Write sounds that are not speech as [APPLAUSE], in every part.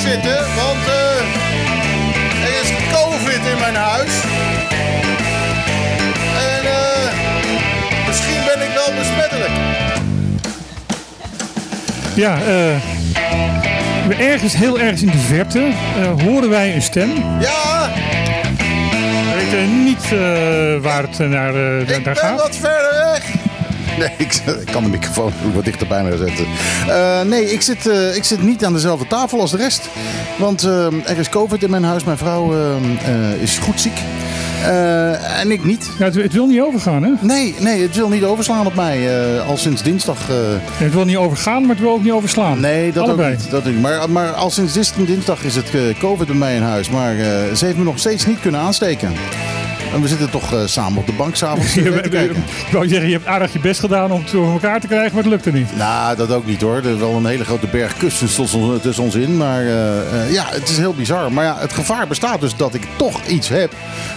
zitten, want eh, er is COVID in mijn huis. En eh, misschien ben ik wel besmettelijk. Ja, eh, ergens heel ergens in de verte horen wij een stem. Ja, We weten niet waar het naar, naar, ik naar ben gaat. wat weg. Nee, ik, [LAUGHS] ik kan de microfoon [LAUGHS] wat dichterbij mij zetten. Eh, nee, ik zit, eh, ik zit niet aan dezelfde tafel als de rest. Want eh, er is COVID in mijn huis. Mijn vrouw is goed ziek. Eh, en ik niet. Ja, het, het wil niet overgaan, hè? Nee, nee, het wil niet overslaan op mij. eh, al sinds dinsdag. eh, Het wil niet overgaan, maar het wil ook niet overslaan. nee, dat Allebei. ook niet. Dat ook niet. Maar, maar al sinds dinsdag is het COVID bij mij in huis. Maar eh, ze heeft me nog steeds niet kunnen aansteken. En we zitten toch eh, samen op de bank s'avonds Je, te hebt- kijken. ik wou zeggen, je hebt aardig je best gedaan om het voor elkaar te krijgen, maar het lukte niet. Nou, dat ook niet hoor. Er is wel een hele grote berg kussens tussen ons, tussen ons in. Maar eh, eh, ja, het is heel bizar. Maar ja, het gevaar bestaat dus dat ik toch iets heb.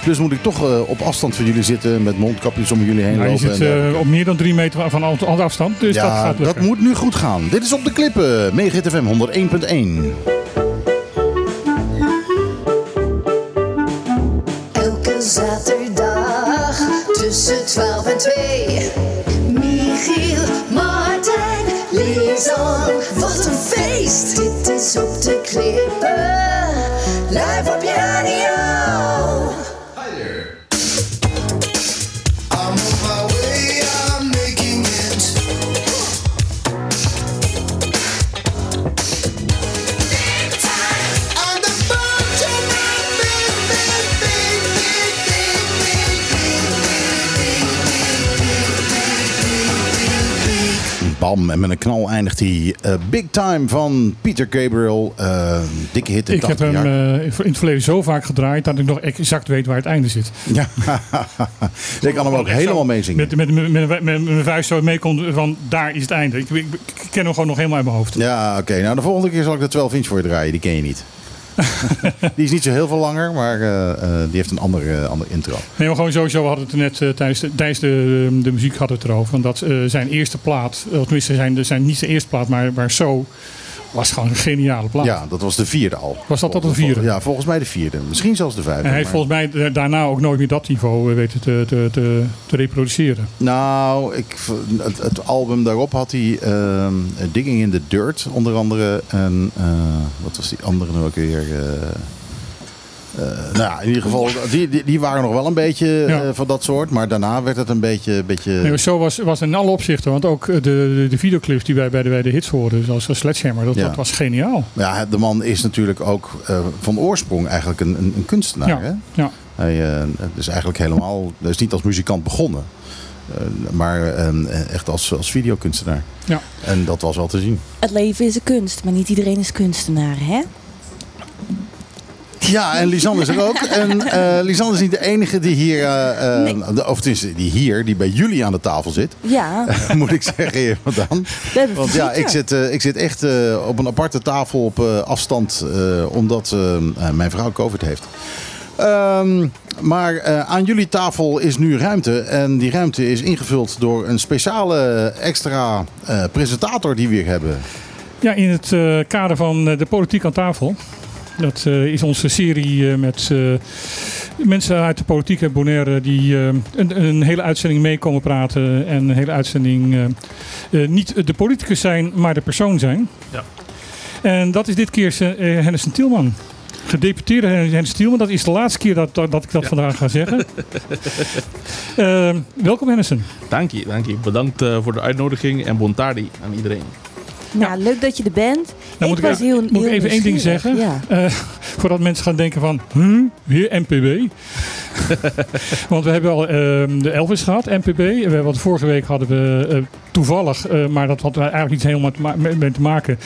Dus moet ik toch eh, op afstand van jullie zitten met mondkapjes om jullie heen Nou, je lopen. zit en dergelijke. eh, op meer dan drie meter van af- af- afstand, dus dat ja, gaat dat, lukken. moet nu goed gaan. Dit is op de klippen. Megahit FM 101.1. zaterdag tussen 12 en 2. Michiel, Martijn, Lisan. Wat een feest! Dit is op de klippen. Bam, en met een knal eindigt hij eh, Big Time van Peter Gabriel. Eh, dikke hit in Ik heb 80 hem eh, in het verleden zo vaak gedraaid dat ik nog exact weet waar het einde zit. [LAUGHS] Ja, [LAUGHS] ik kan hem ook helemaal meezingen. Met, met, mijn vuist zo mee kon van daar is het einde. Ik, ik, ik ken hem gewoon nog helemaal uit mijn hoofd. Ja, oké. Nou, de volgende keer zal ik de 12 inch voor je draaien. Die ken je niet. [LAUGHS] die is niet zo heel veel langer, maar eh, eh, die heeft een andere, eh, andere intro. Nee, maar gewoon sowieso, we hadden het er net tijdens, de, tijdens de, de muziek hadden het erover. Want dat zijn eerste plaat, of tenminste zijn, zijn niet zijn eerste plaat, maar, maar zo was gewoon een geniale plaat. Ja, dat was de vierde al. Was dat tot de vierde? Ja, volgens mij de vierde. Misschien zelfs de vijfde. En hij heeft maar- volgens mij da- daarna ook nooit meer dat niveau eh, weten te, te, te, te reproduceren. Nou, ik, het, het album daarop had hij ehm, Digging in the Dirt onder andere. En eh, wat was die andere nou ook weer? eh, eh, nou ja, in ieder geval, die, die, die waren nog wel een beetje Ja. eh, van dat soort. Maar daarna werd het een beetje... beetje Nee, zo was, was in alle opzichten, want ook eh, de, de, de videoclips die wij bij de, bij de hits hoorden, zoals eh, Sledgehammer, dat, Ja. dat was geniaal. ja, de man is natuurlijk ook eh, van oorsprong eigenlijk een, een, een kunstenaar. Ja, Hè? ja. Hij eh, is eigenlijk helemaal... Is niet als muzikant begonnen. eh, maar eh, echt als, als videokunstenaar. Ja. En dat was wel te zien. Het leven is een kunst, maar niet iedereen is kunstenaar, hè? Ja, en Lisanne is er ook. En eh Lisanne is niet de enige die hier, eh, eh, Nee. de- of tenminste die hier, die bij jullie aan de tafel zit. Ja, [LAUGHS] Moet ik zeggen, hier vandaan. we hebben Want ja, ik zit, eh, ik zit echt eh, op een aparte tafel op eh, afstand, eh, omdat mijn vrouw COVID heeft. Ehm, maar eh, aan jullie tafel is nu ruimte. En die ruimte is ingevuld door een speciale extra eh, presentator die we hier hebben. Ja, in het eh, kader van de politiek aan tafel. Dat eh, is onze serie eh, met eh, mensen uit de politiek en Bonaire die eh, een, een hele uitzending mee komen praten. En een hele uitzending eh, eh, niet de politicus zijn, maar de persoon zijn. Ja. En dat is dit keer uh, Henderson Tielman. Gedeputeerde Henderson Tielman. Dat is de laatste keer dat, dat, dat ik dat Ja. vandaag ga zeggen. [LAUGHS] Welkom Henderson. Dank je, dank je. Bedankt eh, voor de uitnodiging en bon tardi aan iedereen. Nou, leuk dat je er bent. Nou, moet ik was even- heel, moet ik heel even één ding zeggen? Ja. [LAUGHS] Eh, voordat mensen gaan denken van, huh, weer NPB. [LAUGHS] Want we hebben al ehm, de Elvis gehad, NPB. We hebben, wat vorige week hadden we eh, toevallig, eh, maar dat had eigenlijk niet helemaal mee, mee te maken.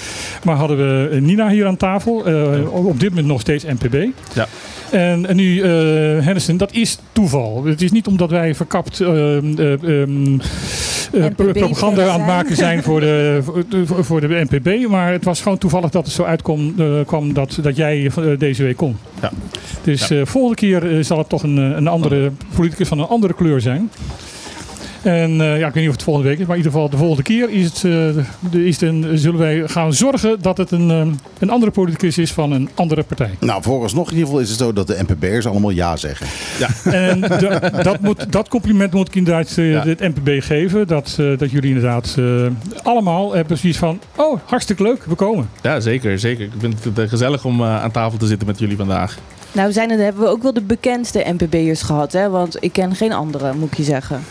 Maar hadden we Nina hier aan tafel. Eh, op- dit moment nog steeds NPB. Ja. En, en nu eh Henderson, dat is toeval. Het is niet omdat wij verkapt ehm, eh, propaganda aan het maken zijn voor de, voor de, voor de NPB. Maar het was gewoon toevallig dat het zo uitkwam eh, kwam dat, dat jij eh, deze week kon. Ja. Dus Ja. eh, volgende keer zal het toch een, een andere politicus van een andere kleur zijn. En eh, ja, ik weet niet of het volgende week is, maar in ieder geval de volgende keer is het, eh, de, is het een, zullen wij gaan zorgen dat het een, eh, een andere politicus is van een andere partij. Nou, vooralsnog in ieder geval is het zo dat de NPB'ers allemaal ja zeggen. En da- dat, moet, dat compliment moet ik inderdaad eh, Ja. het NPB geven. Dat, eh, dat jullie inderdaad eh, allemaal hebben zoiets van, oh, hartstikke leuk, we komen. Ja, zeker, zeker. Ik vind het gezellig om aan tafel te zitten met jullie vandaag. Nou, zijn er, hebben we ook wel de bekendste NPB'ers gehad, hè? Want ik ken geen andere, moet ik je zeggen.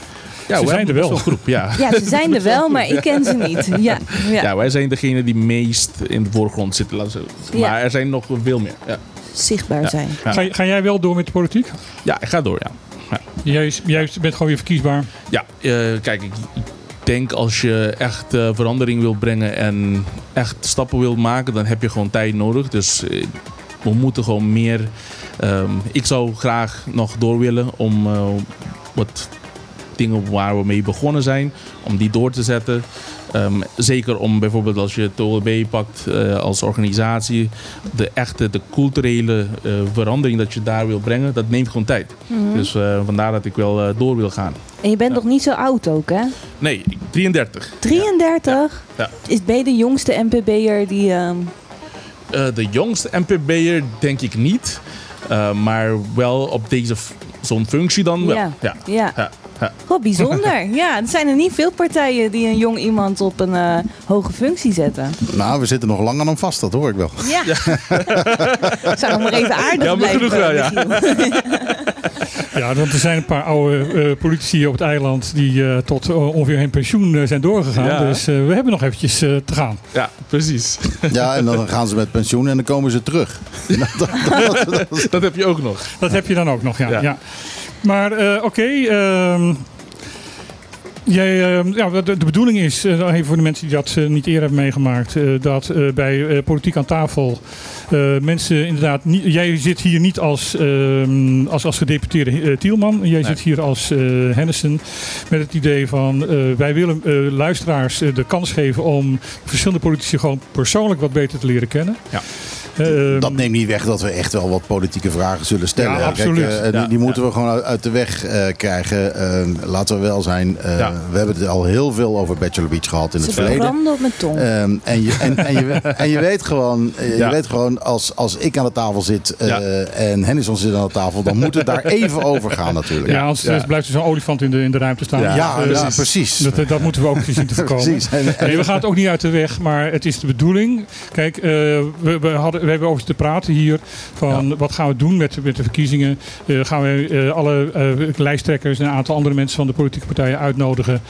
Ja, Ze zijn er wel. groep, ja. Ja, ze zijn er wel, maar ik ken ze niet. Ja, ja. Ja, wij zijn degene die meest in de voorgrond zitten. laten we zeggen. Ja. Maar er zijn nog veel meer. Ja, zichtbaar Ja. zijn. Ja. Ga, ga jij wel door met de politiek? ja ik ga door, ja. Jij, jij bent gewoon weer verkiesbaar. Ja, eh, kijk, ik denk als je echt eh, verandering wil brengen en echt stappen wil maken, dan heb je gewoon tijd nodig. Dus eh, we moeten gewoon meer. ehm, ik zou graag nog door willen om eh, wat dingen waar we mee begonnen zijn, om die door te zetten. Ehm, zeker om bijvoorbeeld als je het OLB pakt eh, als organisatie, de echte, de culturele eh, verandering dat je daar wil brengen, dat neemt gewoon tijd. Mhm. Dus eh, vandaar dat ik wel door wil gaan. En je bent nog niet zo oud ook, hè? Nee, 33. 33? Ja. Is, ben je de jongste NPB'er die... ehm, Eh, de jongste MPB'er denk ik niet. Eh, maar wel op deze zo'n functie dan wel. Ja. Ja. ja. Ja, ja. Wat bijzonder. [LAUGHS] ja, er zijn er niet veel partijen die een jong iemand op een eh, hoge functie zetten. Nou, we zitten nog lang aan hem vast, dat hoor ik wel. Ja. [LAUGHS] Ik zou nog maar even aardig Ja, maar blijven. genoeg wel, ja. [LAUGHS] [LAUGHS] Ja, want er zijn een paar oude eh, politici op het eiland die eh, tot eh, ongeveer hun pensioen zijn doorgegaan. Ja. Dus eh, we hebben nog eventjes te gaan. ja, precies. Ja, en dan [LAUGHS] gaan ze met pensioen en dan komen ze terug. [LAUGHS] dat heb je ook nog. Dat heb je dan ook nog, ja. ja. Ja. Maar eh, oké, ehm, jij, ehm, ja, de, de bedoeling is, even voor de mensen die dat niet eerder hebben meegemaakt, eh, dat eh, bij eh, Politiek aan tafel eh, mensen inderdaad, niet, jij zit hier niet als, ehm, als, als gedeputeerde eh, Tielman, jij zit hier als eh Hennissen met het idee van eh, wij willen eh, luisteraars de kans geven om verschillende politici gewoon persoonlijk wat beter te leren kennen. Ja. Ehm, Dat neemt niet weg dat we echt wel wat politieke vragen zullen stellen. Ja, Kijk, absoluut. eh, die, moeten ja. we gewoon uit, de weg eh, krijgen. Eh, laten we wel zijn. eh, Ja. We hebben het al heel veel over Bachelor Beach gehad in het Ze verleden. branden op mijn tong. Ehm, en, je, en, en, je, en je weet gewoon, je weet gewoon als, als ik aan de tafel zit eh, Ja. en Hennison zit aan de tafel, dan moet het daar [LAUGHS] even over gaan natuurlijk. Ja, anders ja. blijft er zo'n olifant in de, in de ruimte staan. Ja, Ja, Dus, ja, eh, precies. Dat, dat moeten we ook zien te voorkomen. [LAUGHS] Precies. Nee, we gaan het ook niet uit de weg, maar het is de bedoeling. Kijk, eh, we, we, hadden, we hebben over te praten hier van wat gaan we doen met, met de verkiezingen. Eh, gaan we eh, alle eh, lijsttrekkers en een aantal andere mensen van de politieke partijen uitnodigen.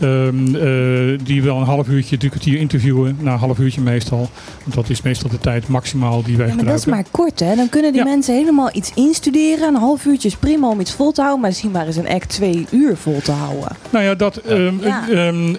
ehm, eh, die wel een half uurtje, drie kwartier interviewen. Na een half uurtje meestal. Want dat is meestal de tijd maximaal die wij Ja, maar dat is maar kort, hè? Dan kunnen die Ja. mensen helemaal iets instuderen. Een half uurtje is prima om iets vol te houden. Maar zien maar eens een act twee uur vol te houden. Nou ja, dat, ehm, Ja. ehm,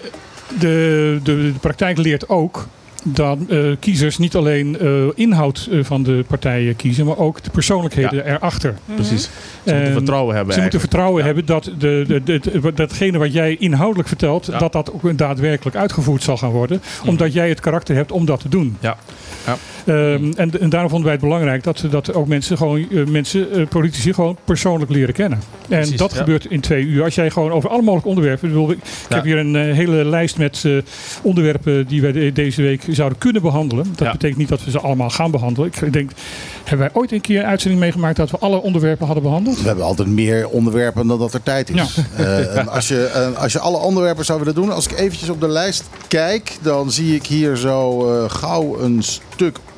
de, de, de praktijk leert ook dat eh, kiezers niet alleen eh, inhoud eh, van de partijen kiezen, maar ook de persoonlijkheden erachter. Precies. Ze En moeten vertrouwen hebben Ze moeten vertrouwen Ja. hebben dat de, de, de, de- datgene wat jij inhoudelijk vertelt, Ja. dat dat ook daadwerkelijk uitgevoerd zal gaan worden. Omdat jij het karakter hebt om dat te doen. Ja. Ehm, en, en daarom vonden wij het belangrijk dat, dat ook mensen, gewoon, eh, mensen eh, politici, gewoon persoonlijk leren kennen. En Precies, dat ja. gebeurt in twee uur. Als jij gewoon over alle mogelijke onderwerpen. Ik, bedoel, ik Ja. heb hier een eh, hele lijst met eh, onderwerpen die wij de- deze week zouden kunnen behandelen. Dat Ja. betekent niet dat we ze allemaal gaan behandelen. Ik denk, hebben wij ooit een keer een uitzending meegemaakt dat we alle onderwerpen hadden behandeld? We hebben altijd meer onderwerpen dan dat er tijd is. Eh, en als, je, als je alle onderwerpen zou willen doen, als ik eventjes op de lijst kijk, dan zie ik hier zo eh, gauw een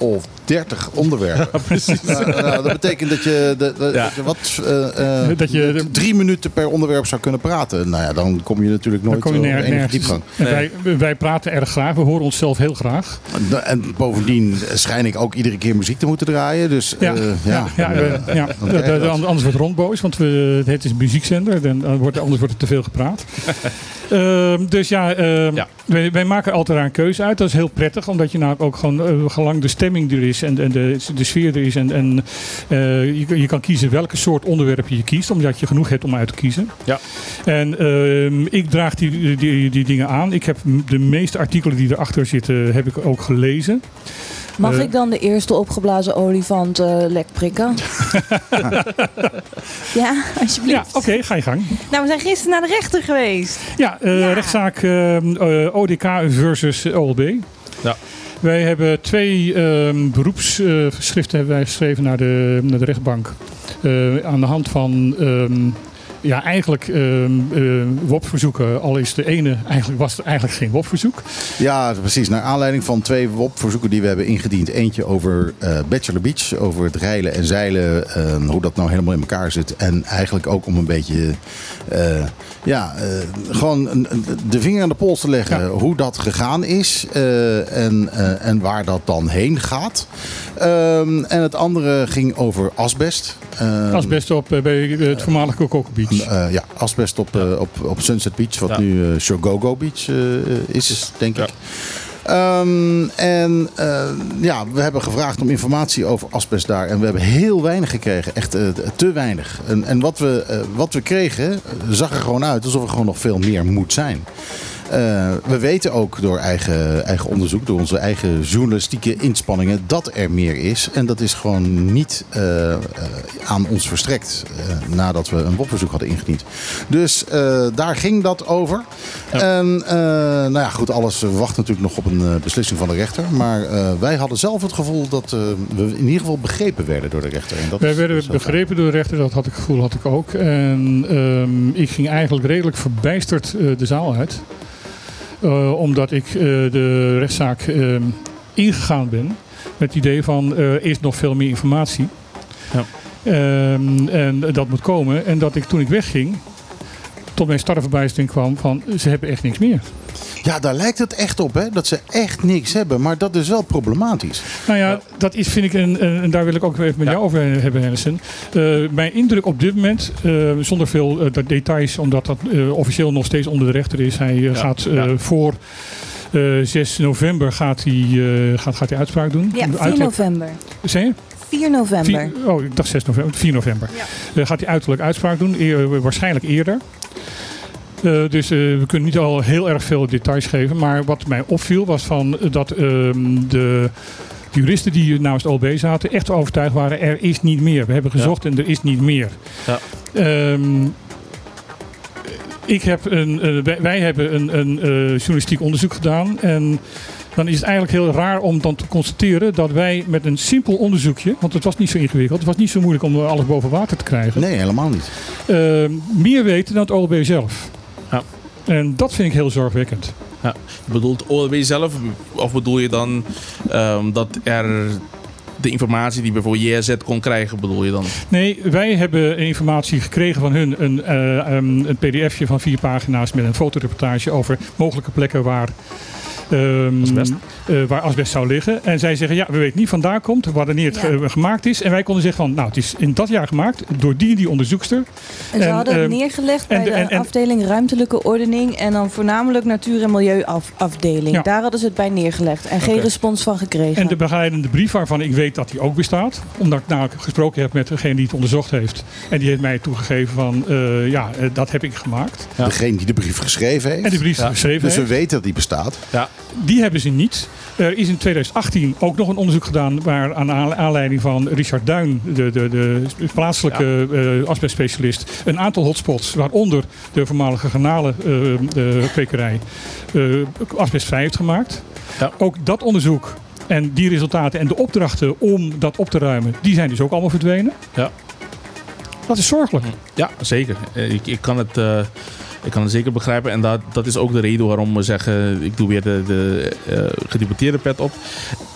of 30 onderwerpen. [LAUGHS] Precies. Nou, nou, dat betekent dat je, dat, dat- Ja. dat je wat, eh, eh, Dat je- drie minuten per onderwerp zou kunnen praten. Nou ja, dan kom je natuurlijk Dan nooit kom je nergens. diepgang. En wij, wij praten erg graag. We horen onszelf heel graag. En bovendien schijn ik ook iedere keer muziek te moeten draaien. Dus Ja, eh, ja, ja, ja, we- eh. Anders wordt Ron boos, want we, het is een muziekzender. En dan wordt, anders wordt er te veel gepraat. [LAUGHS] Ehm, dus ja, ehm, Ja. Wij, wij maken altijd daar een keuze uit. Dat is heel prettig, omdat je nou ook gewoon, eh, gelang de stemming er is, is en, en de, de sfeer er is. En, en eh, je, je kan kiezen welke soort onderwerp je kiest, omdat je genoeg hebt om uit te kiezen. Ja. En ehm, ik draag die, die, die dingen aan. Ik heb de meeste artikelen die erachter zitten, heb ik ook gelezen. Mag Eh. ik dan de eerste opgeblazen olifant eh, lek prikken? [LAUGHS] ja, alsjeblieft. Ja, oké, ga je gang. Nou, we zijn gisteren naar de rechter geweest. Ja, eh, Ja. rechtszaak ehm, eh, ODK versus OLB. Ja. Wij hebben twee ehm, beroepsgeschriften hebben wij geschreven naar de, naar de rechtbank. Eh, aan de hand van ehm, ja, eigenlijk ehm eh, WOP-verzoeken. Al is de ene, eigenlijk was het eigenlijk geen WOP-verzoek. Ja, precies. Naar aanleiding van twee WOP-verzoeken die we hebben ingediend. Eentje over eh, Bachelor Beach, over het reilen en zeilen. eh, hoe dat nou helemaal in elkaar zit. En eigenlijk ook om een beetje, eh, ja, eh, gewoon de vinger aan de pols te leggen. Ja. Hoe dat gegaan is en, en waar dat dan heen gaat. Ehm, en het andere ging over asbest. Ehm, Asbest op bij het voormalige Coco Eh, ja, asbest op, eh, op, op Sunset Beach, wat Ja. nu eh Shogogo Beach is, denk ik. Ehm, en ja, we hebben gevraagd om informatie over asbest daar. En we hebben heel weinig gekregen. Echt te weinig. En, en wat, we, wat we kregen, zag er gewoon uit alsof er gewoon nog veel meer moet zijn. Eh, we weten ook door eigen, eigen onderzoek, door onze eigen journalistieke inspanningen, dat er meer is. En dat is gewoon niet eh, eh, aan ons verstrekt nadat we een WOP-verzoek hadden ingediend. Dus daar ging dat over. En nou ja, goed, alles wacht natuurlijk nog op een beslissing van de rechter. Maar wij hadden zelf het gevoel dat we in ieder geval begrepen werden door de rechter. En dat Wij werden wel begrepen door de rechter, dat had ik gevoel had ik ook. En ehm, ik ging eigenlijk redelijk verbijsterd de zaal uit. Eh, omdat ik eh, de rechtszaak ehm, ingegaan ben met het idee van eh, er is nog veel meer informatie. Ja. Ehm, en dat moet komen. En dat ik toen ik wegging, tot mijn starre verbijstering kwam van ze hebben echt niks meer. Ja, daar lijkt het echt op, hè? Dat ze echt niks hebben. Maar dat is wel problematisch. Nou ja, dat is, vind ik, een, een- en daar wil ik ook even met Ja. jou over hebben, Henderson. Eh, mijn indruk op dit moment, eh, zonder veel eh, de- details, omdat dat eh, officieel nog steeds onder de rechter is. Hij gaat eh, ja. voor eh, 6 november gaat hij, eh, gaat, gaat hij uitspraak doen. Ja, 4 Uiterlijk- november. Zei je? 4 november. Vier- oh, ik dacht 6 november. 4 november. Eh, gaat hij uiterlijk uitspraak doen, eer- waarschijnlijk eerder. Eh, dus eh, we kunnen niet al heel erg veel details geven. Maar wat mij opviel was van, eh, dat ehm, de juristen die namens de OLB zaten echt overtuigd waren. Er is niet meer. We hebben gezocht en er is niet meer. Ja. Ehm, ik heb een, wij, wij hebben een, een eh, journalistiek onderzoek gedaan. En dan is het eigenlijk heel raar om dan te constateren dat wij met een simpel onderzoekje, want het was niet zo ingewikkeld, het was niet zo moeilijk om alles boven water te krijgen, Nee, helemaal niet. eh, meer weten dan het OLB zelf. Ja. En dat vind ik heel zorgwekkend. Ja. Bedoelt OLB zelf? Of bedoel je dan ehm, dat er de informatie die bijvoorbeeld JZ kon krijgen, bedoel je dan? Nee, wij hebben informatie gekregen van hun, een, eh, um, een pdfje van vier pagina's met een fotoreportage over mogelijke plekken waar, ehm, Asbest? eh, waar asbest zou liggen. En zij zeggen, ja, we weten niet vandaan komt, wanneer het Ja. ge- gemaakt is. En wij konden zeggen van, nou, het is in dat jaar gemaakt door die en die onderzoekster. En ze En, hadden het ehm, neergelegd bij en de- de en- en- afdeling ruimtelijke ordening en dan voornamelijk natuur- en milieuafdeling. Ja. Daar hadden ze het bij neergelegd en geen respons van gekregen. En de begeleidende brief waarvan ik weet dat die ook bestaat. Omdat ik namelijk gesproken heb met degene die het onderzocht heeft. En die heeft mij toegegeven van, eh, ja, eh, dat heb ik gemaakt. Ja. Degene die de brief geschreven heeft. En brief Ja. geschreven dus we heeft. weten dat die bestaat. Ja. Die hebben ze niet. Er is in 2018 ook nog een onderzoek gedaan waar aan aan- aanleiding van Richard Duin, de, de, de plaatselijke eh, asbestspecialist, een aantal hotspots, waaronder de voormalige garnalen eh, kwekerij, eh, asbestvrij heeft gemaakt. Ja. Ook dat onderzoek en die resultaten en de opdrachten om dat op te ruimen, die zijn dus ook allemaal verdwenen. Ja. Dat is zorgelijk. Ja, zeker. Ik, ik, kan het, ik kan het zeker begrijpen. En dat, dat is ook de reden waarom we zeggen... Ik doe weer de, de eh, gedeputeerde pet op.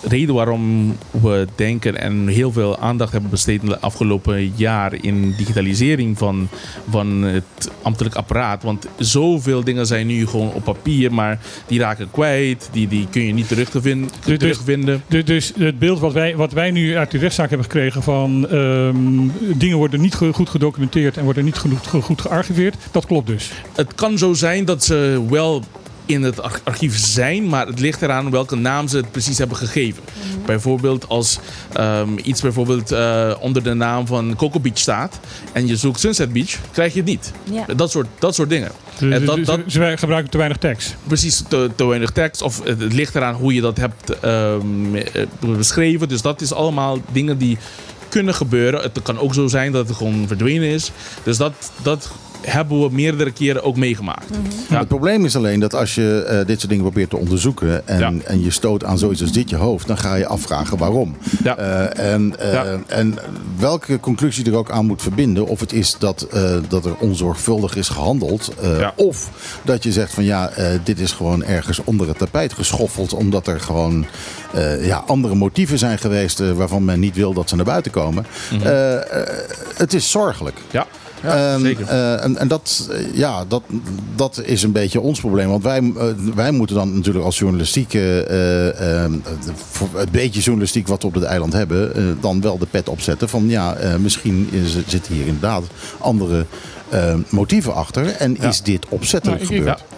Reden waarom we denken en heel veel aandacht hebben besteed... in de afgelopen jaar in digitalisering van, van het ambtelijk apparaat. Want zoveel dingen zijn nu gewoon op papier... maar die raken kwijt. Die, die kun je niet terugvinden. dus- terugvinden. Dus, dus het beeld wat wij, wat wij nu uit de rechtszaak hebben gekregen van ehm, dingen worden niet goed gedocumenteerd en worden niet genoeg, ge- goed gearchiveerd, dat klopt dus. Het kan zo zijn dat ze wel in het ar- archief zijn, maar het ligt eraan welke naam ze het precies hebben gegeven. Bijvoorbeeld als ehm, iets bijvoorbeeld eh, onder de naam van Coco Beach staat en je zoekt Sunset Beach, krijg je het niet. Ja. Dat, soort, dat soort dingen. Dus- En dat, dus- dat, Ze gebruiken te weinig tekst. precies te, te weinig tekst of het, het ligt eraan hoe je dat hebt ehm, eh, beschreven. Dus dat is allemaal dingen die kunnen gebeuren. Het kan ook zo zijn dat het gewoon verdwenen is. Dus dat, dat hebben we meerdere keren ook meegemaakt. Ja. Het probleem is alleen dat als je eh, dit soort dingen probeert te onderzoeken en, Ja. en je stoot aan zoiets als dit je hoofd, dan ga je afvragen waarom. Ja. Eh, en, eh, Ja. en welke conclusie er ook aan moet verbinden. Of het is dat, eh, dat er onzorgvuldig is gehandeld. eh, Ja. Of dat je zegt van ja, eh, dit is gewoon ergens onder het tapijt geschoffeld. Omdat er gewoon eh, ja, andere motieven zijn geweest waarvan men niet wil dat ze naar buiten komen. Eh, eh, het is zorgelijk. Ja, ja Ehm, zeker. eh, en en dat, eh, ja, dat, dat is een beetje ons probleem. Want wij, eh, wij moeten dan natuurlijk als journalistieke, eh, eh, voor het beetje journalistiek wat we op het eiland hebben, dan wel de pet opzetten van ja, eh, misschien is, zitten hier inderdaad andere motieven achter. En Ja. is dit opzettelijk Nou, ik- gebeurd? Eh,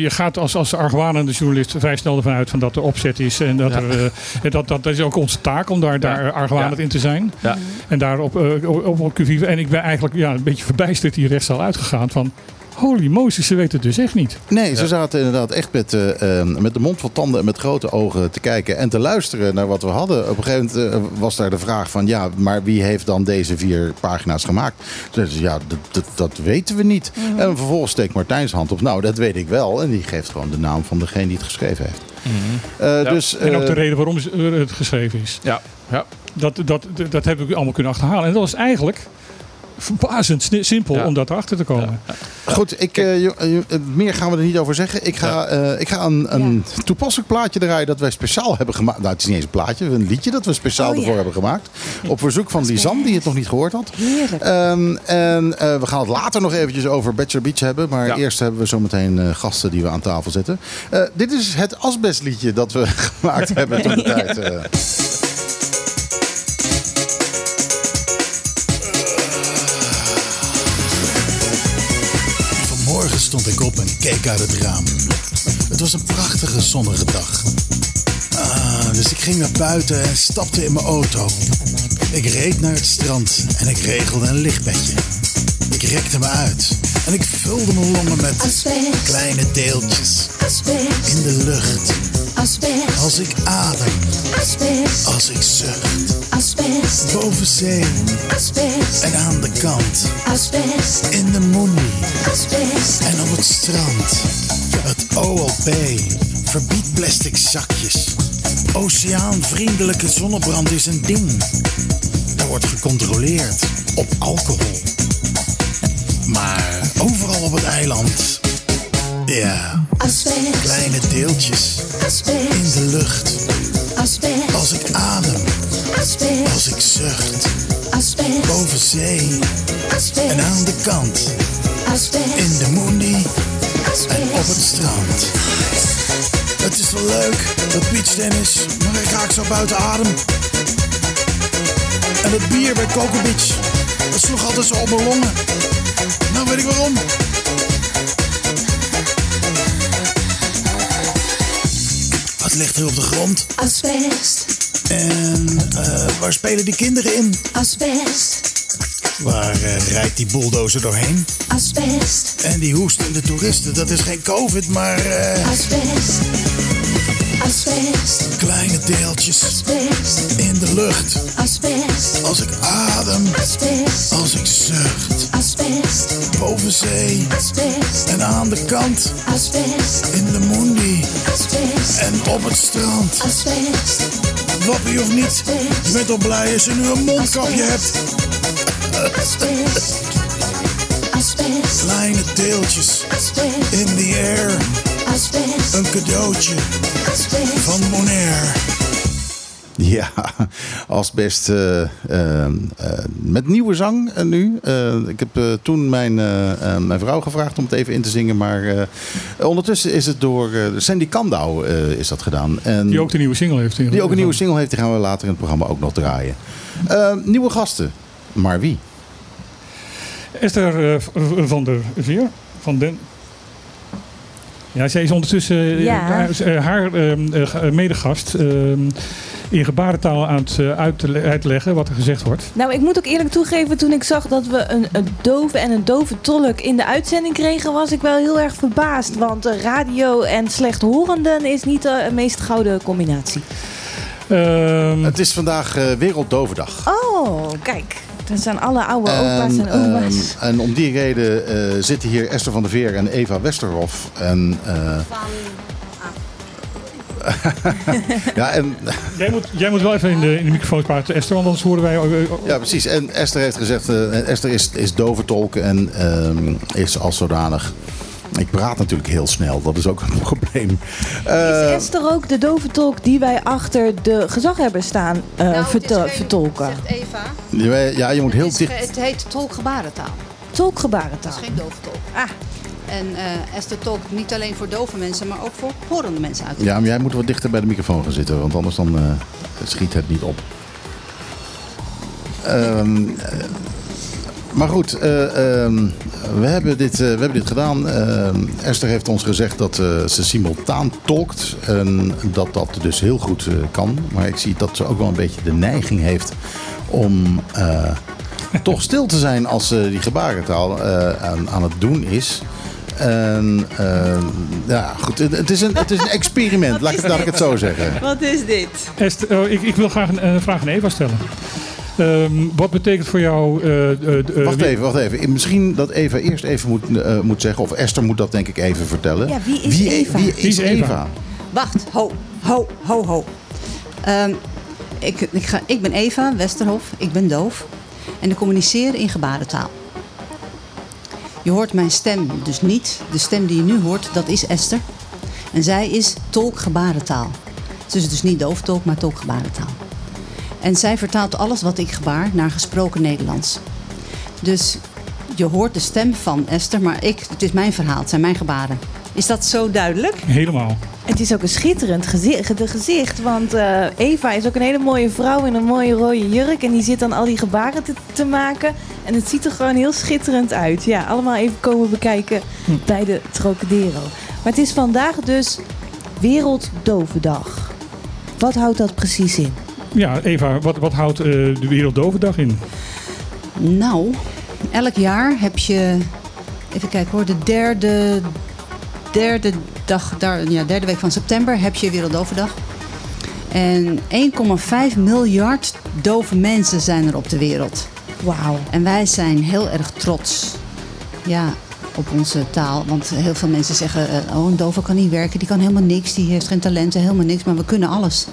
Je gaat als, als argwanende journalist vrij snel ervan uit van dat er opzet is. En dat, Ja. er, eh, dat, dat, is ook onze taak om daar, daar argwanend Ja. in te zijn. Ja. En daarop eh, op, op Q4. En ik ben eigenlijk ja, een beetje verbijsterd die rechtszaal uitgegaan van... Holy Moses, ze weten het dus echt niet. Nee, ze zaten inderdaad echt met, eh, eh, met de mond vol tanden en met grote ogen te kijken en te luisteren naar wat we hadden. Op een gegeven moment eh, was daar de vraag van ja, maar wie heeft dan deze vier pagina's gemaakt? Toen zeiden ze ja, dat, dat, dat weten we niet. En vervolgens steekt Martijn's hand op. Nou, dat weet ik wel. En die geeft gewoon de naam van degene die het geschreven heeft. Eh, Ja. Dus, En ook eh, de reden waarom eh, het geschreven is. ja, ja. Dat, dat, dat, dat hebben we allemaal kunnen achterhalen. En dat is eigenlijk verbazend simpel Ja. om daar achter te komen. Goed, ik, eh, eh, eh, meer gaan we er niet over zeggen. Ik ga, eh, ik ga een, een toepasselijk plaatje draaien dat wij speciaal hebben gemaakt. Nou, het is niet eens een plaatje, een liedje dat we speciaal Oh, ja. ervoor hebben gemaakt. Op verzoek van Lisanne, die het nog niet gehoord had. Heerlijk. Ehm, en eh, we gaan het later nog eventjes over Bachelor Beach hebben. Maar Ja. eerst hebben we zometeen eh, gasten die we aan tafel zetten. Eh, dit is het asbestliedje dat we [LAUGHS] gemaakt hebben toen de [LAUGHS] tijd. Stond ik op en keek uit het raam. Het was een prachtige zonnige dag. Ah, dus ik ging naar buiten en stapte in mijn auto. Ik reed naar het strand en ik regelde een lichtbedje. Ik rekte me uit en ik vulde mijn longen met Asbest. kleine deeltjes Asbest, in de lucht. asbest, Als ik adem, als ik zucht. Boven zee en aan de kant. In de moenie En op het strand, het OLP verbiedt plastic zakjes. Oceaanvriendelijke zonnebrand is een ding. Er wordt gecontroleerd op alcohol. Maar overal op het eiland, ja, kleine deeltjes in de lucht. Als ik adem, als ik zucht, boven zee en aan de kant. In de moenie en op het strand. Het is wel leuk, dat beachtennis, maar ik raak zo buiten adem. En dat bier bij Coco Beach, dat sloeg altijd zo op mijn longen. Nou weet ik waarom. Wat ligt er op de grond? asbest, En eh, waar spelen die kinderen in? asbest, Waar eh, rijdt die bulldozer doorheen? asbest, En die hoestende toeristen, dat is geen covid, maar eh, asbest, asbest, kleine deeltjes asbest, in de lucht. asbest, Als ik adem, asbest, als ik zucht, asbest, boven zee asbest, en aan de kant, asbest, in de moenie asbest, en op het strand. asbest, Wappie of niet, je bent al blij als je nu een mondkapje hebt. asbest, asbest, Kleine deeltjes asbest, in the air, asbest, een cadeautje asbest, van Bonaire. Ja, asbest eh, eh, eh, met nieuwe zang eh, nu. Eh, ik heb eh, toen mijn, mijn vrouw gevraagd om het even in te zingen. Maar eh, ondertussen is het door eh, Sandy Kandau eh, is dat gedaan. En Die ook de nieuwe single heeft. die ook een nieuwe single heeft. Die gaan we later in het programma ook nog draaien. Eh, nieuwe gasten. Maar wie? Esther eh, van der Veer. Van den... Ja, zij is ondertussen eh, Ja. haar- eh, ehm, eh, medegast ehm, in gebarentaal aan het eh, uit te, uitleggen wat er gezegd wordt. Nou, ik moet ook eerlijk toegeven, toen ik zag dat we een, een dove en een dove tolk in de uitzending kregen, was ik wel heel erg verbaasd. Want eh, radio en slechthorenden is niet de meest gouden combinatie. Ehm, Het is vandaag eh Werelddovendag. Oh, kijk. Dat zijn alle oude opa's en oma's. ehm, en om die reden eh, zitten hier Esther van der Veer en Eva Westerhof. En, eh, [LAUGHS] ja, en, jij, moet, jij moet wel even in de, in de microfoon praten, Esther, want anders horen wij... eh, ja, precies. En Esther heeft gezegd, eh, Esther is, is en ehm, is als zodanig. Ik praat natuurlijk heel snel, dat is ook een [LAUGHS] probleem. Eh, is Esther ook de dove tolk die wij achter de gezaghebber staan eh, Nou, geen- vertolken? Zegt Eva. ja, je moet heel het, dicht. ge- het heet tolkgebarentaal. Tolkgebarentaal. Dat is geen dove tolk. Ah. En eh, Esther tolkt niet alleen voor dove mensen, maar ook voor horende mensen uit. Ja, maar jij moet wat dichter bij de microfoon gaan zitten, want anders dan, eh, schiet het niet op. Ehm, eh, maar goed, eh, ehm, we, hebben dit, eh, we hebben dit gedaan. Ehm, Esther heeft ons gezegd dat eh, ze simultaan tolkt. En dat dat dus heel goed eh, kan. Maar ik zie dat ze ook wel een beetje de neiging heeft om eh, toch stil te zijn als ze die gebarentaal eh, aan, aan het doen is. En ehm, ja, goed, het, het is een, het is een experiment, [LAUGHS] laat, ik, laat ik het zo zeggen. Wat is dit? Esther, oh, ik, ik wil graag een, een vraag aan Eva stellen. Ehm, wat betekent voor jou... eh, eh, eh, Wacht wie- even, wacht even. Misschien dat Eva eerst even moet, eh, moet zeggen, of Esther moet dat denk ik even vertellen. Ja, wie is Eva? Wie is, Wie is Eva? Eva? Wacht, ho, ho, ho, ho. Ehm, ik, ik, ga, ik ben Eva Westerhof, ik ben doof. En ik communiceer in gebarentaal. Je hoort mijn stem dus niet. De stem die je nu hoort, dat is Esther. En zij is tolk gebarentaal. Ze is dus niet dooftolk, maar tolk gebarentaal. En zij vertaalt alles wat ik gebaar naar gesproken Nederlands. Dus je hoort de stem van Esther, maar ik, het is mijn verhaal, het zijn mijn gebaren. Is dat zo duidelijk? Helemaal. Het is ook een schitterend gezicht, want eh, Eva is ook een hele mooie vrouw in een mooie rode jurk. En die zit dan al die gebaren te, te maken. En het ziet er gewoon heel schitterend uit. Ja, allemaal even komen bekijken bij de Trocadero. Maar het is vandaag dus Werelddovendag. Wat houdt dat precies in? Ja, Eva, wat, wat houdt eh, de Werelddovendag in? Nou, elk jaar heb je, even kijken hoor, de derde, derde, dag, daar, ja, derde week van september heb je Wereldoverdag. En 1,5 miljard dove mensen zijn er op de wereld. Wauw. En wij zijn heel erg trots ja, op onze taal. Want heel veel mensen zeggen, eh, oh een dove kan niet werken, die kan helemaal niks, die heeft geen talenten, helemaal niks. Maar we kunnen alles.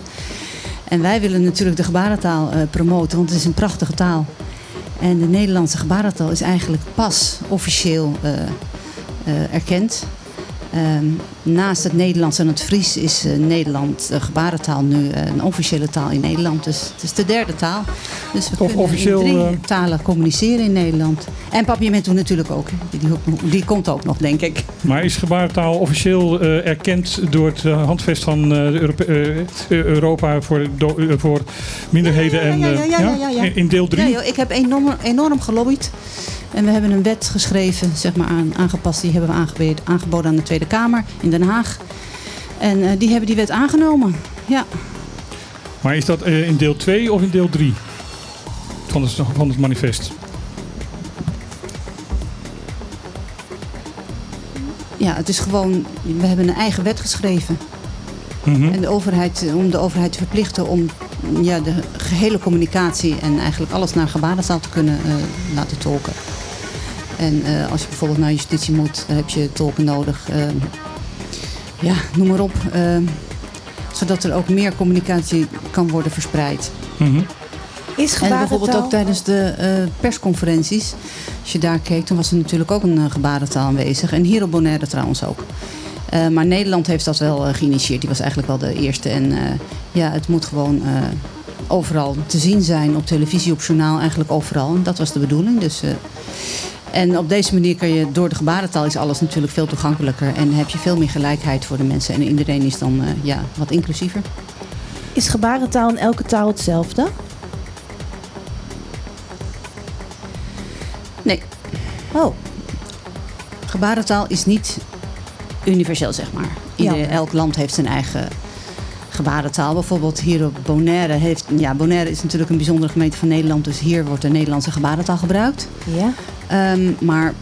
En wij willen natuurlijk de gebarentaal eh, promoten, want het is een prachtige taal. En de Nederlandse gebarentaal is eigenlijk pas officieel eh, eh, erkend. Ehm, naast het Nederlands en het Fries is eh, Nederland de gebarentaal nu eh, een officiële taal in Nederland. Dus het is de derde taal. Dus we Of kunnen officieel, in drie eh, talen communiceren in Nederland. En Papiamento natuurlijk ook. Die, die, komt ook nog, denk ik. Maar is gebarentaal officieel eh, erkend door het eh, handvest van eh, Europe- eh, eh, Europa voor, do- eh, voor minderheden? Ja, ja, ja, en, eh. In- deel 3? Ja, joh, ik heb enorm, enorm gelobbyd. En we hebben een wet geschreven, zeg maar, aan, aangepast. Die hebben we aangeboden, aangeboden aan de Tweede Kamer in Den Haag. En eh, die hebben die wet aangenomen. Ja. Maar is dat eh, in deel 2 of in deel 3 van het, van het manifest? ja, het is gewoon... We hebben een eigen wet geschreven. Mhm. En de overheid, om de overheid te verplichten om ja, de gehele communicatie en eigenlijk alles naar gebarentaal te kunnen eh, laten tolken. En eh, als je bijvoorbeeld naar justitie moet, dan heb je tolken nodig. Eh, ja, noem maar op. eh, zodat er ook meer communicatie kan worden verspreid. Mhm. Is En bijvoorbeeld ook tijdens de eh, persconferenties. Als je daar keek, toen was er natuurlijk ook een eh, gebarentaal aanwezig. En hier op Bonaire trouwens ook. Eh, maar Nederland heeft dat wel eh, geïnitieerd. Die was eigenlijk wel de eerste. En eh, ja, het moet gewoon eh, overal te zien zijn. Op televisie, op journaal, eigenlijk overal. En dat was de bedoeling. Dus, eh, en op deze manier kan je, door de gebarentaal is alles natuurlijk veel toegankelijker. En heb je veel meer gelijkheid voor de mensen. En iedereen is dan eh, ja, wat inclusiever. Is gebarentaal in elke taal hetzelfde? Nee. Oh, Gebarentaal is niet universeel, zeg maar. Ieder, Ja. Elk land heeft zijn eigen gebarentaal. Bijvoorbeeld hier op Bonaire heeft... Ja, Bonaire is natuurlijk een bijzondere gemeente van Nederland. Dus hier wordt de Nederlandse gebarentaal gebruikt. Ja. Ehm, maar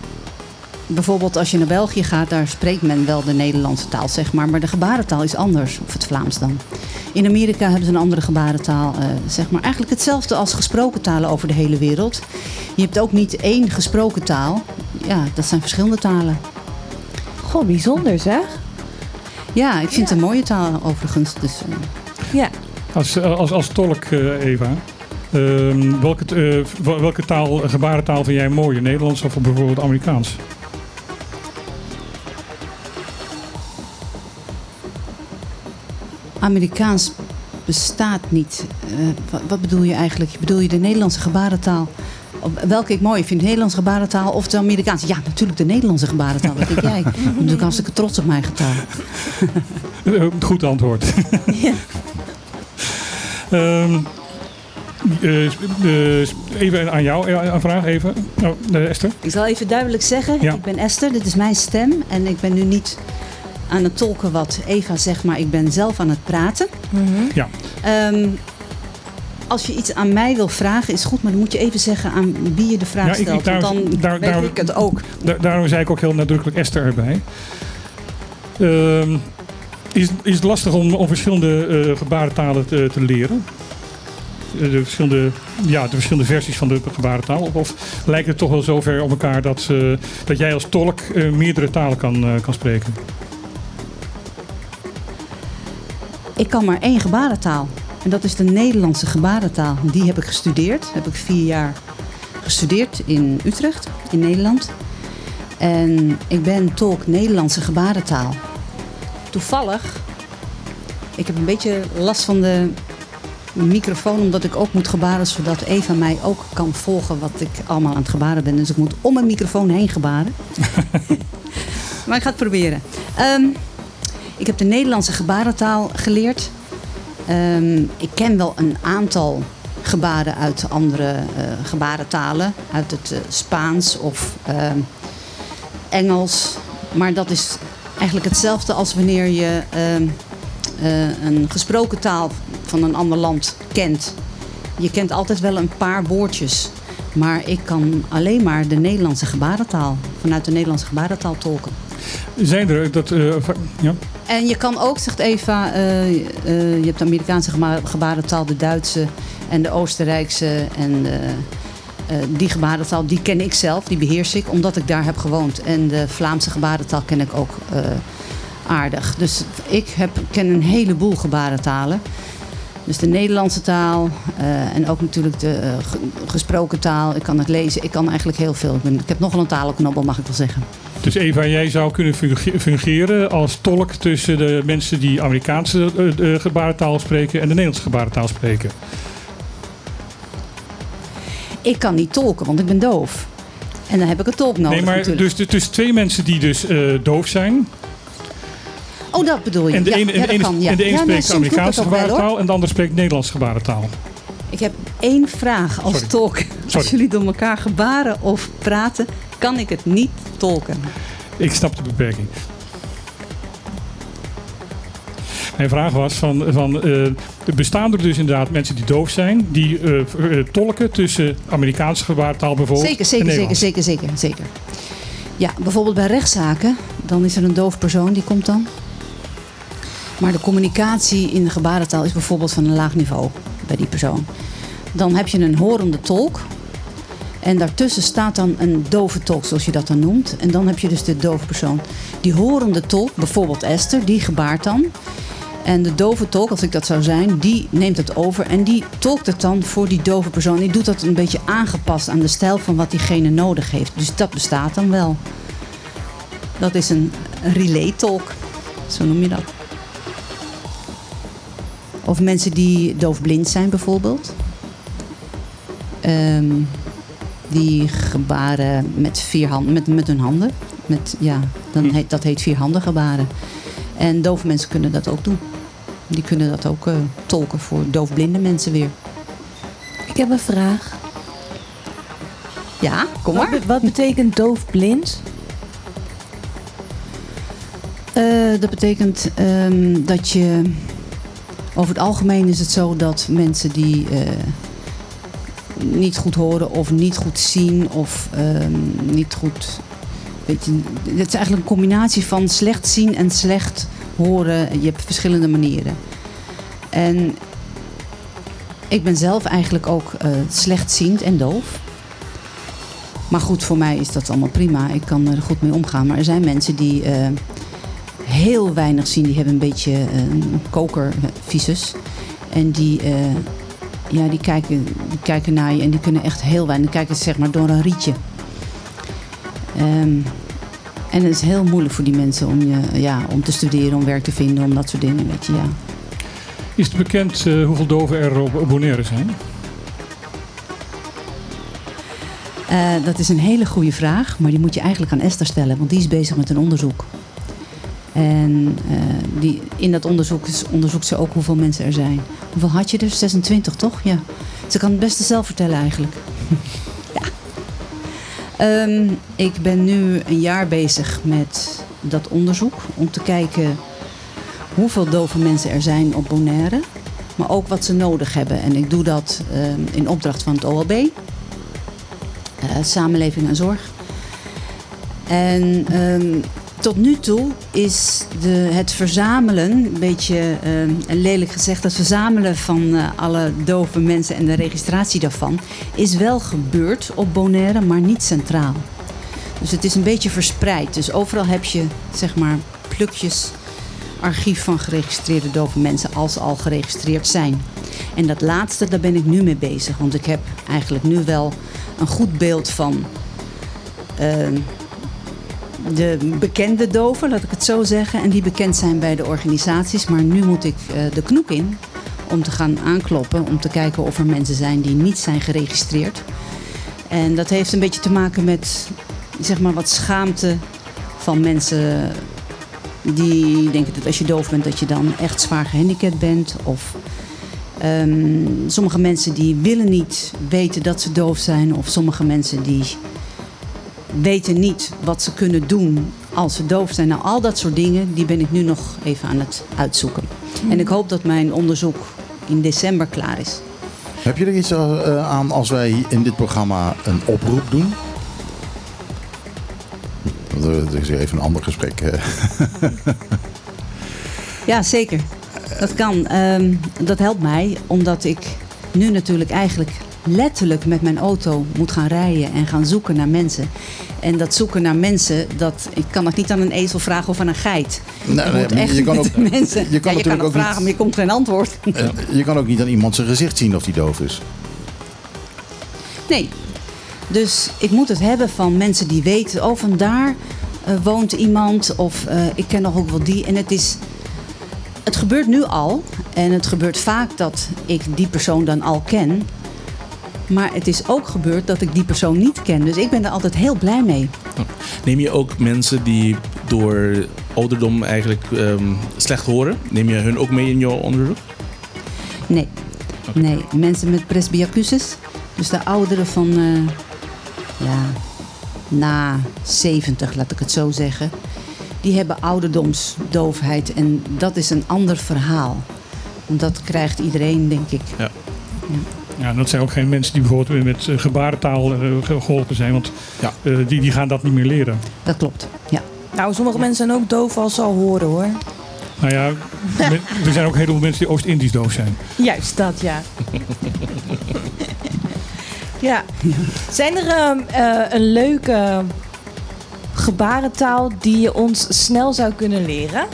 bijvoorbeeld als je naar België gaat, daar spreekt men wel de Nederlandse taal, zeg maar. Maar de gebarentaal is anders, of het Vlaams dan. In Amerika hebben ze een andere gebarentaal, eh, zeg maar. Eigenlijk hetzelfde als gesproken talen over de hele wereld. Je hebt ook niet één gesproken taal. Ja, dat zijn verschillende talen. Goh, bijzonder zeg. Ja, ik vind het een mooie taal overigens. Dus, eh, Ja. Als, als, als tolk, eh, Eva, ehm, welke, eh, welke taal, gebarentaal vind jij mooier? Nederlands of bijvoorbeeld Amerikaans? Amerikaans bestaat niet. Eh, wat, wat bedoel je eigenlijk? Bedoel je de Nederlandse gebarentaal? Welke ik mooi vind, de Nederlandse gebarentaal of de Amerikaanse? Ja, natuurlijk de Nederlandse gebarentaal. Wat denk jij? [LAUGHS] Ik ben natuurlijk hartstikke trots op mijn taal. Eh, goed antwoord. [LAUGHS] Ehm, eh, eh, even aan jou eh, een vraag, even. Oh, eh, Esther. Ik zal even duidelijk zeggen, Ja. ik ben Esther, dit is mijn stem. En ik ben nu niet aan het tolken wat Eva zegt, maar ik ben zelf aan het praten. Ja. Ehm, als je iets aan mij wil vragen, is goed, maar dan moet je even zeggen aan wie je de vraag Ja, ik- ik- stelt. daar- want dan daar- weet daar- ik het ook. Da- daarom zei ik ook heel nadrukkelijk Esther erbij. Ehm, is, is het lastig om, om verschillende eh, gebarentalen te, te leren? De verschillende, ja, de verschillende versies van de gebarentaal? Of, of lijkt het toch wel zover op elkaar dat, eh, dat jij als tolk eh, meerdere talen kan, eh, kan spreken? Ik kan maar één gebarentaal. En dat is de Nederlandse gebarentaal. Die heb ik gestudeerd. Heb ik vier jaar gestudeerd in Utrecht, in Nederland. En ik ben tolk Nederlandse gebarentaal. Toevallig, ik heb een beetje last van de microfoon, omdat ik ook moet gebaren, zodat Eva mij ook kan volgen wat ik allemaal aan het gebaren ben. Dus ik moet om mijn microfoon heen gebaren. [LAUGHS] maar ik ga het proberen. Ehm, ik heb de Nederlandse gebarentaal geleerd. Ehm, ik ken wel een aantal gebaren uit andere eh, gebarentalen. Uit het eh, Spaans of ehm, Engels. Maar dat is eigenlijk hetzelfde als wanneer je eh, een gesproken taal van een ander land kent. Je kent altijd wel een paar woordjes. Maar ik kan alleen maar de Nederlandse gebarentaal, vanuit de Nederlandse gebarentaal tolken. Zijn er dat. eh, ja? En je kan ook, zegt Eva, eh, eh, je hebt de Amerikaanse gebarentaal, de Duitse en de Oostenrijkse. En die gebarentaal, die ken ik zelf, die beheers ik, omdat ik daar heb gewoond. En de Vlaamse gebarentaal ken ik ook aardig. Dus ik heb, ken een heleboel gebarentalen. Dus de Nederlandse taal eh, en ook natuurlijk de eh, ge- gesproken taal. Ik kan het lezen, ik kan eigenlijk heel veel. Ik, ben, ik heb nogal een talenknobbel, mag ik wel zeggen. Dus Eva, jij zou kunnen funge- fungeren als tolk tussen de mensen die Amerikaanse eh, gebarentaal spreken en de Nederlandse gebarentaal spreken. Ik kan niet tolken, want ik ben doof. En dan heb ik een tolk nodig nee, maar natuurlijk. dus tussen twee mensen die dus doof zijn. Oh, dat bedoel je. En de ja, ene, ja, en de dat ene, kan, ja. en de ene nee, spreekt ik Amerikaanse wel, gebarentaal en de ander spreekt Nederlandse gebarentaal. Ik heb één vraag als Sorry. tolk. Sorry. Als jullie door elkaar gebaren of praten, kan ik het niet tolken. Ik snap de beperking. Mijn vraag was van, van eh, bestaan er dus inderdaad mensen die doof zijn, die eh, tolken tussen Amerikaanse gebarentaal bijvoorbeeld Zeker, en zeker, zeker, Nederlands? zeker, zeker, zeker. Ja, bijvoorbeeld bij rechtszaken, dan is er een doof persoon die komt dan. Maar de communicatie in de gebarentaal is bijvoorbeeld van een laag niveau bij die persoon. Dan heb je een horende tolk. En daartussen staat dan een dove tolk, zoals je dat dan noemt. En dan heb je dus de dove persoon. Die horende tolk, bijvoorbeeld Esther, die gebaart dan. En de dove tolk, als ik dat zou zijn, die neemt het over. En die tolkt het dan voor die dove persoon. Die doet dat een beetje aangepast aan de stijl van wat diegene nodig heeft. Dus dat bestaat dan wel. Dat is een relay-tolk. Zo noem je dat. Of mensen die doofblind zijn bijvoorbeeld. Ehm, die gebaren met, vier hand, met, met hun handen. Met, ja, dan Hm. heet, dat heet vierhanden gebaren. En dove mensen kunnen dat ook doen. Die kunnen dat ook eh, tolken voor doofblinde mensen weer. Ik heb een vraag. Ja, kom Wat, maar. be- wat betekent doofblind? dat betekent ehm, dat je... Over het algemeen is het zo dat mensen die eh, niet goed horen of niet goed zien of ehm, niet goed... Weet je, het is eigenlijk een combinatie van slecht zien en slecht horen. Je hebt verschillende manieren. En ik ben zelf eigenlijk ook eh, slechtziend en doof. Maar goed, voor mij is dat allemaal prima. Ik kan er goed mee omgaan. Maar er zijn mensen die eh, heel weinig zien. Die hebben een beetje eh, een kokervisus. En die, eh, ja, die, kijken, die kijken naar je en die kunnen echt heel weinig. Die kijken zeg maar door een rietje. Ehm, en het is heel moeilijk voor die mensen om, je, ja, om te studeren, om werk te vinden, om dat soort dingen. Weet je, ja. Is het bekend eh, hoeveel doven er op Bonaire zijn? Eh, dat is een hele goede vraag, maar die moet je eigenlijk aan Esther stellen, want die is bezig met een onderzoek. En eh, die, in dat onderzoek onderzoekt ze ook hoeveel mensen er zijn. Hoeveel had je er? 26, toch? Ja. Ze kan het beste zelf vertellen eigenlijk. [LAUGHS] ja. Ehm, ik ben nu een jaar bezig met dat onderzoek om te kijken hoeveel dove mensen er zijn op Bonaire. Maar ook wat ze nodig hebben. En ik doe dat ehm, in opdracht van het OLB. eh, samenleving en zorg. En ehm, tot nu toe is de, het verzamelen, een beetje ehm, lelijk gezegd, het verzamelen van eh, alle dove mensen en de registratie daarvan, is wel gebeurd op Bonaire, maar niet centraal. Dus het is een beetje verspreid. Dus overal heb je, zeg maar, plukjes archief van geregistreerde dove mensen als al geregistreerd zijn. En dat laatste, daar ben ik nu mee bezig. Want ik heb eigenlijk nu wel een goed beeld van ehm, de bekende doven, laat ik het zo zeggen. En die bekend zijn bij de organisaties. Maar nu moet ik eh, de knoek in om te gaan aankloppen. Om te kijken of er mensen zijn die niet zijn geregistreerd. En dat heeft een beetje te maken met zeg maar, wat schaamte van mensen die denken dat als je doof bent dat je dan echt zwaar gehandicapt bent. Of ehm, sommige mensen die willen niet weten dat ze doof zijn. Of sommige mensen die weten niet wat ze kunnen doen als ze doof zijn. Nou, al dat soort dingen, die ben ik nu nog even aan het uitzoeken. En ik hoop dat mijn onderzoek in december klaar is. Heb je er iets eh, aan als wij in dit programma een oproep doen? Want, eh, is even een ander gesprek. eh. [LAUGHS] Ja, zeker. Dat kan. Ehm, dat helpt mij, omdat ik nu natuurlijk eigenlijk letterlijk met mijn auto moet gaan rijden en gaan zoeken naar mensen. En dat zoeken naar mensen, dat, ik kan dat niet aan een ezel vragen of aan een geit. Nee, je nee, moet maar echt je kan ook- [LAUGHS] mensen. je kan ja, je kan natuurlijk ook ook niet- vragen, maar je komt geen antwoord. Eh, je kan ook niet aan iemand zijn gezicht zien of die doof is. Nee. Dus ik moet het hebben van mensen die weten, oh vandaar eh, woont iemand of eh, ik ken nog ook wel die. En het is, het gebeurt nu al en het gebeurt vaak dat ik die persoon dan al ken. Maar het is ook gebeurd dat ik die persoon niet ken. Dus ik ben er altijd heel blij mee. Neem je ook mensen die door ouderdom eigenlijk ehm, slecht horen? Neem je hun ook mee in jouw onderzoek? Nee. Nee, mensen met presbyacusis. Dus de ouderen van, eh, ja, na 70, laat ik het zo zeggen. Die hebben ouderdomsdoofheid. En dat is een ander verhaal. Want dat krijgt iedereen, denk ik. Ja. Ja, en dat zijn ook geen mensen die bijvoorbeeld met eh, gebarentaal eh, ge- geholpen zijn. Want Ja. eh, die, die gaan dat niet meer leren. Dat klopt, ja. Nou, sommige mensen zijn ook doof als ze al horen hoor. Nou ja, [LAUGHS] er zijn ook heel veel mensen die Oost-Indisch doof zijn. Juist dat, ja. [LAUGHS] ja. Zijn er ehm, eh, een leuke gebarentaal die je ons snel zou kunnen leren?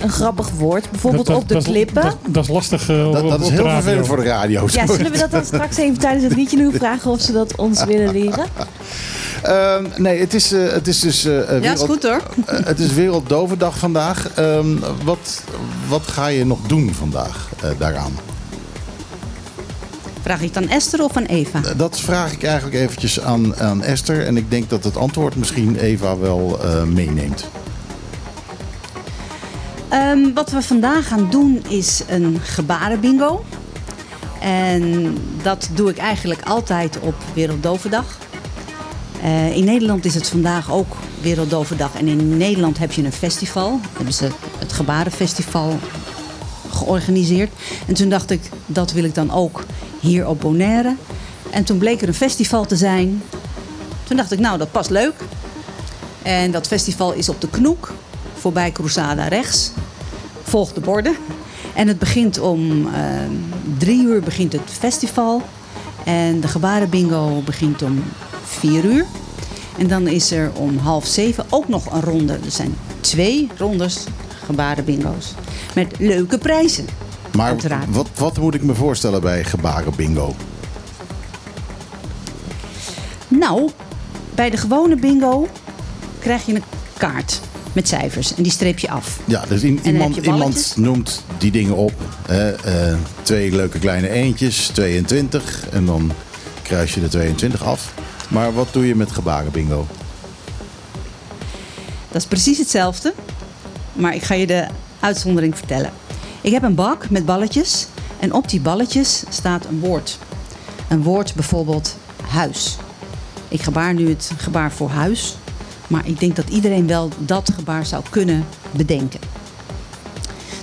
Een grappig woord, bijvoorbeeld Dat- op de dat, klippen. Dat, dat is lastig eh, op, Dat, op is heel vervelend voor de radio. ja, zullen we dat dan straks even tijdens het liedje doen vragen of ze dat ons [LAUGHS] willen leren? Ehm, nee, het is, eh, het is dus... eh, Ja, is wereld- goed hoor. het is Werelddovendag vandaag. Ehm, wat, wat ga je nog doen vandaag eh, daaraan? Vraag ik aan Esther of aan Eva? Dat vraag ik eigenlijk eventjes aan, aan Esther. En ik denk dat het antwoord misschien Eva wel eh, meeneemt. Ehm, wat we vandaag gaan doen is een gebarenbingo. En dat doe ik eigenlijk altijd op Werelddovendag. Eh, in Nederland is het vandaag ook Wereldoverdag. En in Nederland heb je een festival. Hebben ze het Gebarenfestival georganiseerd. En toen dacht ik, dat wil ik dan ook hier op Bonaire. En toen bleek er een festival te zijn. Toen dacht ik, nou, dat past leuk. En dat festival is op de Knoek, voorbij Cruzada rechts. Volg de borden. En het begint om eh, drie uur begint het festival. En de gebarenbingo begint om vier uur. En dan is er om half zeven ook nog een ronde. Er zijn twee rondes gebarenbingo's. Met leuke prijzen. Maar Uiteraard. wat, wat moet ik me voorstellen bij gebaren bingo? Nou, bij de gewone bingo krijg je een kaart met cijfers. En die streep je af. Ja, dus iemand, iemand noemt die dingen op. Hè, eh, twee leuke kleine eentjes, 22. En dan kruis je de 22 af. Maar wat doe je met gebaren bingo? Dat is precies hetzelfde. Maar ik ga je de uitzondering vertellen. Ik heb een bak met balletjes. En op die balletjes staat een woord. Een woord bijvoorbeeld huis. Ik gebaar nu het gebaar voor huis. Maar ik denk dat iedereen wel dat gebaar zou kunnen bedenken.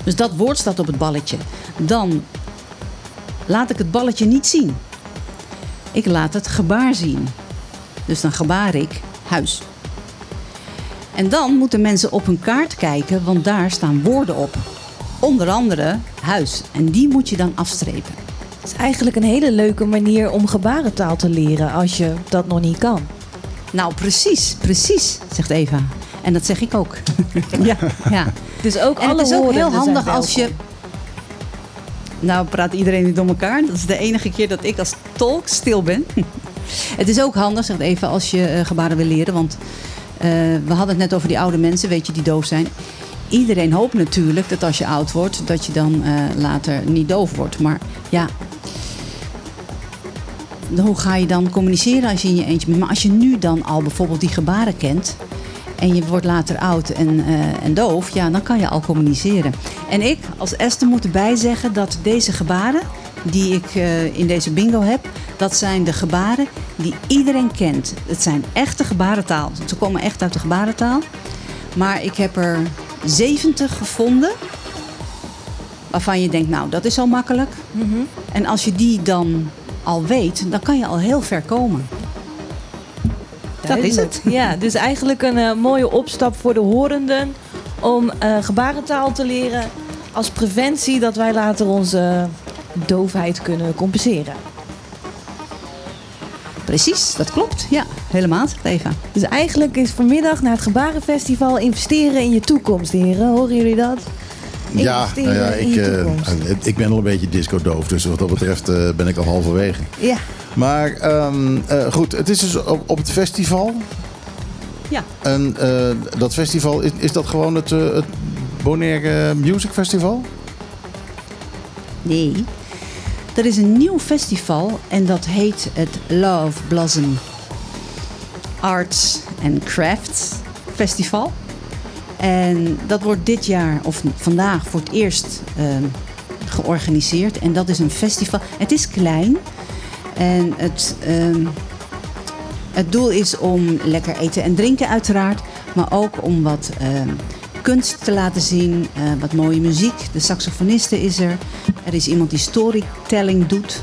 Dus dat woord staat op het balletje. Dan laat ik het balletje niet zien. Ik laat het gebaar zien. Dus dan gebaar ik huis. En dan moeten mensen op hun kaart kijken, want daar staan woorden op. Onder andere huis. En die moet je dan afstrepen. Het is eigenlijk een hele leuke manier om gebarentaal te leren als je dat nog niet kan. Nou, precies, precies, zegt Eva. En dat zeg ik ook. [LAUGHS] ja, ja. Dus ook En alle het is ook heel handig als je. Nou, praat iedereen nu door elkaar. Dat is de enige keer dat ik als tolk stil ben. [LAUGHS] het is ook handig, zegt Eva, als je eh, gebaren wil leren. Want eh, we hadden het net over die oude mensen, weet je, die doof zijn. Iedereen hoopt natuurlijk dat als je oud wordt, dat je dan eh, later niet doof wordt. Maar ja, hoe ga je dan communiceren als je in je eentje bent? Maar als je nu dan al bijvoorbeeld die gebaren kent en je wordt later oud en, eh, en doof, ja, dan kan je al communiceren. En ik als Esther moet erbij zeggen dat deze gebaren die ik eh, in deze bingo heb, dat zijn de gebaren die iedereen kent. Het zijn echte gebarentaal. Ze komen echt uit de gebarentaal. Maar ik heb er 70 gevonden waarvan je denkt, nou, dat is al makkelijk. En als je die dan al weet, dan kan je al heel ver komen. Dat is het. Ja, dus eigenlijk een eh, mooie opstap voor de horenden om eh, gebarentaal te leren als preventie dat wij later onze doofheid kunnen compenseren. Precies, dat klopt. Ja, helemaal, Eva. Dus eigenlijk is vanmiddag naar het Gebarenfestival investeren in je toekomst, heren. Horen jullie dat? Ja, nou ja in ik, eh, ik ben al een beetje disco-doof. Dus wat dat betreft eh, ben ik al halverwege. Ja. Maar ehm, eh, goed, het is dus op, op het festival. Ja. En dat festival, is, is dat gewoon het, het Bonaire Music Festival? Nee. Er is een nieuw festival en dat heet het Love Blossom Arts and Crafts Festival. En dat wordt dit jaar, of vandaag, voor het eerst ehm, georganiseerd. En dat is een festival. Het is klein. En het, ehm, het doel is om lekker eten en drinken uiteraard. Maar ook om wat ehm, kunst te laten zien. eh, wat mooie muziek. De saxofoniste is er. Er is iemand die storytelling doet.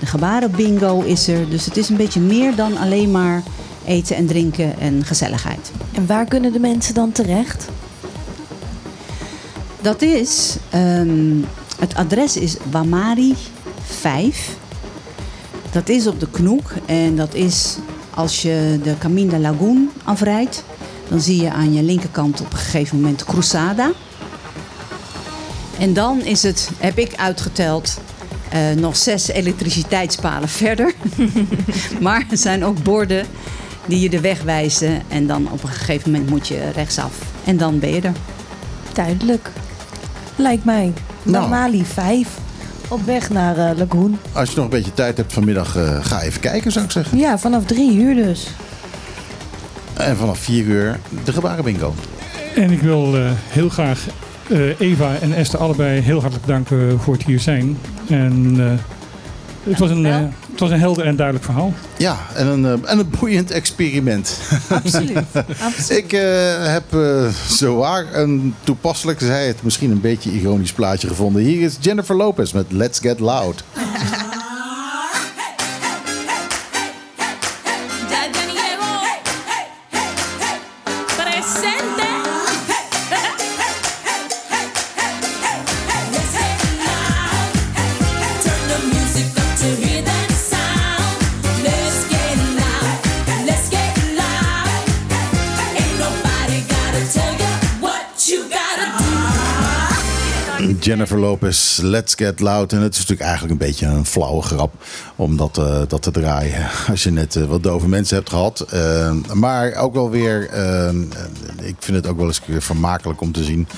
De gebarenbingo is er. Dus het is een beetje meer dan alleen maar eten en drinken en gezelligheid. En waar kunnen de mensen dan terecht? Dat is, ehm, het adres is Wamari 5. Dat is op de Knoek en dat is als je de Camino Lagoon afrijdt. Dan zie je aan je linkerkant op een gegeven moment Cruzada. En dan is het, heb ik uitgeteld, eh, nog zes elektriciteitspalen [LAUGHS] verder. [LAUGHS] maar er zijn ook borden die je de weg wijzen. En dan op een gegeven moment moet je rechtsaf. En dan ben je er. Duidelijk. Lijkt mij. Nou. Mali 5. Op weg naar eh, Lagoon. Als je nog een beetje tijd hebt vanmiddag, eh, ga even kijken zou ik zeggen. Ja, vanaf drie uur dus. En vanaf 4 uur de gebarenbingo. En ik wil eh, heel graag eh, Eva en Esther allebei heel hartelijk bedanken voor het hier zijn. En eh, het, was een, eh, het was een helder en duidelijk verhaal. Ja, en een, eh, en een boeiend experiment. Absoluut. [LAUGHS] Absoluut. Ik eh, heb eh zowaar een toepasselijk, zei het misschien een beetje ironisch plaatje gevonden. Hier is Jennifer Lopez met Let's Get Loud. [LAUGHS] Jennifer Lopez, Let's Get Loud. En het is natuurlijk eigenlijk een beetje een flauwe grap om dat, eh, dat te draaien. [LAUGHS] Als je net eh, wat dove mensen hebt gehad. Eh, maar ook wel weer, ik vind het ook wel eens vermakelijk om te zien.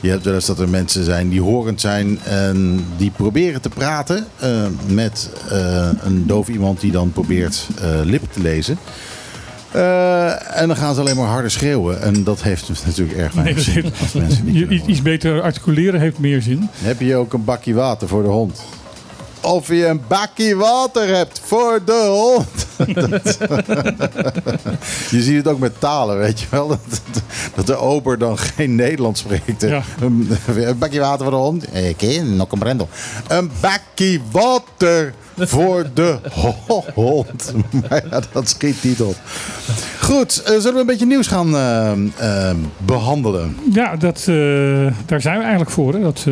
Je hebt wel eens dat er mensen zijn die horend zijn en die proberen te praten met een doof iemand die dan probeert lippen te lezen. Eh, en dan gaan ze alleen maar harder schreeuwen. En dat heeft natuurlijk erg weinig zin als mensen niet iets- iets beter articuleren heeft meer zin. heb je ook een bakje water voor de hond? Of je een bakje water hebt voor de hond. Dat- [LAUGHS] je ziet het ook met talen, weet je wel. Dat, dat de ober dan geen Nederlands spreekt. Ja. Een, een bakje water voor de hond? Oké, no comprendo. Een bakje water voor de hond. [LAUGHS] Maar ja, dat schiet niet op. Goed, eh, zullen we een beetje nieuws gaan eh, eh, behandelen? Ja, dat, daar zijn we eigenlijk voor. Hè. Dat,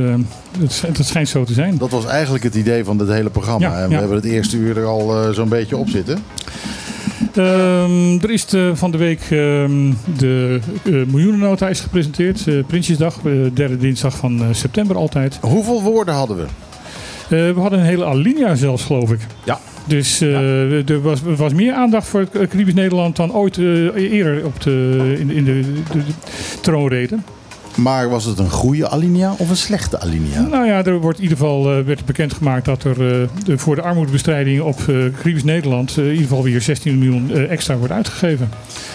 dat, dat schijnt zo te zijn. Dat was eigenlijk het idee van dit hele programma. Ja, en we ja. hebben het eerste uur er al zo'n beetje op zitten. Ehm, er is de- van de week ehm, de miljoenennota is gepresenteerd. Prinsjesdag, eh, derde dinsdag van september altijd. Hoeveel woorden hadden we? Eh, we hadden een hele alinea zelfs, geloof ik. Ja. Dus eh, er was, was meer aandacht voor het Caribisch Nederland dan ooit eh, eerder op de, in, de- in de, de, de troonrede. Maar was het een goede alinea of een slechte alinea? Nou ja, er wordt in ieder geval werd bekendgemaakt dat er voor de armoedebestrijding op eh Caribisch Nederland in ieder geval weer 16 miljoen extra wordt uitgegeven.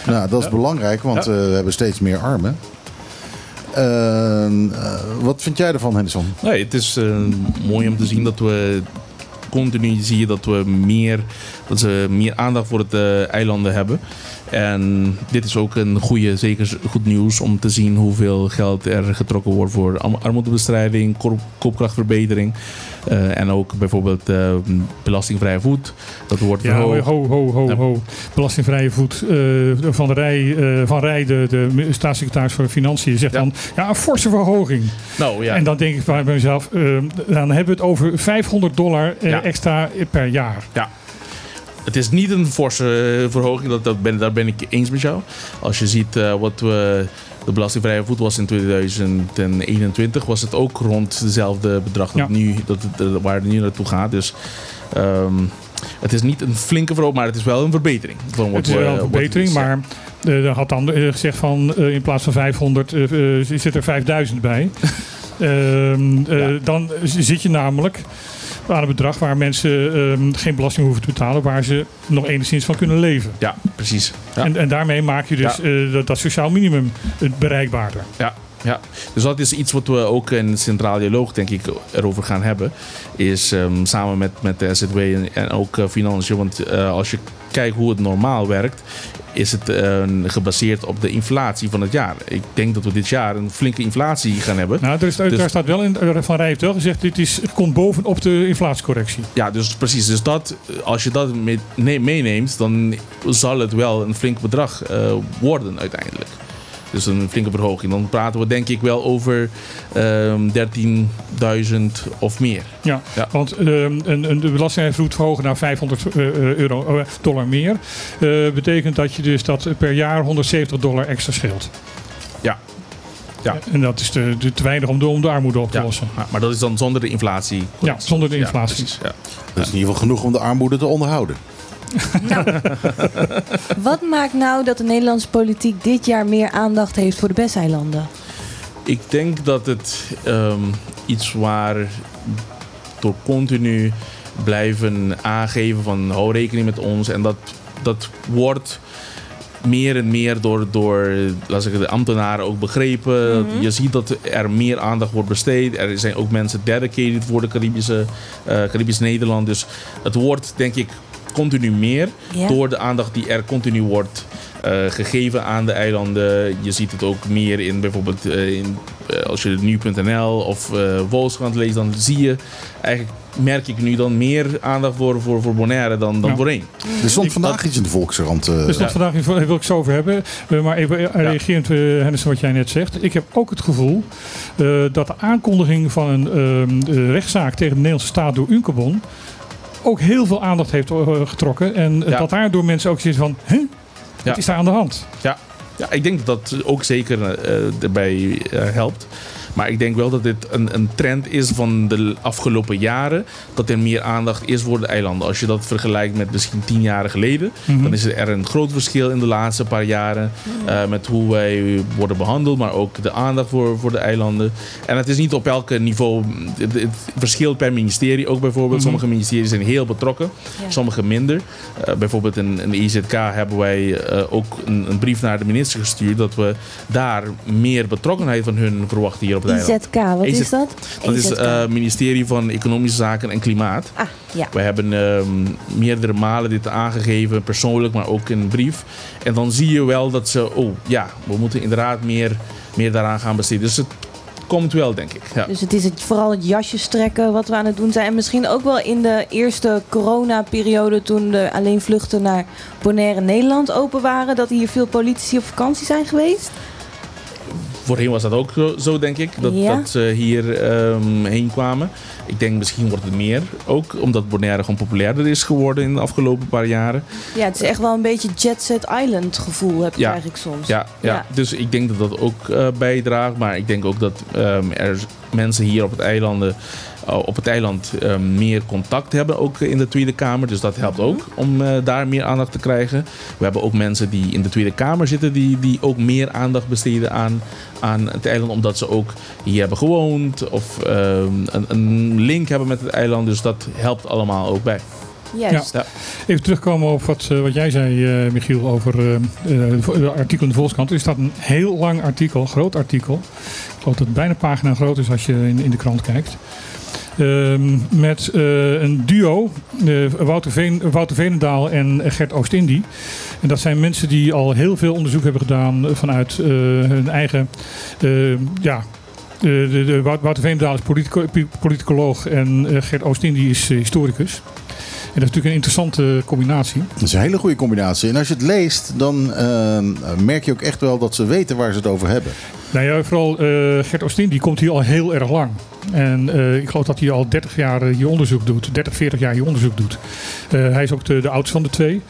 Nou, dat is belangrijk, want Ja. we hebben steeds meer armen. Ehm, eh, wat vind jij ervan, Henderson? Nee, het is eh, mooi om te zien dat we continu zien dat we meer, dat ze meer aandacht voor de eilanden hebben. En dit is ook een goede, zeker goed nieuws om te zien hoeveel geld er getrokken wordt voor arm- armoedebestrijding, koop- koopkrachtverbetering. Eh, en ook bijvoorbeeld eh, belastingvrije voet. Dat wordt Ja, verhoogd. ho, ho, ho, Ja. ho. Belastingvrije voet eh, van, de Rij, van Rij, de, de staatssecretaris voor Financiën, zegt Ja. dan ja, een forse verhoging. Nou ja, En dan denk ik bij mezelf, dan hebben we het over 500 dollar Ja. extra per jaar. Het is niet een forse eh, verhoging, dat, dat ben, daar ben ik eens met jou. Als je ziet eh, wat we, de belastingvrije voet was in 2021, was het ook rond dezelfde bedrag dat Ja. nu, dat, eh, waar het nu naartoe gaat. Dus ehm, het is niet een flinke verhoging, maar het is wel een verbetering. Van wat Het is we- wel een verbetering, is, maar er had dan gezegd van in plaats van 500 eh, eh, zit er 5000 bij. [LAUGHS] Ehm, eh. Dan zit je namelijk aan een bedrag waar mensen ehm, geen belasting hoeven te betalen, waar ze nog enigszins van kunnen leven. Ja, precies. Ja. En, en daarmee maak je dus Ja. eh, dat, dat sociaal minimum bereikbaarder. Ja, ja, dus dat is iets wat we ook in Centraal Dialoog denk ik erover gaan hebben. Is ehm, samen met, met de SZW en, en ook eh, financiën. Want eh, als je kijkt hoe het normaal werkt, is het eh, gebaseerd op de inflatie van het jaar. Ik denk dat we dit jaar een flinke inflatie gaan hebben. Nou, er is, Dus- daar staat wel in, eh, Van Rij heeft wel gezegd, dit is, komt bovenop de inflatiecorrectie. Ja, dus precies. Dus dat, als je dat mee- nee- meeneemt, dan zal het wel een flink bedrag eh, worden uiteindelijk. Dus een flinke verhoging. Dan praten we denk ik wel over ehm 13.000 of meer. Ja, Ja. want ehm, een, een, de belastingvloed verhogen naar 500 eh, euro, eh, dollar meer. eh, betekent dat je dus dat per jaar 170 dollar extra scheelt. Ja. Ja. En dat is te, weinig om de, om de armoede op te Ja, lossen. maar, maar dat is dan zonder de inflatie. Ja, zonder de inflatie. ja. Dat is in ieder geval genoeg om de armoede te onderhouden. [LAUGHS] Wat maakt nou dat de Nederlandse politiek dit jaar meer aandacht heeft voor de Besseilanden? Ik denk dat het ehm, iets waar door continu blijven aangeven van hou rekening met ons en dat, dat wordt meer en meer door, door laat ik zeggen, de ambtenaren ook begrepen. Je ziet dat er meer aandacht wordt besteed. Er zijn ook mensen dedicated voor de Caribische, eh Caribisch Nederland. Dus het wordt denk ik continu meer door de aandacht die er continu wordt eh, gegeven aan de eilanden. Je ziet het ook meer in bijvoorbeeld eh, in, eh, als je nu.nl of eh Volkskrant leest, dan zie je eigenlijk merk ik nu dan meer aandacht voor, voor, voor Bonaire dan, dan Ja. voorheen. Er stond vandaag iets in de Volkskrant. eh, Dus dat vandaag wil ik het zo over hebben. Maar even eh, reagerend, uh, Henderson, wat jij net zegt. Ik heb ook het gevoel eh, dat de aankondiging van een ehm, eh, rechtszaak tegen de Nederlandse staat door Uncabon ook heel veel aandacht heeft eh, getrokken. En Ja. dat daardoor mensen ook zitten van? Wat Ja. is daar aan de hand? Ja, ja ik denk dat dat ook zeker eh, erbij eh, helpt. Maar ik denk wel dat dit een, een trend is van de afgelopen jaren. Dat er meer aandacht is voor de eilanden. Als je dat vergelijkt met misschien tien jaar geleden. Mhm. Dan is er een groot verschil in de laatste paar jaren. eh, met hoe wij worden behandeld. Maar ook de aandacht voor, voor de eilanden. En het is niet op elk niveau. Het, het verschilt per ministerie ook bijvoorbeeld. Mhm. Sommige ministeries zijn heel betrokken. Ja. Sommige minder. Eh, bijvoorbeeld in, in de IZK hebben wij eh, ook een, een brief naar de minister gestuurd. Dat we daar meer betrokkenheid van hun verwachten hier op IZK, wat is dat? Dat is het ministerie van Economische Zaken en Klimaat. Ah, ja. We hebben ehm, meerdere malen dit aangegeven, persoonlijk, maar ook in een brief. En dan zie je wel dat ze, oh ja, we moeten inderdaad meer, meer daaraan gaan besteden. Dus het komt wel, denk ik. Ja. Dus het is het, vooral het jasje strekken wat we aan het doen zijn. En misschien ook wel in de eerste coronaperiode toen de alleen vluchten naar Bonaire Nederland open waren. Dat hier veel politici op vakantie zijn geweest. Voorheen was dat ook zo, denk ik, dat, Ja. dat ze hier ehm, heen kwamen. Ik denk misschien wordt het meer, ook omdat Bonaire gewoon populairder is geworden in de afgelopen paar jaren. Ja, het is echt wel een beetje Jet Set Island gevoel heb je Ja. eigenlijk soms. Ja, ja. Ja. dus ik denk dat dat ook eh, bijdraagt. Maar ik denk ook dat ehm, er mensen hier op het, eilanden, eh, op het eiland ehm, meer contact hebben, ook in de Tweede Kamer. Dus dat helpt ook om eh, daar meer aandacht te krijgen. We hebben ook mensen die in de Tweede Kamer zitten, die, die ook meer aandacht besteden aan, aan het eiland, omdat ze ook hier hebben gewoond of ehm, een, een link hebben met het eiland. Dus dat helpt allemaal ook bij. Juist. Ja. Even terugkomen op wat, eh, wat jij zei, eh, Michiel, over eh, eh, het artikel in de Volkskrant. Er staat een heel lang artikel, groot artikel. Ik geloof dat het bijna pagina groot is als je in, in de krant kijkt. Ehm, met eh, een duo, eh, Wouter, Veen, Wouter Veenendaal en Gert Oost-Indie. En dat zijn mensen die al heel veel onderzoek hebben gedaan vanuit eh, hun eigen ja, de, de, de, Wout- Wouter Veenendaal is politico- politicoloog en Gert Oost-Indie is historicus. Dat is natuurlijk een interessante combinatie. Dat is een hele goede combinatie. En als je het leest, dan ehm, merk je ook echt wel dat ze weten waar ze het over hebben. Nou ja, vooral eh, Gert Oostin, die komt hier al heel erg lang. En eh, ik geloof dat hij al 30 jaar eh, hier onderzoek doet. 30, 40 jaar hier onderzoek doet. Eh, hij is ook de, de oudste van de twee.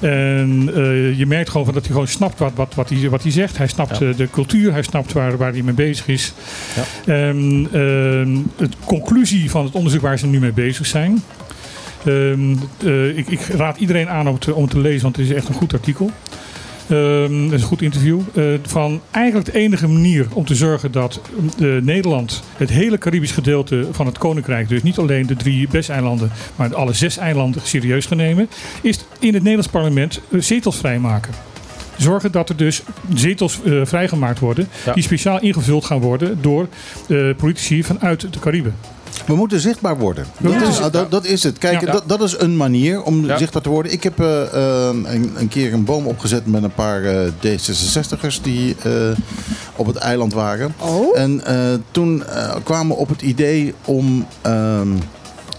En eh, je merkt gewoon van dat hij gewoon snapt wat, wat, wat, hij, wat hij zegt. Hij snapt Ja. eh, de cultuur, hij snapt waar, waar hij mee bezig is. Ja. En ehm, de conclusie van het onderzoek waar ze nu mee bezig zijn. Ehm, eh, ik, ik raad iedereen aan om het te lezen, want het is echt een goed artikel. Ehm, het is een goed interview. Eh, van eigenlijk de enige manier om te zorgen dat eh, Nederland het hele Caribisch gedeelte van het Koninkrijk, dus niet alleen de drie BES-eilanden, maar alle zes eilanden serieus gaan nemen, is in het Nederlands parlement zetels vrijmaken. Zorgen dat er dus zetels vrijgemaakt worden, Ja. die speciaal ingevuld gaan worden door politici vanuit de Cariben. We moeten zichtbaar worden. Dat, Ja. is, dat, dat is het. Kijk, Ja. dat, dat is een manier om Ja. zichtbaar te worden. Ik heb eh, eh, een, een keer een boom opgezet met een paar eh, D66'ers die eh, op het eiland waren. Oh? En eh, toen kwamen we op het idee om ehm,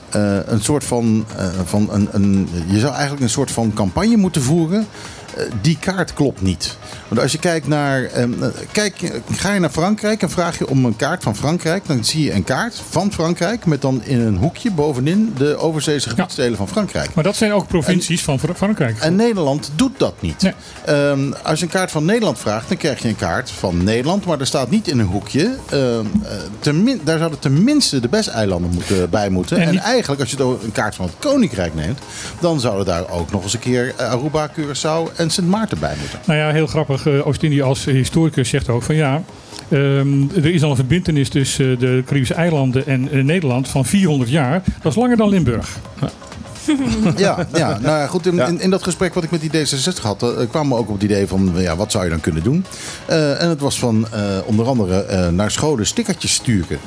eh, een soort van, eh, van een, een, je zou eigenlijk een soort van campagne moeten voeren. Die kaart klopt niet. Want als je kijkt naar, ehm, eh, kijk, ga je naar Frankrijk en vraag je om een kaart van Frankrijk, dan zie je een kaart van Frankrijk met dan in een hoekje bovenin de overzeese gebiedsdelen van Frankrijk. Maar dat zijn ook provincies van Fr- Frankrijk. En Nederland doet dat niet. Nee. Ehm, als je een kaart van Nederland vraagt, dan krijg je een kaart van Nederland. Maar er staat niet in een hoekje. ehm, eh, tenmin- daar zouden tenminste de BES-eilanden moeten, bij moeten. En En, eigenlijk, als je een kaart van het Koninkrijk neemt... dan zouden daar ook nog eens een keer eh, Aruba, Curaçao en Sint Maarten bij moeten. Nou ja, heel grappig. Eh, Oost-Indie als historicus zegt ook van ja. ehm, er is al een verbindenis tussen eh, de Caribische eilanden en eh, Nederland van 400 jaar. Dat is langer dan Limburg. Ja, [LAUGHS] ja, nou ja, goed. In, in, in dat gesprek wat ik met die D66 had, eh, kwamen we ook op het idee van, ja, wat zou je dan kunnen doen? Eh, en het was van eh, onder andere eh, naar scholen stickertjes sturen.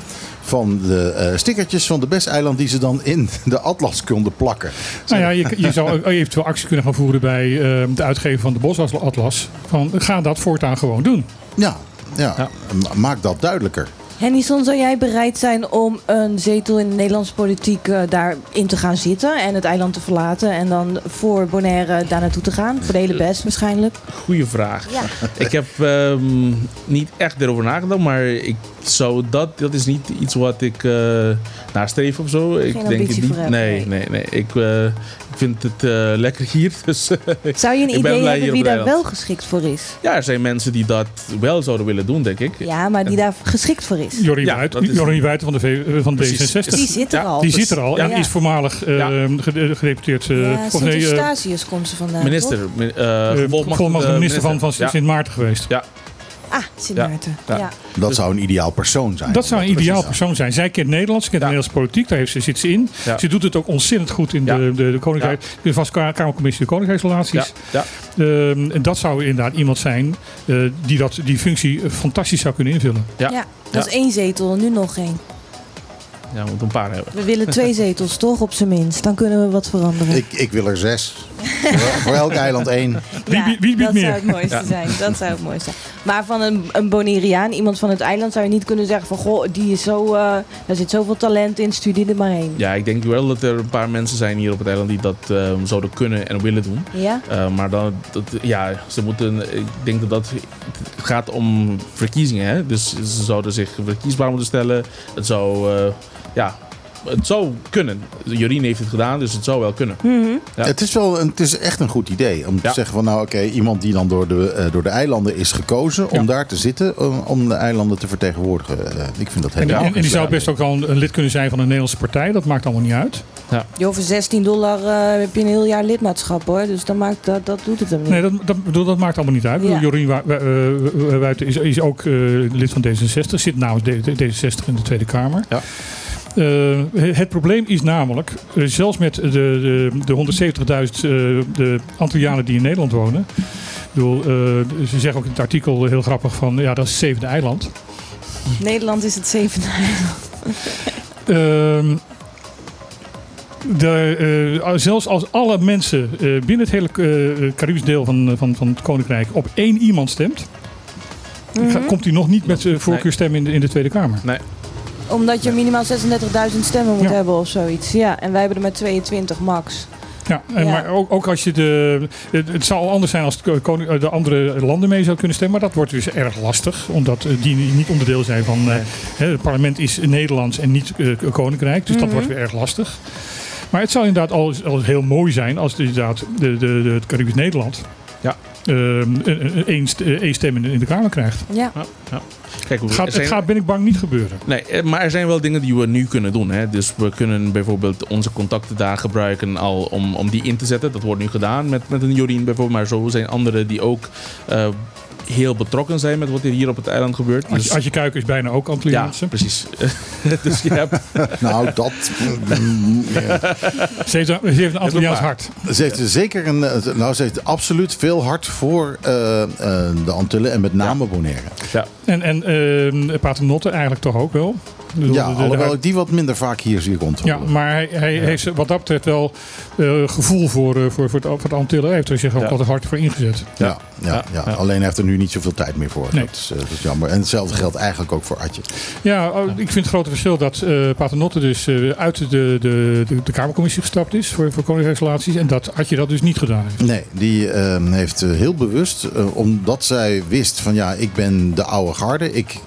Van de eh, stickertjes van de Best-eiland die ze dan in de atlas konden plakken. Nou ja, je, je zou eventueel actie kunnen gaan voeren bij eh, de uitgever van de Bosatlas. Van, ga dat voortaan gewoon doen. Ja, ja. Ja. Ma- maak dat duidelijker. Hennison, zou jij bereid zijn om een zetel in de Nederlandse politiek eh, daarin te gaan zitten en het eiland te verlaten en dan voor Bonaire daar naartoe te gaan? Voor de hele best waarschijnlijk. Goeie vraag. Ja. [LAUGHS] Ik heb ehm, niet echt erover nagedacht, maar ik zou dat, dat is niet iets wat ik eh nastreef of zo. ik het niet. nee, nee, nee. Ik, eh, ik vind het eh, lekker hier. [LAUGHS] Dus eh, Zou je een idee hebben wie daar wel geschikt voor is? ja, er zijn mensen die dat wel zouden willen doen, denk ik. Ja, maar die daar geschikt voor is. Ja, Wuit, dat is- Wuiten van de, v, van de Precies. D66. Die zit er Ja, al. Die zit er al en Ja. is voormalig eh, Ja. gede- gedeputeerd. eh, Ja, of nee, eh, Sint-Eustatius komt ze vandaan. Minister, eh, eh, gevolgmachtigde volmacht minister van, van Ja. Sint Maarten geweest. Ah, Sint Ja. Maarten. Ja. Ja. Dat zou een ideaal persoon zijn. Dat zou een ideaal persoon zijn. Zij kent Nederlands, ze kent Ja. de Nederlandse politiek, daar heeft ze, zit ze in. Ja. Ze doet het ook ontzettend goed in Ja. de, de, de Koninkrijk. De vast Kamercommissie de Koninkrijksrelaties. Ja, ja, Ehm, en dat zou inderdaad iemand zijn eh, die dat, die functie eh, fantastisch zou kunnen invullen. Ja. Ja, dat is één zetel, nu nog geen. Ja, we moeten een paar hebben. We willen twee [LAUGHS] zetels, toch? Op zijn minst. Dan kunnen we wat veranderen. Ik, ik wil er zes. voor, elk eiland één. Wie- wie- wie biedt dat meer? zou het mooiste Ja. zijn. Dat zou het mooiste zijn. Maar van een, een Bonaireaan, iemand van het eiland, zou je niet kunnen zeggen van... Goh, die is zo, eh, daar zit zoveel talent in, studie er maar heen. Ja, ik denk wel dat er een paar mensen zijn hier op het eiland die dat ehm, zouden kunnen en willen doen. Ja? Eh, maar dan, dat, ja, ze moeten, ik denk dat dat, het gaat om verkiezingen. Hè? Dus ze zouden zich verkiesbaar moeten stellen. Het zou, eh, ja, het zou kunnen. Jorien heeft het gedaan, dus het zou wel kunnen. Mhm. Ja. Het, is wel een, het is echt een goed idee om te Ja. zeggen van nou oké, iemand die dan door de, eh, door de eilanden is gekozen om Ja. daar te zitten, om, om de eilanden te vertegenwoordigen. Eh, ik vind dat En, helemaal en, en die zou best ook wel een, een lid kunnen zijn van een Nederlandse partij. Dat maakt allemaal niet uit. Jo, voor 16 dollar eh, heb je een heel jaar lidmaatschap hoor. Dus dat, maakt, dat, dat doet het hem niet. Nee, dat, dat, bedoel, dat maakt allemaal niet uit. Ik bedoel, Ja. Jorien eh, Wuiten is, is ook eh, lid van D66. Zit namens D- D66 in de Tweede Kamer. Ja. Eh, het probleem is namelijk, eh, zelfs met de, de, de 170.000 eh, de Antillianen die in Nederland wonen. Ik bedoel, eh, ze zeggen ook in het artikel heel grappig van, ja, dat is het zevende eiland. Nederland is het zevende eiland. Ehm, de, eh, zelfs als alle mensen eh, binnen het hele eh, Caribisch deel van, van, van het Koninkrijk op één iemand stemt, Mhm. komt hij nog niet met zijn voorkeurstem in de, in de Tweede Kamer. Nee. Omdat je minimaal 36.000 stemmen moet Ja. hebben of zoiets. Ja, en wij hebben er maar 22 max. Ja, en Ja. maar ook, ook als je de. Het, het zou al anders zijn als de, koning- eh, de andere landen mee zouden kunnen stemmen, maar dat wordt dus erg lastig, omdat eh, die niet onderdeel zijn van. eh, hè, het parlement is Nederlands en niet eh, Koninkrijk, dus dat Mhm. wordt weer erg lastig. Maar het zou inderdaad al, al heel mooi zijn als de, inderdaad de, de, de, het Caribisch Nederland. Één st- eh, één stem in de, in de Kamer krijgt. Ja. Ja, ja. Kijk, hoe- Het gaat, zijn- het gaat, ben ik bang, niet gebeuren. Nee, eh, maar er zijn wel dingen die we nu kunnen doen. Hè? Dus we kunnen bijvoorbeeld onze contacten daar gebruiken al om, om die in te zetten. Dat wordt nu gedaan met, met een Jorien bijvoorbeeld. Maar zo zijn anderen die ook eh, heel betrokken zijn met wat er hier op het eiland gebeurt. Als, Dus- je, als je kuiken is bijna ook ja, Antilliaanse. precies. [LAUGHS] dus je hebt, [LAUGHS] Nou, dat. ja. Ze heeft, ze heeft een Antilliaans hart. Ze heeft zeker een. eh, Nou, ze heeft absoluut veel hart voor eh, eh, de Antillen en met name Bonaire. ja, En, en ehm Paternotte eigenlijk toch ook wel. Bedoel, Ja, de- de- alhoewel ik die wat minder vaak hier zie Ja, rondwandelen. maar hij, hij heeft wat dat betreft wel eh, gevoel voor, eh, voor, voor, het, voor de Antillen. Hij heeft er zich ook Ja. altijd hard voor ingezet. Ja, ja, ja, Ja, ja. alleen hij heeft er nu niet zoveel tijd meer voor. Nee. Dat, is, eh, dat is jammer. En hetzelfde geldt eigenlijk ook voor Atje. Ja, oh, ik vind het grote verschil dat eh Paternotte dus eh, uit de, de, de, de Kamercommissie gestapt is voor, voor Koninkrijksrelaties. En dat had je dat dus niet gedaan heeft. Nee, die eh, heeft heel bewust, eh, omdat zij wist van ja, ik ben de oude garde. Ik,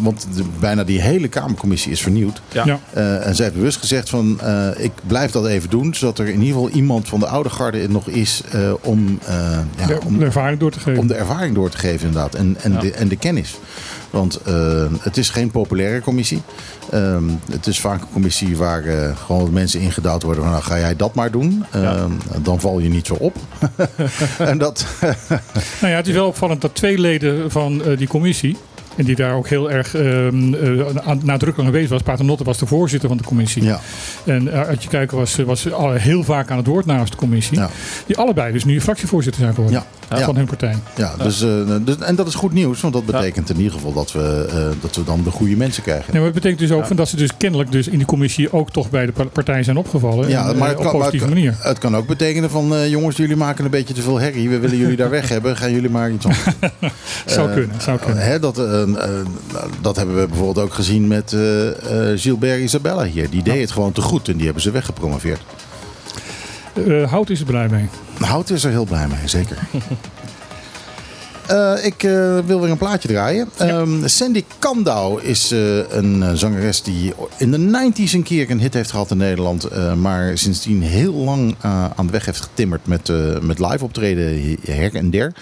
want de- bijna die hele Kamercommissie is vernieuwd. Ja. Ja. Eh, en zij heeft bewust gezegd van eh, ik blijf dat even doen. Zodat er in ieder geval iemand van de oude garde nog is eh, om, eh, ja, De, om, de ervaring door te geven. om de ervaring door te geven inderdaad. En, en, Ja. de, en de kennis. Want eh, het is geen populaire commissie. Ehm, het is vaak een commissie waar eh, gewoon mensen ingedouwd worden van nou, ga jij dat maar doen. Ehm, Dan val je niet zo op. [LAUGHS] en dat, Nou ja, het is wel opvallend dat twee leden van eh, die commissie En die daar ook heel erg ehm, eh, nadrukkelijk aanwezig was. Paternotte was de voorzitter van de commissie. Ja. En uh, Artje Kuiken was, was al heel vaak aan het woord namens de commissie. Ja. Die allebei dus nu fractievoorzitter zijn geworden. Ja. Van hun partij. Ja, dus, eh, dus, en dat is goed nieuws, want dat betekent in ieder geval dat we, eh, dat we dan de goede mensen krijgen. Nee, maar het betekent dus ook van dat ze dus kennelijk dus in die commissie ook toch bij de pa- partij zijn opgevallen. Ja, En, maar eh, het op kan, maar positieve het, manier. het kan ook betekenen van eh, jongens, jullie maken een beetje te veel herrie. We willen jullie daar weg [LAUGHS] hebben. Gaan jullie maar iets anders. zou Eh, kunnen, zou kunnen. Hè, dat, eh, eh, dat hebben we bijvoorbeeld ook gezien met eh eh, Gilbert Isabella hier. Die deed het gewoon te goed en die hebben ze weggepromoveerd. Hout is er blij mee. Hout is er heel blij mee, zeker. [LAUGHS] Eh, ik eh, wil weer een plaatje draaien. Ehm, Sandy Kandau is eh, een zangeres die in de 90s een keer een hit heeft gehad in Nederland. maar sindsdien heel lang aan de weg heeft getimmerd met, met live optreden her en der.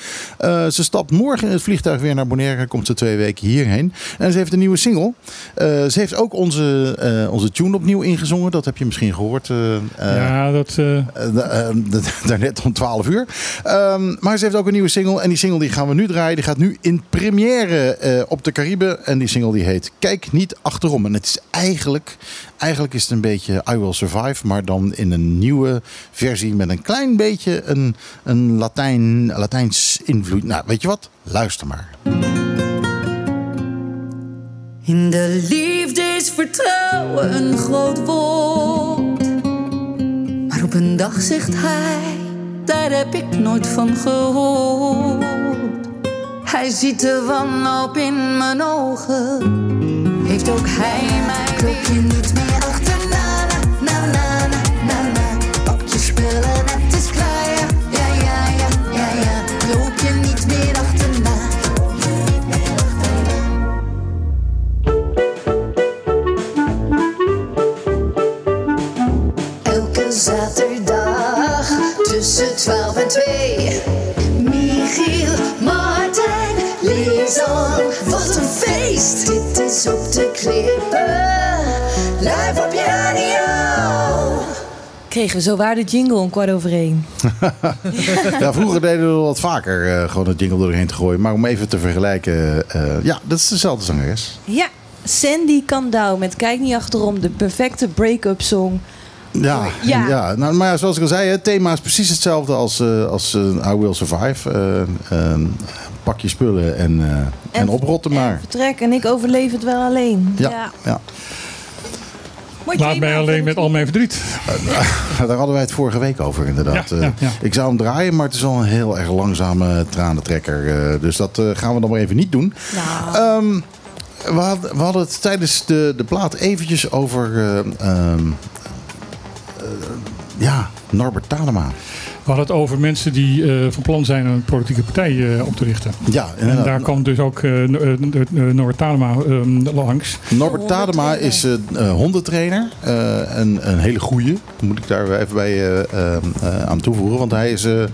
Ze stapt morgen in het vliegtuig weer naar Bonaire. Komt ze twee weken hierheen. En ze heeft een nieuwe single. Ze heeft ook onze, onze tune opnieuw ingezongen. Dat heb je misschien gehoord. eh, eh, ja, dat... da- da- [LAUGHS] daarnet om 12 uur. Ehm, maar ze heeft ook een nieuwe single. En die single die gaan we nu draaien. Die gaat nu in première eh, op de Cariben. En die single die heet Kijk niet achterom. En het is eigenlijk, eigenlijk is het een beetje I Will Survive. Maar dan in een nieuwe versie met een klein beetje een, een Latijn, Latijns invloed. Nou, weet je wat? Luister maar. In de liefde is vertrouwen een groot woord. Maar op een dag zegt hij, daar heb ik nooit van gehoord. Hij ziet de wanhoop in mijn ogen. Heeft ook hij mij Loop je niet meer achterna, na, na, na, na, na, na. Pak je spullen, het is klaar, ja, ja, ja, ja, ja, ja. Loop je niet meer achterna. Elke zaterdag tussen 12 en 2. Feest! Dit is op de klippen, live op je radio. Kregen we zo waar de jingle om kwart over één. [LAUGHS] ja, vroeger deden we wat vaker eh, gewoon het jingle doorheen te gooien. Maar om even te vergelijken. eh, ja, dat is dezelfde zangeres. Ja, Sandy Kandau met Kijk niet achterom, de perfecte break-up song. Ja, Ja. ja. nou, maar ja, zoals ik al zei, het thema is precies hetzelfde als, eh, als I Will Survive. Eh, eh, pak je spullen en, eh, en, En- oprotten maar. Vertrek en ik overleef het wel alleen. Ja, ja. Laat mij alleen met al mijn verdriet. [LAUGHS] Daar hadden wij het vorige week over inderdaad. Ja, Eh, ja, ja. Ik zou hem draaien, maar het is al een heel erg langzame tranentrekker. eh, dus dat eh, gaan we dan maar even niet doen. Nou, Ehm, we, hadden, we hadden het tijdens de, de plaat eventjes over... eh, ehm, eh, ja, Norbert Tadema. We hadden het over mensen die eh, van plan zijn een politieke partij eh, op te richten. Ja, En daar kwam dus ook eh Norbert Talema eh, langs. Norbert Tadema is hondentrainer. eh, en een hele goeie. Moet ik daar even bij eh, eh, eh, aan toevoegen. Want hij, is, eh, eh,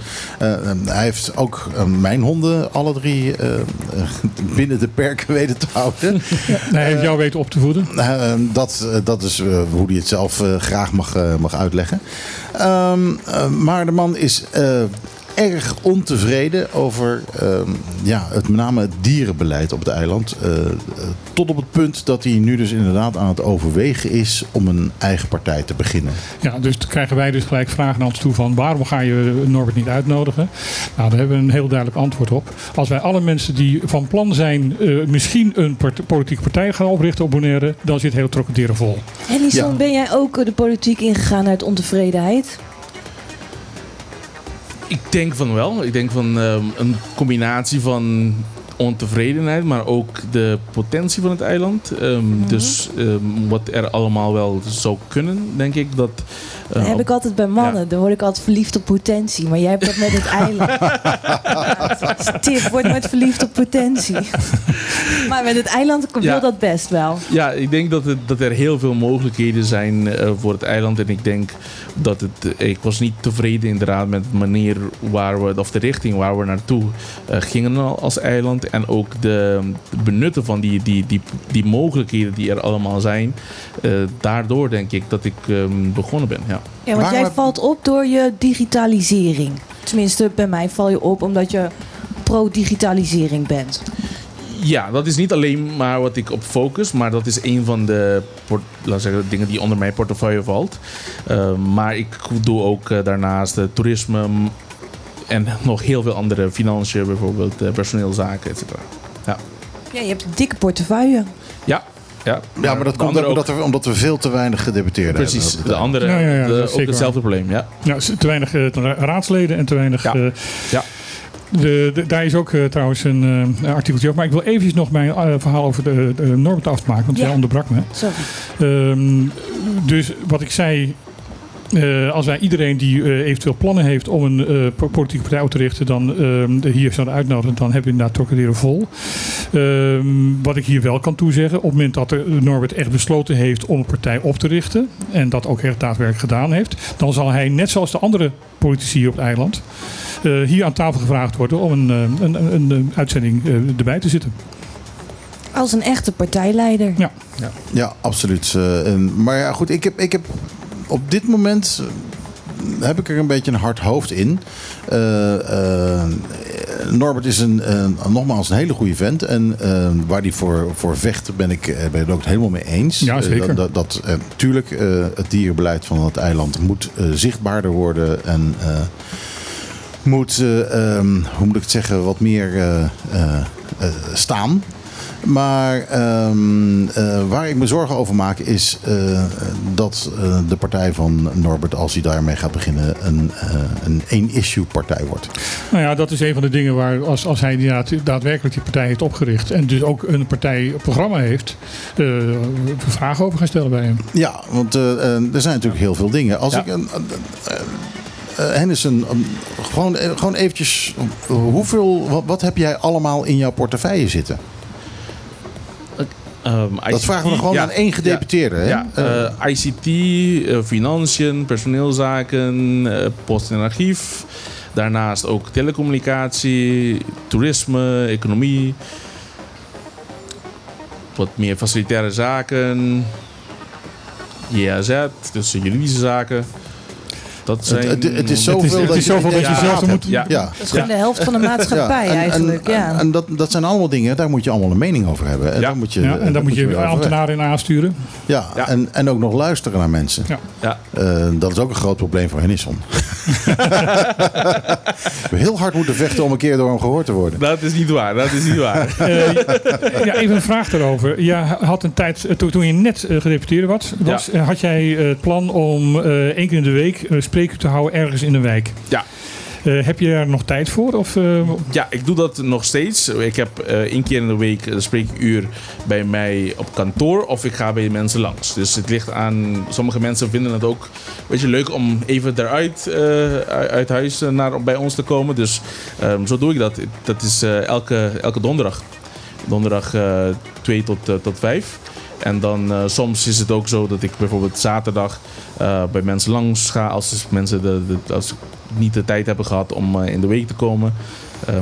hij heeft ook mijn honden alle drie [LAUGHS] binnen de perken weten te houden. [LAUGHS] hij heeft jou weten op te voeden. Eh, dat, dat is eh, hoe hij het zelf eh, graag mag, mag uitleggen. Eh, maar de man is eh, erg ontevreden over ehm, ja, het, met name het dierenbeleid op het eiland. Eh, eh, tot op het punt dat hij nu dus inderdaad aan het overwegen is om een eigen partij te beginnen. Ja, dus dan krijgen wij dus gelijk vragen naar ons toe van waarom ga je Norbert niet uitnodigen? Nou, daar hebben we een heel duidelijk antwoord op. Als wij alle mensen die van plan zijn eh, misschien een part- politieke partij gaan oprichten op Bonaire, dan zit heel Trocadero vol. Ellison, Ja. ben jij ook de politiek ingegaan uit ontevredenheid? Ik denk van wel. Ik denk van ehm, een combinatie van ontevredenheid, maar ook de potentie van het eiland. Ehm, Dus ehm, wat er allemaal wel zou kunnen, denk ik. Dat, Dat heb op- ik altijd bij mannen. Dan word ik altijd verliefd op potentie. Maar jij hebt dat met het [LAUGHS] eiland. Tip, word nooit verliefd op potentie. [LAUGHS] maar met het eiland wil dat best wel. Ja, ik denk dat, het, dat er heel veel mogelijkheden zijn eh, voor het eiland. En ik denk dat het. eh, ik was niet tevreden inderdaad met de manier waar we, of de richting waar we naartoe eh, gingen al als eiland. En ook de, de benutten van die, die, die, die mogelijkheden die er allemaal zijn. Eh, daardoor denk ik dat ik ehm, begonnen ben. Ja. Ja, want jij valt op door je digitalisering. Tenminste, bij mij val je op omdat je pro-digitalisering bent. Ja, dat is niet alleen maar wat ik op focus, maar dat is een van de port- laat ik zeggen, dingen die onder mijn portefeuille valt. Uh, maar ik doe ook eh, daarnaast eh, toerisme m- en [LAUGHS] nog heel veel andere financiën, bijvoorbeeld eh, personeelzaken, et cetera. Ja. Ja, je hebt een dikke portefeuille. Ja, ja. Ja, maar dat komt ook omdat, er, omdat we veel te weinig gedeputeerden Precies, hebben. de andere, Ja, ja, ja, de- ook zeker hetzelfde probleem, ja. Ja, te weinig eh, te- raadsleden en te weinig... Ja. eh, Ja. de, de- daar is ook eh, trouwens een eh, artikeltje over. Maar ik wil eventjes nog mijn verhaal over de, de Norbert afmaken. Want Ja. jij onderbrak me. Sorry. Ehm, dus wat ik zei, eh, als wij iedereen die eh, eventueel plannen heeft om een eh, po- politieke partij op te richten, dan ehm, de hier zouden uitnodigen, dan hebben we inderdaad Trocadero vol. Ehm, wat ik hier wel kan toezeggen, op het moment dat er Norbert echt besloten heeft om een partij op te richten, en dat ook echt daadwerkelijk gedaan heeft, dan zal hij, net zoals de andere politici hier op het eiland, eh, hier aan tafel gevraagd worden om een, een, een, een uitzending erbij te zitten. Als een echte partijleider. Ja. Ja, absoluut. Eh, en- maar ja, goed, ik heb, ik heb op dit moment eh, heb ik er een beetje een hard hoofd in. Eh, eh, Norbert is een, nogmaals een hele goede vent. En waar hij voor, voor vecht ben ik, ben het ook helemaal mee eens. Ja, zeker. dat, tuurlijk, het dierenbeleid van het eiland moet zichtbaarder worden. En moet, eh, ehm, hoe moet ik het zeggen, wat meer staan. Maar ehm, eh, waar ik me zorgen over maak is eh, dat eh, de partij van Norbert, als hij daarmee gaat beginnen, een, een één-issue partij wordt. Nou ja, dat is een van de dingen waar als, als hij inderdaad daadwerkelijk die partij heeft opgericht en dus ook een partijprogramma heeft, vragen over gaan stellen bij hem. Ja, want er zijn natuurlijk heel veel dingen. Als Ja. ik een. um, gewoon, gewoon eventjes. hoeveel, wat, wat heb jij allemaal in jouw portefeuille zitten? Ehm, Dat vragen we gewoon ja, aan één gedeputeerde. Ja, Eh, eh, ICT, eh, financiën, personeelzaken, eh, post en archief. Daarnaast ook telecommunicatie, toerisme, economie. Wat meer facilitaire zaken. JAZ, dus juridische zaken. Dat zijn... het, het, het is Het is, zoveel het dat is zoveel dat je zelf moet... ja. Ja. Dat is gewoon de helft van de maatschappij en- eigenlijk. En, ja. en, en dat, dat zijn allemaal dingen, daar moet je allemaal een mening over hebben. En Ja. daar moet je, Ja, en dan moet je ambtenaren in aansturen. Ja, Ja. En, en ook nog luisteren naar mensen. Ja. Ja. Eh, dat is ook een groot probleem voor Hennisson. [LAUGHS] We hebben heel hard moeten vechten om een keer door hem gehoord te worden. Dat is niet waar, dat is niet waar. [LAUGHS] Eh, ja, even een vraag daarover. Je had een tijd, eh, toen toen je net gedeputeerde was, was had jij het plan om eh, één keer in de week een spreekuur te houden ergens in een wijk. Ja. Eh, heb je daar nog tijd voor? Of, eh, Ja, ik doe dat nog steeds. Ik heb eh één keer in de week een spreekuur bij mij op kantoor of ik ga bij mensen langs. Dus het ligt aan, sommige mensen vinden het ook een beetje leuk om even eruit eh, uit huis naar, bij ons te komen. Dus ehm, zo doe ik dat. Dat is elke, elke donderdag. Donderdag eh 2 tot, tot 5. En dan eh, soms is het ook zo dat ik bijvoorbeeld zaterdag eh, bij mensen langs ga als dus mensen de, de, als niet de tijd hebben gehad om eh, in de week te komen.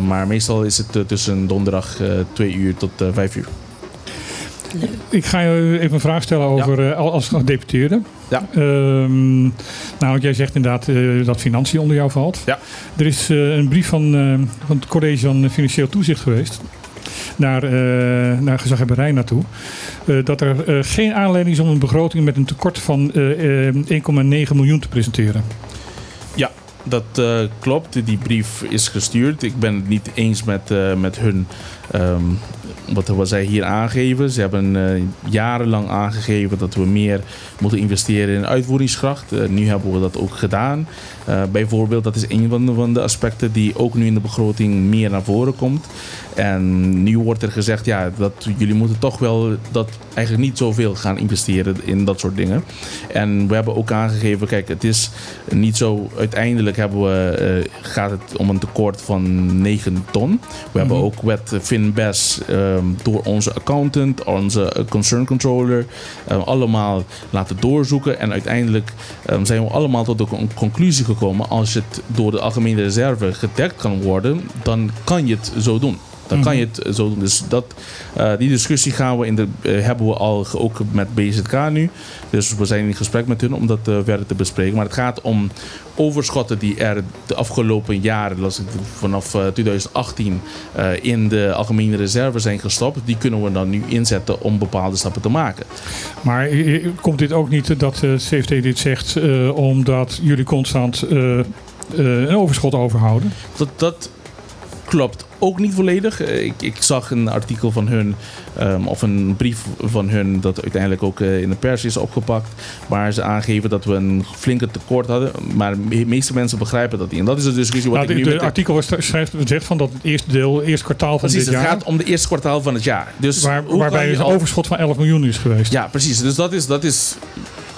Maar meestal is het tussen donderdag uh, 2 uur tot 5 uur. Ik ga je even een vraag stellen over ja. als gedeputeerde. Ja. Um, nou, want jij zegt inderdaad uh, dat financiën onder jou valt. Ja. Er is uh, een brief van, van het college van Financieel Toezicht geweest. Naar, uh, naar gezaghebberij naartoe. Uh, dat er uh, geen aanleiding is om een begroting met een tekort van 1,9 miljoen te presenteren. Ja, dat klopt. Die brief is gestuurd. Ik ben het niet eens met, met hun. Um, wat, wat zij hier aangeven. Ze hebben uh, jarenlang aangegeven dat we meer moeten investeren in uitvoeringskracht. Uh, nu hebben we dat ook gedaan. Uh, bijvoorbeeld, dat is een van de, van de, aspecten die ook nu in de begroting meer naar voren komt. En nu wordt er gezegd, ja, dat jullie moeten toch wel dat eigenlijk niet zoveel gaan investeren in dat soort dingen. En we hebben ook aangegeven, kijk, het is niet zo, uiteindelijk hebben we, gaat het om een tekort van 9 ton. We hebben ook wet FinBES um, door onze accountant, onze concern controller, uh, allemaal laten doorzoeken. En uiteindelijk um, zijn we allemaal tot de conclusie gekomen, als het door de algemene reserve gedekt kan worden, dan kan je het zo doen. Dan kan je het eh, zo doen. Dus dat, eh, die discussie gaan we in de, eh, hebben we al ook met BZK nu. Dus we zijn in gesprek met hun om dat eh, verder te bespreken. Maar het gaat om overschotten die er de afgelopen jaren, vanaf eh, 2018, eh, in de algemene reserve zijn gestopt. Die kunnen we dan nu inzetten om bepaalde stappen te maken. Maar eh, eh, komt dit ook niet dat de CFT dit zegt eh, omdat jullie constant eh, eh, een overschot overhouden? Dat, dat klopt ook niet volledig. Eh, Ik, ik zag een artikel van hun, ehm, of een brief van hun, dat uiteindelijk ook eh, in de pers is opgepakt. Waar ze aangeven dat we een flinke tekort hadden. Maar de meeste mensen begrijpen dat niet. En dat is de discussie wat Nou, ik de nu de- artikel schrijft, zegt van dat het eerste deel, het eerste kwartaal van Precies, dit het jaar, gaat om de eerste kwartaal van het jaar. Dus waar, waarbij je dus een overschot van 11 miljoen is geweest. Ja, precies. Dus dat is, dat is.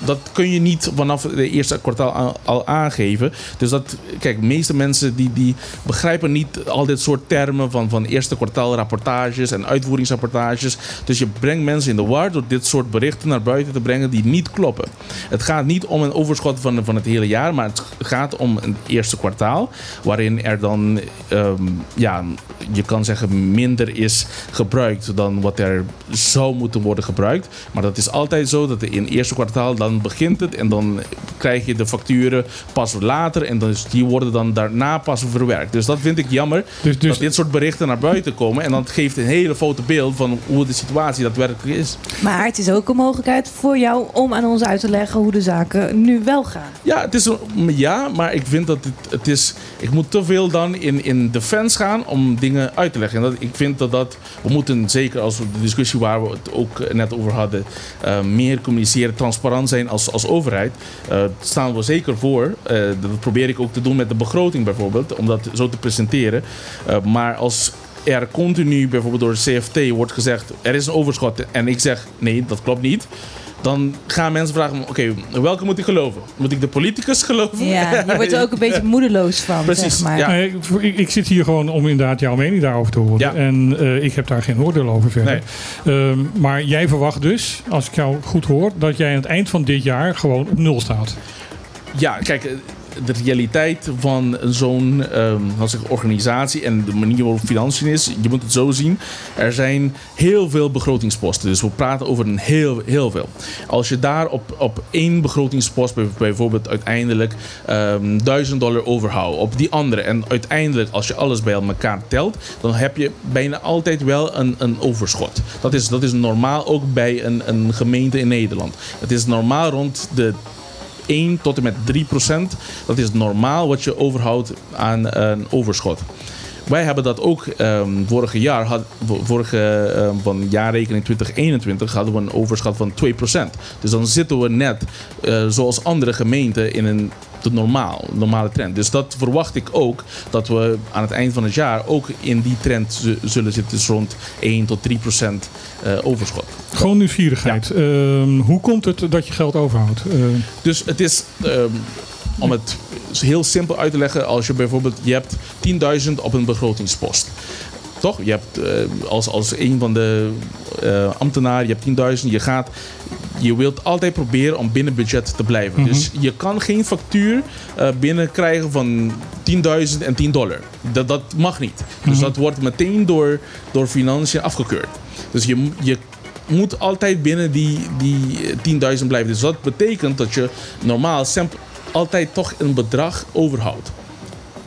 Dat kun je niet vanaf het eerste kwartaal al aangeven. Dus dat, kijk, de meeste mensen die, die begrijpen niet al dit soort termen van, van eerste kwartaal rapportages en uitvoeringsrapportages. Dus je brengt mensen in de war door dit soort berichten naar buiten te brengen die niet kloppen. Het gaat niet om een overschot van, van het hele jaar, maar het gaat om een eerste kwartaal. Waarin er dan, ehm, ja, je kan zeggen, minder is gebruikt dan wat er zou moeten worden gebruikt. Maar dat is altijd zo dat in het eerste kwartaal dan begint het en dan krijg je de facturen pas later en dus die worden dan daarna pas verwerkt. Dus dat vind ik jammer Dus, dus, dat dit soort berichten naar buiten komen en dat geeft een hele foute beeld van hoe de situatie daadwerkelijk is. Maar het is ook een mogelijkheid voor jou om aan ons uit te leggen hoe de zaken nu wel gaan. Ja, het is een, ja, maar ik vind dat het, het is. Ik moet te veel dan in, in defense gaan om dingen uit te leggen. En dat, ik vind dat dat. We moeten zeker als we de discussie waar we het ook net over hadden. eh, meer communiceren, transparant zijn als, als overheid. eh, staan we zeker voor. Eh, dat probeer ik ook te doen met de begroting bijvoorbeeld. Om dat zo te presenteren. Eh, maar als er continu bijvoorbeeld door de CFT wordt gezegd: er is een overschot. En ik zeg: nee, dat klopt niet. Dan gaan mensen vragen: oké, welke moet ik geloven? Moet ik de politicus geloven? Ja, je wordt er ook een [LAUGHS] beetje moedeloos van, Precies, zeg maar. ja. Nee, ik, ik- ik zit hier gewoon om inderdaad jouw mening daarover te horen. Ja. En eh, ik heb daar geen oordeel over verder. Ehm, maar jij verwacht dus, als ik jou goed hoor, dat jij aan het eind van dit jaar gewoon op nul staat. Ja, kijk, eh, de realiteit van zo'n zeggen, organisatie en de manier waarop financiën is, je moet het zo zien. Er zijn heel veel begrotingsposten. Dus we praten over een heel, heel veel. Als je daar op, op één begrotingspost bij- bijvoorbeeld uiteindelijk ehm 1000 dollar overhoudt, op die andere en uiteindelijk als je alles bij elkaar telt, dan heb je bijna altijd wel een, een overschot. Dat is, dat is normaal ook bij een, een gemeente in Nederland. Het is normaal rond de 1 tot en met 3 procent. Dat is normaal wat je overhoudt aan een overschot. Wij hebben dat ook ehm vorige jaar, had, vorige ehm, van jaarrekening 2021, hadden we een overschot van 2 procent. Dus dan zitten we net, eh, zoals andere gemeenten, in een de normaal, normale trend. Dus dat verwacht ik ook, dat we aan het eind van het jaar ook in die trend zullen zitten, dus rond 1 tot 3 procent eh, overschot. Gewoon nieuwsgierigheid. Ehm, hoe komt het dat je geld overhoudt? Dus het is, om het heel simpel uit te leggen, als je bijvoorbeeld, je hebt 10.000 op een begrotingspost. Toch? Je hebt eh, als, als een van de eh, ambtenaren, je hebt 10.000, je gaat, je wilt altijd proberen om binnen budget te blijven. Mhm. Dus je kan geen factuur eh, binnenkrijgen van 10.000 en 10 dollar. Dat, dat mag niet. Dus Mhm. dat wordt meteen door, door financiën afgekeurd. Dus je, je moet altijd binnen die, die 10.000 blijven. Dus dat betekent dat je normaal altijd toch een bedrag overhoudt.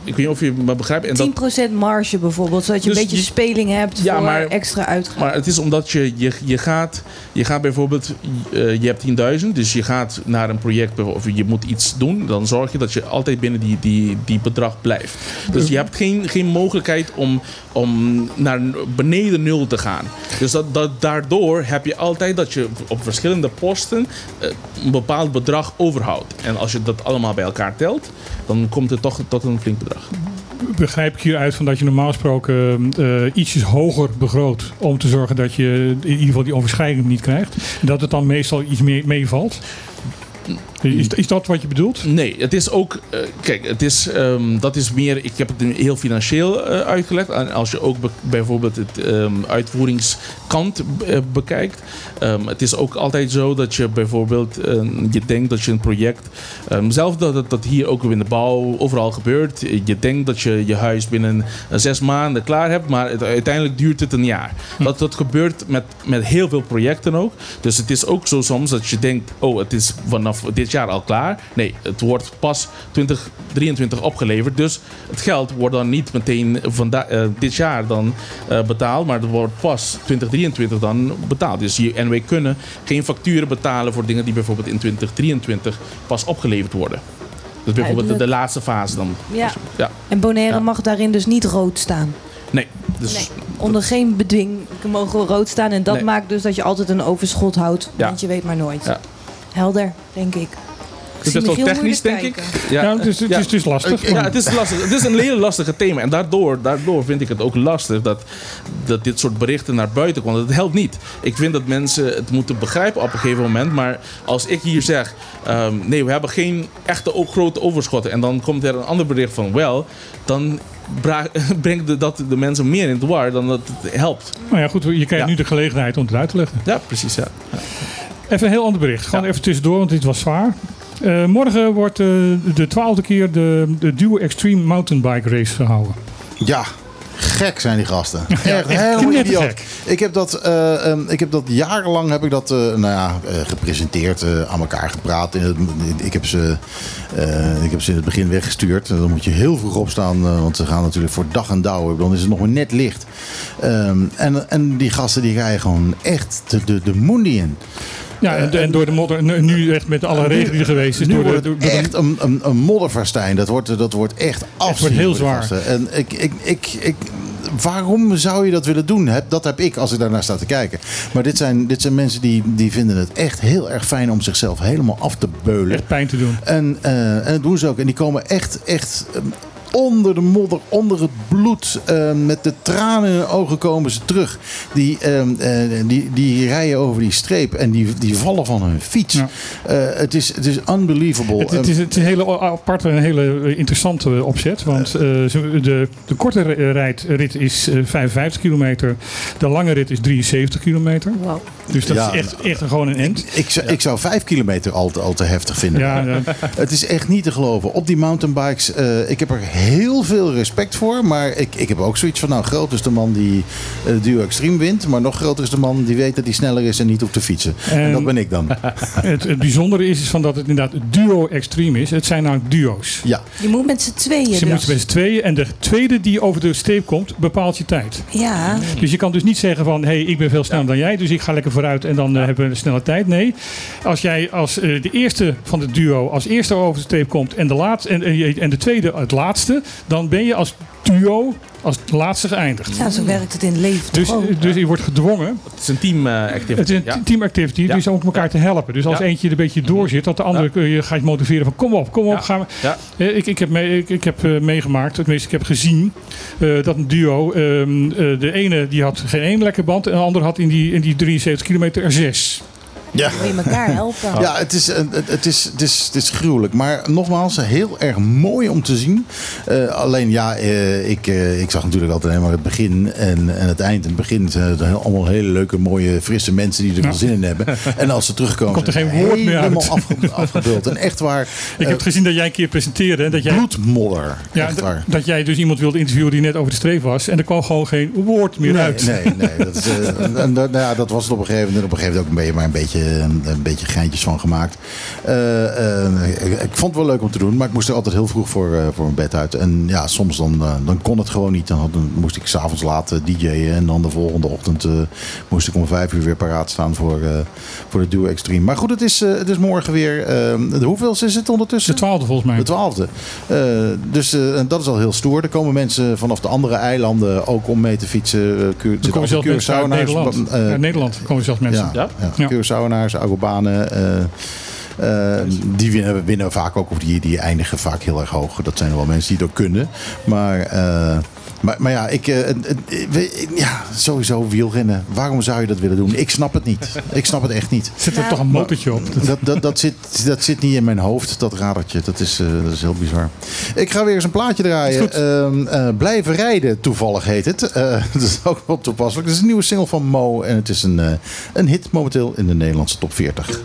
Ik weet niet of je me begrijpt. En dat, 10% marge bijvoorbeeld, zodat je Dus een beetje je- speling hebt Ja, voor maar- extra uitgaven. maar het is omdat je, je, je, gaat, je gaat bijvoorbeeld, eh, je hebt 10.000, dus je gaat naar een project of je moet iets doen, dan zorg je dat je altijd binnen die, die, die bedrag blijft. Dus je hebt geen, geen mogelijkheid om, om naar beneden nul te gaan. Dus dat, dat, daardoor heb je altijd dat je op verschillende posten eh, een bepaald bedrag overhoudt. En als je dat allemaal bij elkaar telt, dan komt het toch tot een flink bedrag. begrijp ik hieruit van dat je normaal gesproken eh, ietsjes hoger begroot om te zorgen dat je in ieder geval die overschrijding niet krijgt. Dat het dan meestal iets meer meevalt. Is, is dat wat je bedoelt? Nee, het is ook. eh, kijk, het is, ehm, dat is meer. Ik heb het heel financieel eh, uitgelegd. En als je ook be- bijvoorbeeld het ehm, uitvoeringskant eh, bekijkt. ehm, het is ook altijd zo dat je bijvoorbeeld. je denkt dat je een project. zelf dat dat hier ook in de bouw overal gebeurt. Je denkt dat je je huis binnen zes maanden klaar hebt. Maar het, uiteindelijk duurt het een jaar. Dat, dat gebeurt met, met heel veel projecten ook. Dus het is ook zo soms dat je denkt: oh, het is vanaf dit jaar al klaar. Nee, het wordt pas 2023 opgeleverd. Dus het geld wordt dan niet meteen vanda- eh, dit jaar dan eh, betaald, maar het wordt pas 2023 dan betaald. Dus je, en wij kunnen geen facturen betalen voor dingen die bijvoorbeeld in 2023 pas opgeleverd worden. Dus bijvoorbeeld de, laatste fase dan. Ja. Ja, En Bonaire Ja. mag daarin dus niet rood staan. nee. Dus Nee. Onder geen bedwing mogen we rood staan. En dat Nee. maakt dus dat je altijd een overschot houdt. Ja. Want je weet maar nooit. Ja. Helder, denk ik. Dus dat is wel technisch, denk ik. Ja, het, is, het, Ja. is, het is lastig. Ja, het is lastig. Het is een hele lastige thema. En daardoor, daardoor vind ik het ook lastig dat, dat dit soort berichten naar buiten komt. Het helpt niet. Ik vind dat mensen het moeten begrijpen op een gegeven moment. Maar als ik hier zeg, ehm, nee, we hebben geen echte ook grote overschotten. En dan komt er een ander bericht van wel. Dan [LAUGHS] brengt de- dat de mensen meer in de war dan dat het helpt. Nou ja, goed, je krijgt Ja. nu de gelegenheid om het uit te leggen. Ja, precies. Ja. Even een heel ander bericht. Gewoon Ja. even tussendoor, want dit was zwaar. Eh, morgen wordt eh, de twaalfde keer de, de Duo Extreme Mountainbike Race gehouden. Ja, gek zijn die gasten. Echt, echt helemaal idioot. Ik heb dat, eh, ehm, ik heb dat jarenlang heb ik dat, nou ja, gepresenteerd, aan elkaar gepraat. In het, ik, heb ze, ik heb ze in het begin weggestuurd. Dan moet je heel vroeg opstaan, want ze gaan natuurlijk voor dag en dauw. Dan is het nog maar net licht. Ehm, en, en die gasten die rijden gewoon echt de, de, in. Ja, en, en door de modder, nu- echt met alle regen die er geweest is. nu Door de, wordt door, het door de- echt een, een. Dat wordt, dat wordt echt afzien heel voor die zwaar. En ik, ik, ik, ik, waarom zou je dat willen doen? Heb- Dat heb ik als ik daarnaar sta te kijken. Maar dit zijn, dit zijn mensen die, die vinden het echt heel erg fijn om zichzelf helemaal af te beulen. echt pijn te doen. En, eh, en dat doen ze ook. En die komen echt, echt onder de modder, onder het bloed. eh, met de tranen in hun ogen komen ze terug. Die, eh, eh, die, die rijden over die streep en die, die vallen van hun fiets. Ja. Eh, het, is, het is unbelievable. Het, het is, het is een hele aparte en hele eh, interessante opzet. Want eh, de, de korte ri- rijdrit is eh, 55 kilometer. De lange rit is 73 kilometer. Wow. Dus dat Ja. is echt, echt gewoon een end. Ik, zou, ik zou vijf kilometer al te, al te heftig vinden. Ja, ja. [LAUGHS] Het is echt niet te geloven. Op die mountainbikes, eh, ik heb er heel veel respect voor. Maar ik, ik heb ook zoiets van, nou groot is de man die eh, Duo Extreme wint. Maar nog groter is de man die weet dat hij sneller is en niet hoeft te fietsen. En, En- dat ben ik dan. [LAUGHS] Het, het bijzondere is, is van dat het inderdaad duo extreem is. Het zijn nou duo's. Ja, Je moet met z'n tweeën Ze dus. moeten met z'n tweeën. En de tweede die over de streep komt, bepaalt je tijd. Ja. Dus je kan dus niet zeggen van, hé, hey, ik ben veel sneller dan jij, dus ik ga lekker vooruit en dan eh, hebben we een snelle tijd. Nee, als jij als eh, de eerste van het duo als eerste over de streep komt en de, laatste, en, en de tweede het laatste, dan ben je als duo als laatste geëindigd. ja, zo werkt het in het leven Dus, ook? dus je wordt gedwongen. Het is een team eh, activity. Het is een ja. team activity, Ja. dus om elkaar te helpen. Dus als Ja. eentje er een beetje door zit, dat de andere kun je gaat motiveren van kom op, kom op, Ja. gaan we. Ja. Eh, Ik, ik heb, mee, ik, ik heb eh, meegemaakt, tenminste ik heb gezien, eh, dat een duo, ehm, eh, de ene die had geen één lekker band en de ander had in die, in die 73 kilometer er zes. Ja. Wil je elkaar helpen? Ja, het is, een- het, het, is, het, is, het is gruwelijk. Maar nogmaals, heel erg mooi om te zien. Eh, alleen ja, eh, ik, eh, ik zag natuurlijk altijd alleen maar het begin en, en het eind. In het begin zijn het allemaal hele leuke, mooie, frisse mensen die er Ja. wel zin in hebben. En als ze terugkomen, Komt er geen woord meer helemaal uit. afge, afgebeuld. En echt waar, Ik heb gezien dat jij een keer presenteerde en dat jij, bloedmodder. ja, echt d- waar. dat jij dus iemand wilde interviewen die net over de streep was en er kwam gewoon geen woord meer Nee, uit. nee, nee. Dat, is, eh, en dat, nou ja, dat was het op een gegeven moment. Op een gegeven moment ook een beetje, maar een beetje, een, een beetje geintjes van gemaakt. Eh, eh, ik, ik vond het wel leuk om te doen, maar ik moest er altijd heel vroeg voor, eh, voor mijn bed uit. En ja, soms dan, eh, dan kon het gewoon niet. Dan, had- dan moest ik s'avonds laat eh, DJ'en en dan de volgende ochtend eh, moest ik om vijf uur weer paraat staan voor, eh, voor de Duo Extreme. Maar goed, het is, eh, het is morgen weer. eh, de hoeveelste is het ondertussen? De twaalfde volgens mij. De twaalfde. Eh, dus eh, dat is al heel stoer. Er komen mensen vanaf de andere eilanden ook om mee te fietsen. Uh, Er komen zelfs mensen uit Nederland. eh, uit Nederland komen zelfs mensen. ja, Ja? ja. Curaçaoenaars, Agobanen. eh, Eh, die winnen, vaak ook, of die, die eindigen vaak heel erg hoog. Dat zijn wel mensen die ook kunnen. Maar, eh, maar, maar ja, ik, we- ja, sowieso wielrennen. Waarom zou je dat willen doen? Ik snap het niet. Ik snap het echt niet. [LAUGHS] Zit er Nou, toch een motortje op? Dat, dat, dat, zit, dat zit niet in mijn hoofd, dat radertje. Dat is, eh, dat is heel bizar. Ik ga weer eens een plaatje draaien. Ehm, eh, Blijven rijden, toevallig heet het. Eh, [LAUGHS] dat is ook wel toepasselijk. Het is een nieuwe single van Mo. En het is een, eh, een hit momenteel in de Nederlandse top 40.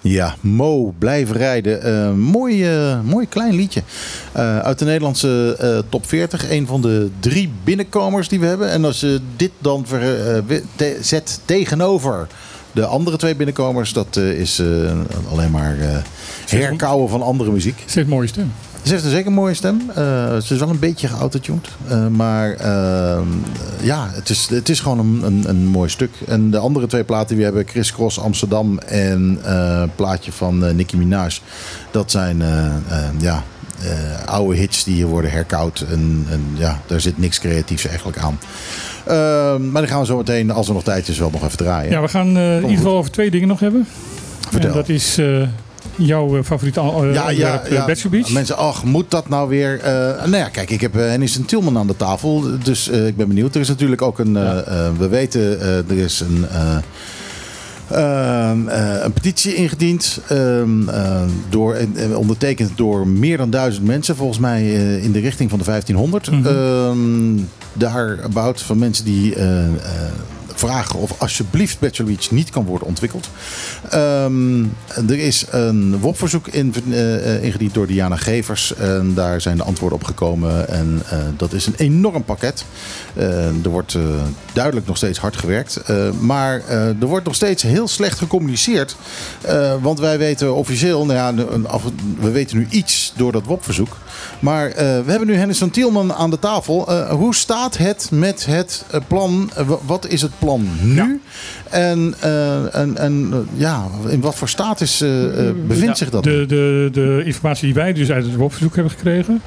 Ja, Mo, blijven rijden. Eh, mooi, eh, mooi klein liedje. Eh, uit de Nederlandse eh, top 40. Een van de drie binnenkomers die we hebben. En als je dit dan ver, eh, we- te- zet tegenover de andere twee binnenkomers. Dat eh, is eh, alleen maar eh herkauwen van andere muziek. Ze heeft een mooie stem. Ze heeft een zeker mooie stem. Eh, ze is wel een beetje geautotuned. Eh, maar eh, ja, het is, het is gewoon een, een, een mooi stuk. En de andere twee platen die we hebben, Chris Cross Amsterdam en eh, een plaatje van eh, Nicki Minaj. Dat zijn eh, eh, ja, eh, oude hits die hier worden herkoud. En, en ja, daar zit niks creatiefs eigenlijk aan. Eh, maar die gaan we zo meteen, als er nog tijd is, wel nog even draaien. Ja, we gaan eh, in ieder geval over twee dingen nog hebben. Vertel. En dat is eh, jouw eh, favoriete uh, onderwerp, eh, Bachelor Beach. Mensen, ach, moet dat nou weer? eh, nou ja, kijk, ik heb uh, Hennis en Tilman aan de tafel. Dus eh, ik ben benieuwd. Er is natuurlijk ook een. eh, eh, we weten, eh, er is een. eh, ehm, eh, een petitie ingediend, ehm, eh, door, en- en ondertekend door meer dan duizend mensen, volgens mij eh, in de richting van de 1500. Mhm. Ehm, Daarabout van mensen die eh, eh, vragen of alsjeblieft Bachelor Beach niet kan worden ontwikkeld. Ehm, er is een WOP-verzoek in, eh, ingediend door Diana Gevers. En daar zijn de antwoorden op gekomen. En eh, dat is een enorm pakket. Eh, er wordt duidelijk nog steeds hard gewerkt. Maar er wordt nog steeds heel slecht gecommuniceerd. Want wij weten officieel, nou ja, we weten nu iets door dat WOP-verzoek. Maar eh, we hebben nu Hennis van Tielman aan de tafel. Eh, hoe staat het met het eh, plan? Wa- wat is het plan nu? En, eh, en, en ja, in wat voor status bevindt Ja, zich dat? De, de, de informatie die wij dus uit het WOP-verzoek hebben gekregen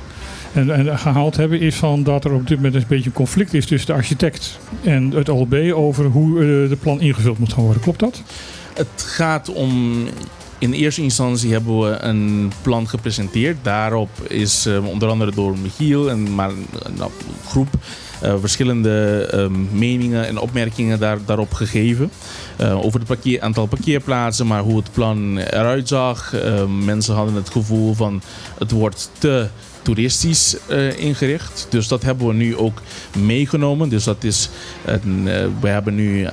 en, en gehaald hebben, is van dat er op dit moment een beetje een conflict is tussen de architect en het OLB over hoe de plan ingevuld moet gaan worden. Klopt dat? Het gaat om. In eerste instantie hebben we een plan gepresenteerd. Daarop is eh, onder andere door Michiel en maar een een groep eh, verschillende meningen en opmerkingen daar, daarop gegeven. Eh, over het parkeer, aantal parkeerplaatsen, maar hoe het plan eruit zag. Eh, mensen hadden het gevoel van het wordt te toeristisch eh, ingericht. Dus dat hebben we nu ook meegenomen. Dus dat is eh, we hebben nu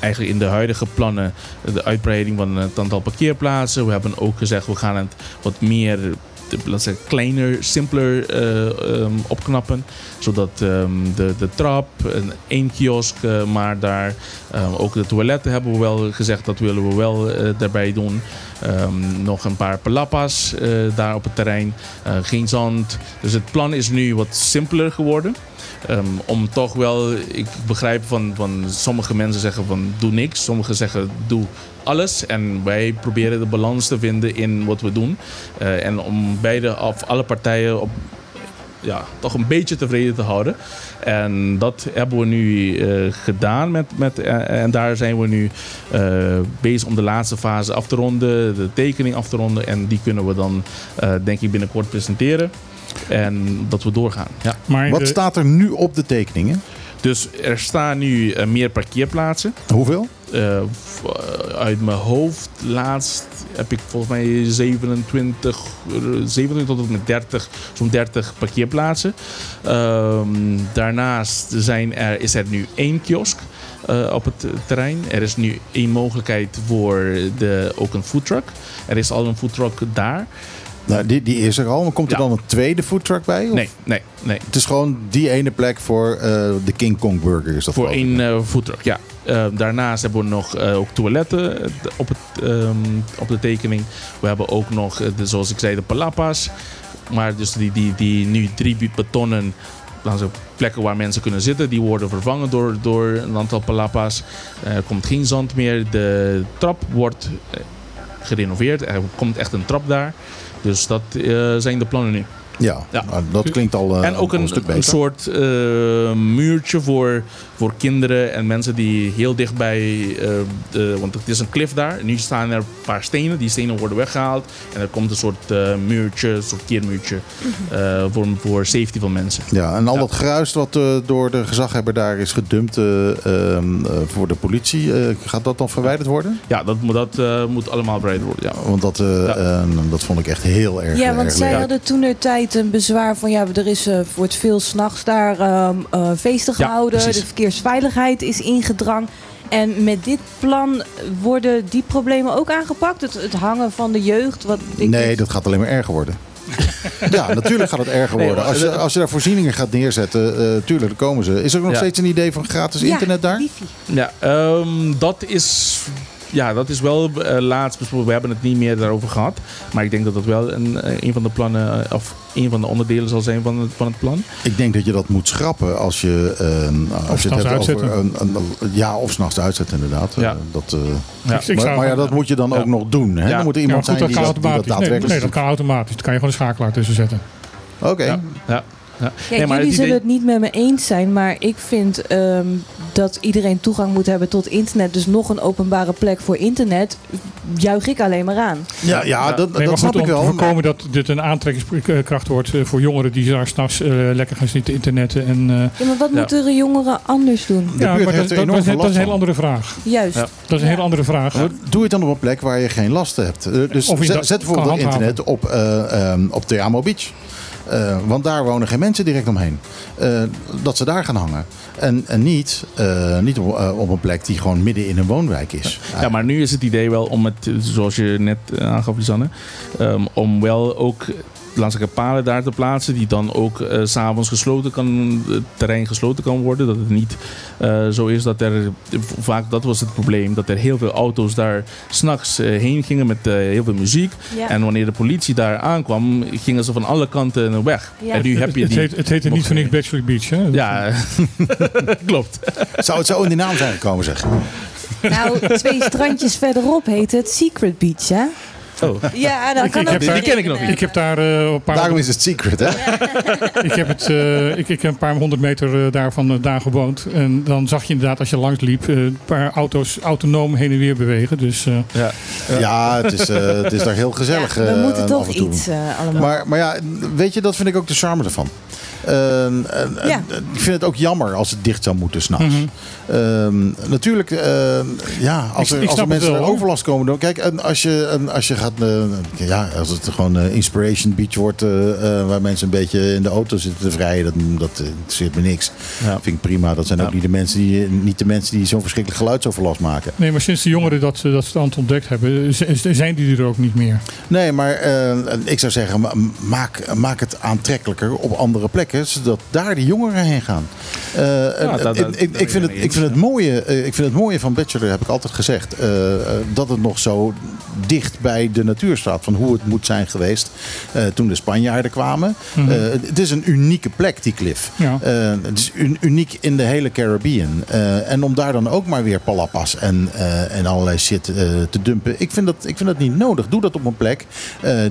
eigenlijk in de huidige plannen de uitbreiding van het aantal parkeerplaatsen. We hebben ook gezegd we gaan het wat meer zeggen, kleiner, simpeler eh, ehm, opknappen. Zodat ehm, de, de trap, een één kiosk, eh, maar daar ehm, ook de toiletten hebben we wel gezegd dat willen we wel eh, daarbij doen. Nog een paar palapas eh, daar op het terrein. Eh, geen zand. Dus het plan is nu wat simpeler geworden. Ehm, om toch wel, ik begrijp van, van sommige mensen zeggen van doe niks. Sommigen zeggen doe alles. En wij proberen de balans te vinden in wat we doen. Eh, en om beide of alle partijen op, ja, toch een beetje tevreden te houden. En dat hebben we nu eh, gedaan. Met, met, eh, en daar zijn we nu bezig om de laatste fase af te ronden. De tekening af te ronden. En die kunnen we dan denk ik binnenkort presenteren. En dat we doorgaan. Ja. Maar Wat de- staat er nu op de tekeningen? Dus er staan nu eh, meer parkeerplaatsen. Hoeveel? Eh, eh, uit mijn hoofd, laatst heb ik volgens mij 27, eh, 27 tot en met 30, zo'n 30 parkeerplaatsen. Ehm, daarnaast zijn er, is er nu één kiosk. eh, op het terrein. Er is nu één mogelijkheid voor de, ook een foodtruck. Er is al een foodtruck daar. Nou, die, die is er al. Maar komt er Ja. dan een tweede foodtruck bij? Of? Nee, nee, nee. Het is gewoon die ene plek voor eh, de King Kong Burger. Is dat Voor één eh foodtruck, ja. Eh, daarnaast hebben we nog ook toiletten op, het, ehm, op de tekening. We hebben ook nog, de, zoals ik zei, de palapas. Maar dus die, die, die nu drie betonnen plekken waar mensen kunnen zitten, die worden vervangen door, door een aantal palapas. Er komt geen zand meer. De trap wordt gerenoveerd. Er komt echt een trap daar. Dus dat eh, zijn de plannen nu. Ja, Ja. dat klinkt al eh, En ook een, stuk een beter. soort eh, muurtje voor, voor kinderen en mensen die heel dichtbij. eh de, want het is een klif daar. Nu staan er een paar stenen. Die stenen worden weggehaald. En er komt een soort eh, muurtje, een soort keermuurtje. eh, voor, voor safety van mensen. Ja, en al Ja. dat geruis wat eh, door de gezaghebber daar is gedumpt eh, ehm, eh, voor de politie, eh, gaat dat dan verwijderd worden? Ja, dat, moet- dat eh, moet allemaal bereid worden. Ja. Want dat, eh, Ja. eh, dat vond ik echt heel erg Ja, want erg zij leuk. hadden toen de tijd een bezwaar van ja, er is eh wordt veel s'nachts daar ehm, eh, feesten gehouden. de verkeersveiligheid is ingedrang. En met dit plan worden die problemen ook aangepakt? Het, het hangen van de jeugd? Wat ik Nee, dat gaat alleen maar erger worden. [LAUGHS] ja, natuurlijk gaat het erger worden. Als je, als je daar voorzieningen gaat neerzetten, eh tuurlijk, dan komen ze. Is er nog Ja. steeds een idee van gratis Ja, internet daar? wifi. Ja, ehm, dat is. Ja, dat is wel eh, laatst besproken. We hebben het niet meer daarover gehad. Maar ik denk dat dat wel een, eh, een van de plannen, eh, of een van de onderdelen zal zijn van het, van het plan. Ik denk dat je dat moet schrappen als je, eh, als je het hebt over een, een, ja, of s'nachts uitzetten inderdaad. Ja. Dat, eh, Ja. Maar, ja, dat moet je dan Ja. ook nog doen. Hè? Ja. Dan moet er Ja, iemand goed, zijn dat die dat, die dat automatisch. Nee, daadwerkelijk nee, dat kan automatisch. Dan kan je gewoon een schakelaar tussen zetten. Oké. Ja, ja, ja. Ja, Nee, maar jullie het zullen idee- het niet met me eens zijn, maar ik vind ehm, dat iedereen toegang moet hebben tot internet. Dus nog een openbare plek voor internet, juich ik alleen maar aan. Ja, ja, dat, Nee, dat maar snap goed, ik om wel. te voorkomen dat dit een aantrekkingskracht wordt eh, voor jongeren die daar s'nachts eh lekker gaan zitten internetten. En, eh, Ja, maar wat Ja. moeten de jongeren anders doen? De ja, maar dat, dat, enorm dat is, veel dat is een van. andere vraag. Juist. Ja. Dat is een hele andere vraag. Doe het dan op een plek waar je geen last hebt. Dus Of je zet, bijvoorbeeld internet op, eh ehm, op Beach. Eh, want daar wonen geen mensen direct omheen. Eh, dat ze daar gaan hangen. En, niet, eh, niet op, een plek die gewoon midden in een woonwijk is. Ja, maar nu is het idee wel om het, zoals je net aangaf, Lisanne, ehm, om wel ook zeggen, palen daar te plaatsen, die dan ook eh, s s'avonds gesloten kan, het terrein gesloten kan worden. Dat het niet eh, zo is dat er, vaak dat was het probleem, dat er heel veel auto's daar s'nachts eh heen gingen met eh, heel veel muziek. Ja. En wanneer de politie daar aankwam, gingen ze van alle kanten weg. Ja. En nu heb je het, die... heet, het heette niet voor niks Bachelor Beach. Hè? Ja, [LAUGHS] klopt. Zou het zo in die naam zijn gekomen, zeg? Nou, twee strandjes verderop heet het Secret Beach, hè? Oh. Ja, Ik- kan ik daar- die ken ik nog niet. Ik heb daar eh, een paar Daarom is het secret, hè? [LAUGHS] Ik heb, het, eh, ik, ik heb een paar honderd meter eh, daar vandaan gewoond. En dan zag je inderdaad als je langs liep eh, een paar auto's autonoom heen en weer bewegen. Dus eh, Ja. Ja, het is, eh, het is daar heel gezellig. Ja, we eh, moeten af toch en toe. iets allemaal. Maar, maar ja, weet je, dat vind ik ook de charme ervan. Ik vind het ook jammer als het dicht zou moeten s'nachts. Mhm. Ehm, natuurlijk, eh, ja, als er, ik als er mensen wel, er overlast komen. Dan, kijk, en als je, en als je gaat, eh, ja, als het gewoon eh, Inspiration Beach wordt, waar mensen een beetje in de auto zitten te vrijen, dat, dat interesseert me niks. Ja. Vind ik prima. Dat zijn ook Ja. niet de mensen die, niet de mensen die zo'n verschrikkelijk geluidsoverlast maken. nee, maar sinds de jongeren dat, ze- dat het ontdekt hebben, zijn die er ook niet meer. Nee, maar eh, ik zou zeggen, ma- maak, maak het aantrekkelijker op andere plekken, zodat daar de jongeren heen gaan. Eh, en- dat- dat- ik- ik, vind het, mee ik, vind het mooie, eh, ik vind het mooie van Bachelor, heb ik altijd gezegd, eh, eh, dat het nog zo dicht bij de natuur staat. Van hoe het moet zijn geweest toen de Spanjaarden kwamen. Mhm. Het is een unieke plek, die klif. Ja. Het is un- uniek in de hele Caribbean. En om daar dan ook maar weer palapas en, en allerlei shit te dumpen. Ik vind, dat, ik vind dat niet nodig. Doe dat op een plek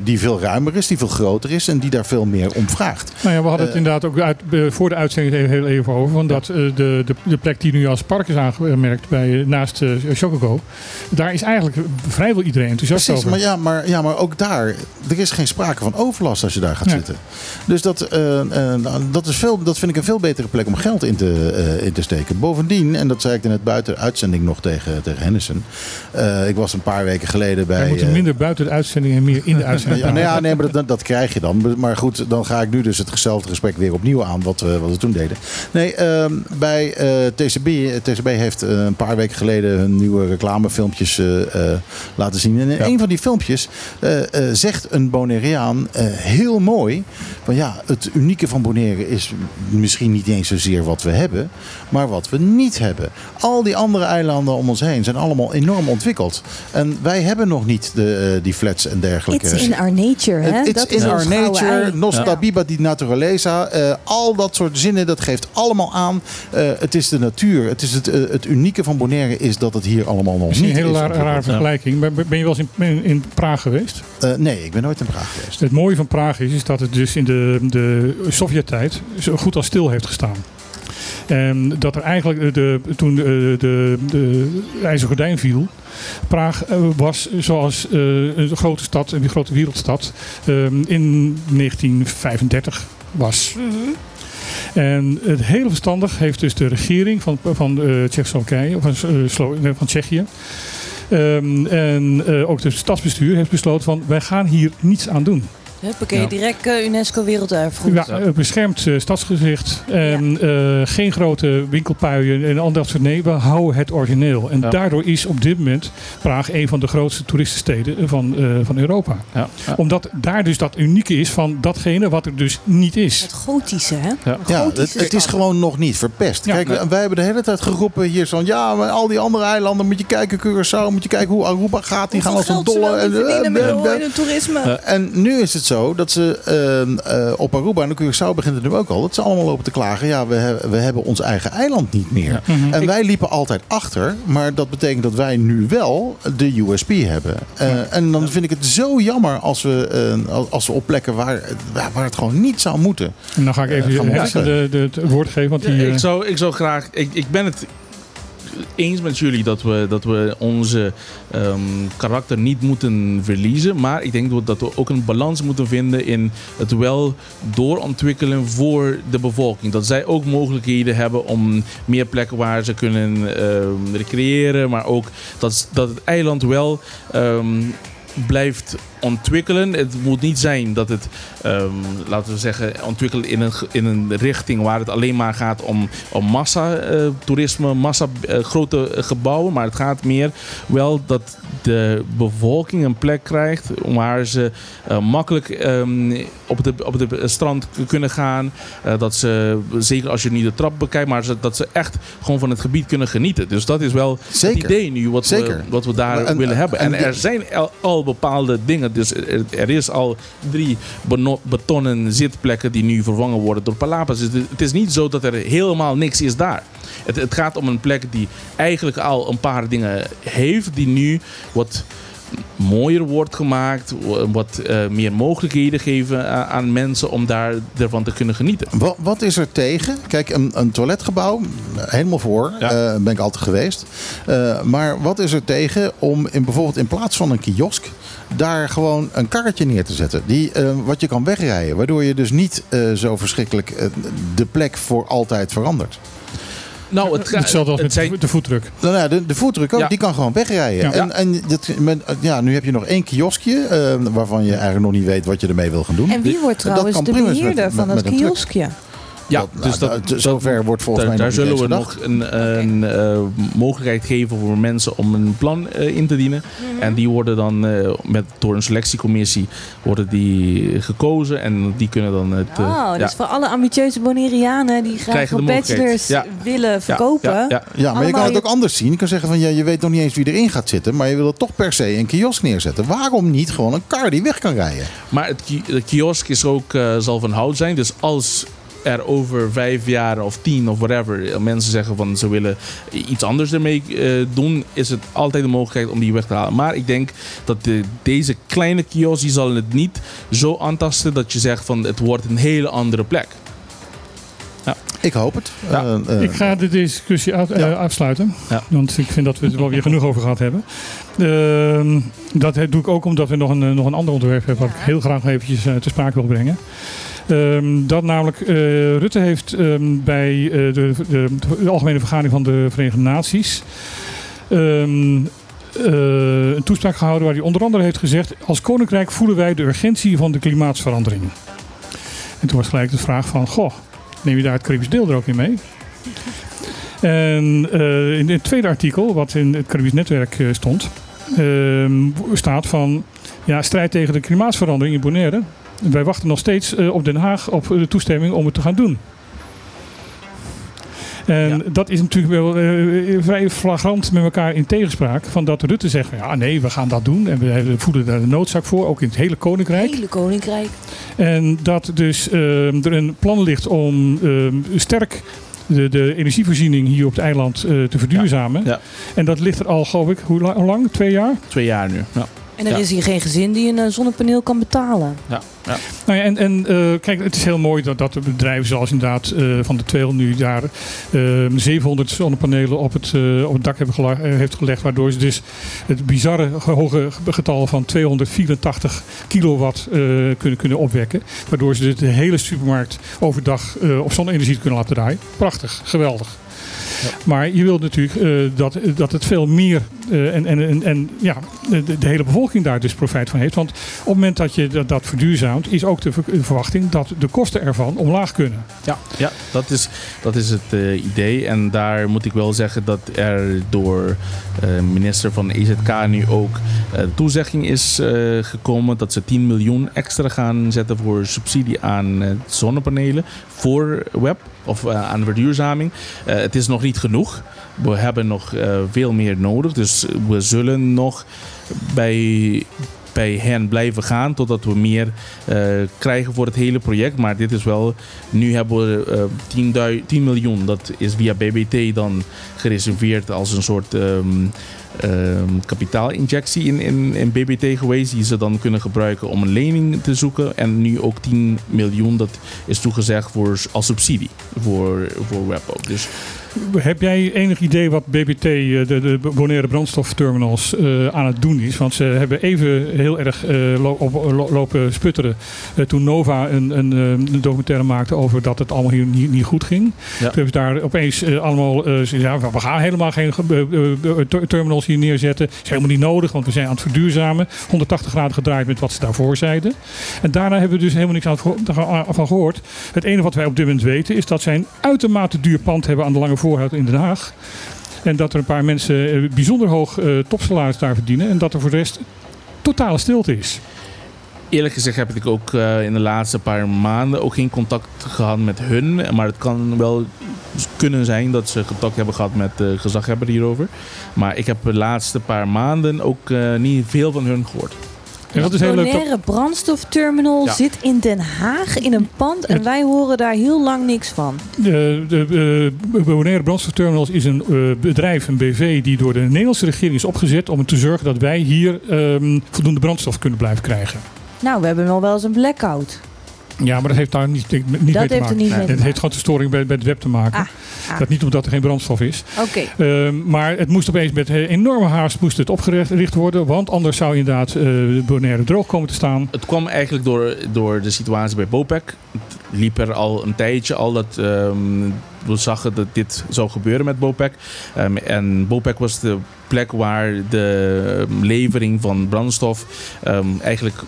die veel ruimer is, die veel groter is en die daar veel meer om vraagt. Nou ja, we hadden het inderdaad ook uit, voor de uitzending heel, heel even over. Want dat, de, de, de plek die nu als park is aangemerkt bij, naast uh, Chocogo. Daar is eigenlijk vrijwel iedereen enthousiast Precies, over. maar ja, maar, ja, maar ook daar, er is geen sprake van overlast als je daar gaat zitten. Dus dat, eh, eh, dat, is veel, dat vind ik een veel betere plek om geld in te, in te steken. Bovendien, en dat zei ik net buiten de uitzending nog tegen, tegen. Eh, ik was een paar weken geleden bij... Wij moeten minder buiten de uitzending en meer in de [LAUGHS] uitzending. Ja, nou ja, nee, maar dat, dat krijg je dan. Maar goed, dan ga ik nu dus hetzelfde gesprek weer opnieuw aan wat we, wat we toen deden. Nee, ehm, bij TCB, TCB heeft eh, een paar weken geleden hun nieuwe reclamefilmpjes eh, eh, laten zien. En in een van die filmpjes eh, eh, zegt een Bonaireaan eh, heel mooi van ja, het unieke van Bonaire is misschien niet eens zozeer wat we hebben, maar wat we niet hebben. Al die andere eilanden om ons heen zijn allemaal enorm ontwikkeld. En wij hebben nog niet de, die flats en dergelijke. It's in our nature, hè? It's dat is in our nature, nostra biba di naturaleza. eh, al dat soort zinnen, dat geeft allemaal aan. eh, het is de natuur. Het, is het, eh, het unieke van Bonaire is dat het hier allemaal nog Misschien niet een hele is rare, vergelijking. Maar Ben je wel eens in, in, in Praag geweest? Eh, nee, ik ben nooit in Praag geweest. Het mooie van Praag is, is dat het dus in de, de Sovjet-tijd zo goed als stil heeft gestaan. En dat er eigenlijk de, toen de, de, de ijzeren gordijn viel, Praag eh, was zoals eh, een grote stad, een grote wereldstad, eh, in 1935 was. En het hele verstandig heeft dus de regering van, van of van, nee, van Tsjechië. ehm, en ook het stadsbestuur heeft besloten van wij gaan hier niets aan doen. Huppakee, Ja. direct eh, UNESCO Werelderfgoed. Ja, eh, beschermd eh, stadsgezicht. En eh, geen grote winkelpuien en al dat soort. Nee, we houden het origineel. En Ja. daardoor is op dit moment Praag een van de grootste toeristensteden van, eh, van Europa. Ja, ja. Omdat daar dus dat unieke is van datgene wat er dus niet is. Het gotische, hè? Ja. Ja, het, het is gewoon nog niet verpest. Ja. Kijk, Nee. wij hebben de hele tijd geroepen hier van... ja, maar al die andere eilanden moet je kijken, Curaçao... moet je kijken hoe Aruba gaat. Die gaan als een dolle... en, en, toerisme. En nu is het zo dat ze ehm, eh, op Aruba en op Curaçao begint het nu ook al. Dat ze allemaal lopen te klagen. Ja, we, hebben we hebben ons eigen eiland niet meer. Mhm. En wij liepen altijd achter. Maar dat betekent dat wij nu wel de USP hebben. Eh, En dan vind ik het zo jammer als we, eh, als- we op plekken waar, waar het gewoon niet zou moeten. En dan ga ik even de, de, het woord geven. Want die, Ja, ik, zou, ik zou graag. Ik, ik ben het eens met jullie dat we, dat we onze ehm, karakter niet moeten verliezen. Maar ik denk dat- we ook een balans moeten vinden in het wel doorontwikkelen voor de bevolking. Dat zij ook mogelijkheden hebben om meer plekken waar ze kunnen ehm, recreëren. Maar ook dat, dat het eiland wel. ehm, blijft ontwikkelen. Het moet niet zijn dat het, ehm, laten we zeggen, ontwikkelt in een, in een richting waar het alleen maar gaat om, om massa-toerisme, massa eh, grote eh, gebouwen. Maar het gaat meer wel dat de bevolking een plek krijgt waar ze eh, makkelijk ehm, op het op de strand kunnen gaan. Eh, dat ze, zeker als je niet de trap bekijkt, maar dat ze echt gewoon van het gebied kunnen genieten. Dus dat is wel Zeker. het idee nu wat, we, wat we daar En- willen hebben. En, en- er zijn al, al bepaalde dingen. Dus er, is al drie betonnen zitplekken die nu vervangen worden door palapas. Dus het is niet zo dat er helemaal niks is daar. Het, het gaat om een plek die eigenlijk al een paar dingen heeft, die nu wat mooier wordt gemaakt, wat eh, meer mogelijkheden geven aan mensen om daar ervan te kunnen genieten. Wat, wat is er tegen? Kijk, een, een toiletgebouw, helemaal voor, Ja. eh, ben ik altijd geweest. Eh, maar wat is er tegen om in, bijvoorbeeld in plaats van een kiosk... daar gewoon een karretje neer te zetten. Die, eh, wat je kan wegrijden. Waardoor je dus niet eh, zo verschrikkelijk de plek voor altijd verandert. Nou, het, hetzelfde als het met zijn, de voetdruk. Nou, ja, de, de voetdruk ook, Ja. die kan gewoon wegrijden. Ja. En, en dat, met, ja, nu heb je nog één kioskje... eh, waarvan je eigenlijk nog niet weet wat je ermee wil gaan doen. En wie wordt Dat trouwens de met- beheerder met- van dat truck. Ja, Dat- dus nou, dat, dat- zover wordt volgens daar, mij daar zullen we nog een, een eh, mogelijkheid geven voor mensen om een plan eh, in te dienen. Mhm. En die worden dan eh, met, door een selectiecommissie worden die gekozen. En die kunnen dan het... eh, Oh, ja, dus voor alle ambitieuze Bonaireanen die graag Krijgen een bachelors. Ja. willen verkopen. Ja, ja, Ja, maar je kan het ook anders zien. Je kan zeggen van ja, je weet nog niet eens wie erin gaat zitten, maar je wil er toch per se een kiosk neerzetten. Waarom niet gewoon een kar die weg kan rijden? Maar het ki- de kiosk is ook, eh, zal van hout zijn. Dus als er over vijf jaar of tien of whatever eh, mensen zeggen van ze willen iets anders ermee eh, doen, is het altijd de mogelijkheid om die weg te halen. Maar ik denk dat de, deze kleine kiosk die zal het niet zo aantasten dat je zegt van het wordt een hele andere plek. Ik hoop het. Ja. Eh, eh, Ik ga de discussie uit- Ja. afsluiten. Ja. Want ik vind dat we het er wel weer genoeg over gehad hebben. Ehm, dat doe ik ook omdat we nog een, nog een ander onderwerp hebben... wat ik heel graag nog eventjes te sprake wil brengen. Ehm, dat namelijk, eh, Rutte heeft ehm, bij eh, de, de, Algemene Vergadering van de Verenigde Naties... ehm, eh, een toespraak gehouden waar hij onder andere heeft gezegd... als Koninkrijk voelen wij de urgentie van de klimaatsverandering. En toen was gelijk de vraag van, goh, neem je daar het Caribisch deel er ook in mee? En in het tweede artikel, wat in het Caribisch netwerk stond, staat van ja, strijd tegen de klimaatsverandering in Bonaire. Wij wachten nog steeds eh, op Den Haag op de toestemming om het te gaan doen. En dat is natuurlijk wel eh, vrij flagrant met elkaar in tegenspraak. Van dat Rutte zegt, ja nee, we gaan dat doen. En we voelen daar de noodzaak voor, ook in het hele Koninkrijk. Hele koninkrijk. En dat dus ehm, er een plan ligt om ehm, sterk de, de energievoorziening hier op het eiland eh, te verduurzamen. Ja. En dat ligt er al, geloof ik, hoe lang? Twee jaar? Twee jaar nu. Ja. En er Ja. is hier geen gezin die een eh, zonnepaneel kan betalen. Ja. Ja. Nou ja, en, en eh, kijk, het is heel mooi dat, dat de bedrijven zoals inderdaad eh, van de 200 nu daar ehm, 700 zonnepanelen op het, eh, op het dak hebben heeft gelegd. Waardoor ze dus het bizarre hoge getal van 284 kilowatt eh, kunnen, kunnen opwekken. Waardoor ze dus de hele supermarkt overdag eh, op zonne-energie kunnen laten draaien. Prachtig, geweldig. Maar je wilt natuurlijk eh, dat, dat het veel meer eh, en, en, en, en ja, de, de hele bevolking daar dus profijt van heeft. Want op het moment dat je dat, dat verduurzaamt, is ook de ver- de verwachting dat de kosten ervan omlaag kunnen. Ja, ja dat, is, dat is het eh, idee. En daar moet ik wel zeggen dat er door eh minister van EZK nu ook eh, toezegging is eh, gekomen dat ze 10 miljoen extra gaan zetten voor subsidie aan eh, zonnepanelen voor web of eh, aan verduurzaming. Eh, het is nog niet genoeg. We hebben nog eh, veel meer nodig. Dus we zullen nog bij bij hen blijven gaan totdat we meer krijgen voor het hele project. Maar dit is wel, nu hebben we eh 10, dui- 10 miljoen. Dat is via BBT dan gereserveerd als een soort ehm, kapitaalinjectie in, in, in BBT geweest. Die ze dan kunnen gebruiken om een lening te zoeken. En nu ook 10 miljoen, dat is toegezegd voor, als subsidie voor, voor web ook. Dus Heb jij enig idee wat BBT, eh, de, de Bonaire brandstofterminals, eh, aan het doen is? Want ze hebben even heel erg eh, lo- op, lo- lopen sputteren toen Nova een, een, een documentaire maakte over dat het allemaal hier niet, niet goed ging. Toen hebben ze daar opeens allemaal eh, ja, we gaan helemaal geen eh, hier neerzetten. Is helemaal niet nodig, want we zijn aan het verduurzamen. 180 graden gedraaid met wat ze daarvoor zeiden. En daarna hebben we dus helemaal niks van gehoord. Het enige wat wij op dit moment weten is dat zij een uitermate duur pand hebben aan de Lange Voorhout in Den Haag. En dat er een paar mensen eh, bijzonder hoog eh topsalaris daar verdienen. En dat er voor de rest totale stilte is. Eerlijk gezegd heb ik ook eh, in de laatste paar maanden ook geen contact gehad met hun. Maar het kan wel kunnen zijn dat ze contact hebben gehad met de gezaghebber hierover. Maar ik heb de laatste paar maanden ook eh, niet veel van hun gehoord. En dat is heel leuk. Bonaire brandstofterminal Ja. zit in Den Haag in een pand en wij horen daar heel lang niks van. De, de Bonaire Brandstofterminals is een eh, bedrijf, een BV, die door de Nederlandse regering is opgezet om te zorgen dat wij hier ehm, voldoende brandstof kunnen blijven krijgen. Nou, we hebben nog wel eens een blackout. Ja, maar dat heeft daar niet, niet mee te heeft er maken. niet mee te het maken. heeft gewoon de storing bij, bij het web te maken. Ah, ah. Dat niet omdat er geen brandstof is. Oké. Ehm, maar het moest opeens met eh, enorme haast moest het opgericht worden. Want anders zou inderdaad eh Bonaire droog komen te staan. Het kwam eigenlijk door, door de situatie bij Bopec. Het liep er al een tijdje al dat ehm, we zagen dat dit zou gebeuren met Bopec. Ehm, en Bopec was de plek waar de levering van brandstof ehm, eigenlijk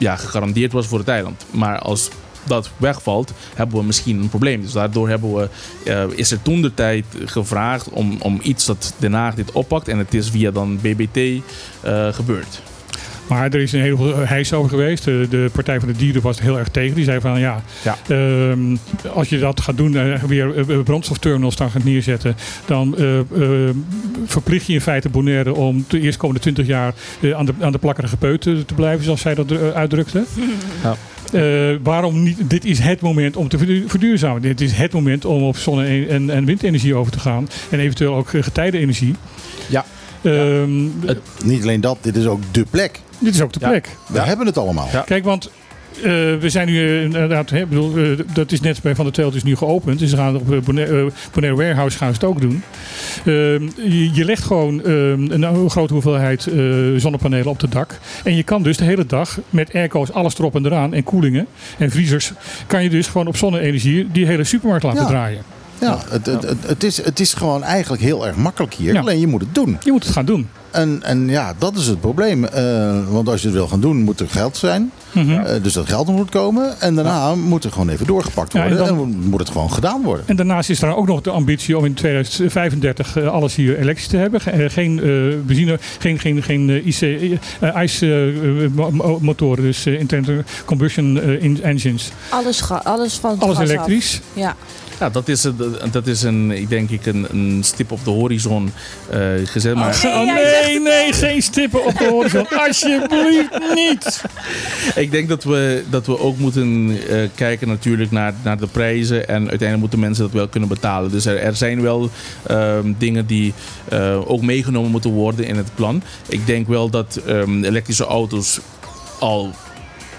ja, gegarandeerd was voor het eiland. Maar als dat wegvalt, hebben we misschien een probleem. Dus daardoor hebben we, eh, is er toen de tijd gevraagd om, om iets dat Den Haag dit oppakt. En het is via dan BBT eh, gebeurd. Maar er is een heleboel heis over geweest. De, de Partij van de Dieren was er heel erg tegen. Die zei van ja, Ja. ehm, als je dat gaat doen, eh, weer eh, brandstofterminals dan gaat neerzetten, dan eh, eh, verplicht je in feite Bonaire om de eerstkomende 20 jaar eh, aan, de, aan de plakkerige peut te, te blijven, zoals zij dat eh, uitdrukte. [LAUGHS] Ja. Eh, waarom niet? Dit is het moment om te verdu- verduurzamen. Dit is het moment om op zonne- en, en windenergie over te gaan. En eventueel ook eh, getijdenenergie. Ja. Ehm, Niet alleen dat, dit is ook de plek. Dit is ook de Ja. plek. We hebben het allemaal. Ja. Kijk, want eh, we zijn nu eh, inderdaad, hè, bedoel, eh, dat is net bij Van der Telt is nu geopend. Dus ze gaan op eh, Bonaire, eh, Bonaire Warehouse gaan ze het ook doen. Ehm, je, je legt gewoon ehm, een grote hoeveelheid eh, zonnepanelen op het dak. En je kan dus de hele dag met airco's alles erop en eraan en koelingen en vriezers, kan je dus gewoon op zonne-energie die hele supermarkt laten Ja. draaien. Ja, het, het, het, het is, het is gewoon eigenlijk heel erg makkelijk hier. Ja. Alleen je moet het doen. Je moet het gaan doen. En, en ja, dat is het probleem. Eh, want als je het wil gaan doen, moet er geld zijn. Mhm. Eh, dus dat geld moet komen. En daarna moet er gewoon even doorgepakt Ja, en worden. en, dan- moet het gewoon gedaan worden. En daarnaast is er ook nog de ambitie om in 2035 eh, alles hier elektrisch te hebben. Ge- geen eh, benzine, geen, geen, geen IC, eh, ICE eh, mo- mo- motoren, dus internal combustion in- engines. Alles, alles van Alles af. elektrisch. Ja. Ja, dat is, een- dat is een, ik denk ik een, een stip op de horizon eh, gezet. Maar Oh, nee, nee, geen stippen op de horizon. [LAUGHS] Alsjeblieft niet. ik denk dat we, dat we ook moeten eh, kijken natuurlijk naar, naar de prijzen. En uiteindelijk moeten mensen dat wel kunnen betalen. Dus er, er zijn wel ehm, dingen die eh, ook meegenomen moeten worden in het plan. Ik denk wel dat ehm, elektrische auto's al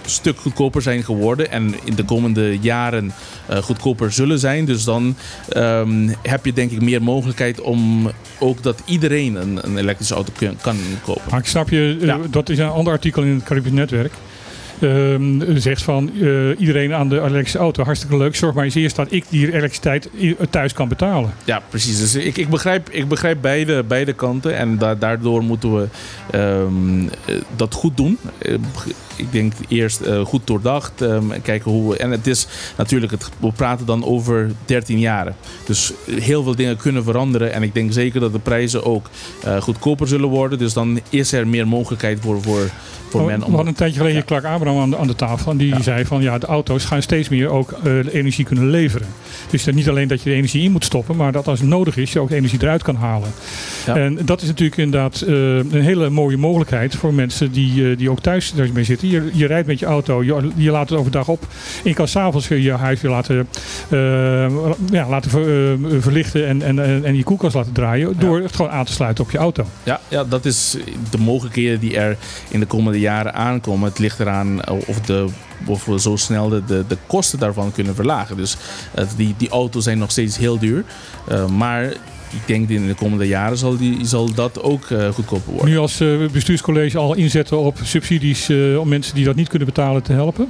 stuk goedkoper zijn geworden en in de komende jaren eh, goedkoper zullen zijn. Dus dan ehm, heb je denk ik meer mogelijkheid om ook dat iedereen een, een elektrische auto kun- kan kopen. Maar ik snap je, eh, Ja. dat is een ander artikel in het Caribisch Netwerk. Ehm, zegt van eh, iedereen aan de elektrische auto, hartstikke leuk. Zorg maar eens eerst dat ik die elektriciteit thuis kan betalen. Ja, precies. Dus ik, ik, begrijp, ik begrijp beide, beide kanten. En da- daardoor moeten we ehm, eh, dat goed doen. Eh, ik denk eerst eh, goed doordacht. ehm, kijken hoe we, en het is natuurlijk, het, we praten dan over 13 jaren. Dus heel veel dingen kunnen veranderen. En ik denk zeker dat de prijzen ook eh, goedkoper zullen worden. Dus dan is er meer mogelijkheid voor, voor, voor Oh, men we om. hadden een tijdje geleden Clark Abraham aan de, aan de tafel. En die Ja. zei van ja, de auto's gaan steeds meer ook eh, energie kunnen leveren. Dus niet alleen dat je de energie in moet stoppen, maar dat als het nodig is, je ook de energie eruit kan halen. Ja. En dat is natuurlijk inderdaad eh, een hele mooie mogelijkheid voor mensen die, eh, die ook thuis daarmee zitten. Je, je rijdt met je auto, je, je laat het overdag op. En je kan s'avonds je huis weer laten, eh, ja, laten ver- eh, verlichten en, en, en, je koelkast laten draaien. Door het gewoon aan te sluiten op je auto. Ja, ja, dat is de mogelijkheden die er in de komende jaren aankomen. Het ligt eraan of, de, of we zo snel de, de, de kosten daarvan kunnen verlagen. Dus eh, die, die auto's zijn nog steeds heel duur. Maar ik denk in de komende jaren zal, die, zal dat ook eh, goedkoper worden. Nu als eh, bestuurscollege al inzetten op subsidies eh, om mensen die dat niet kunnen betalen te helpen.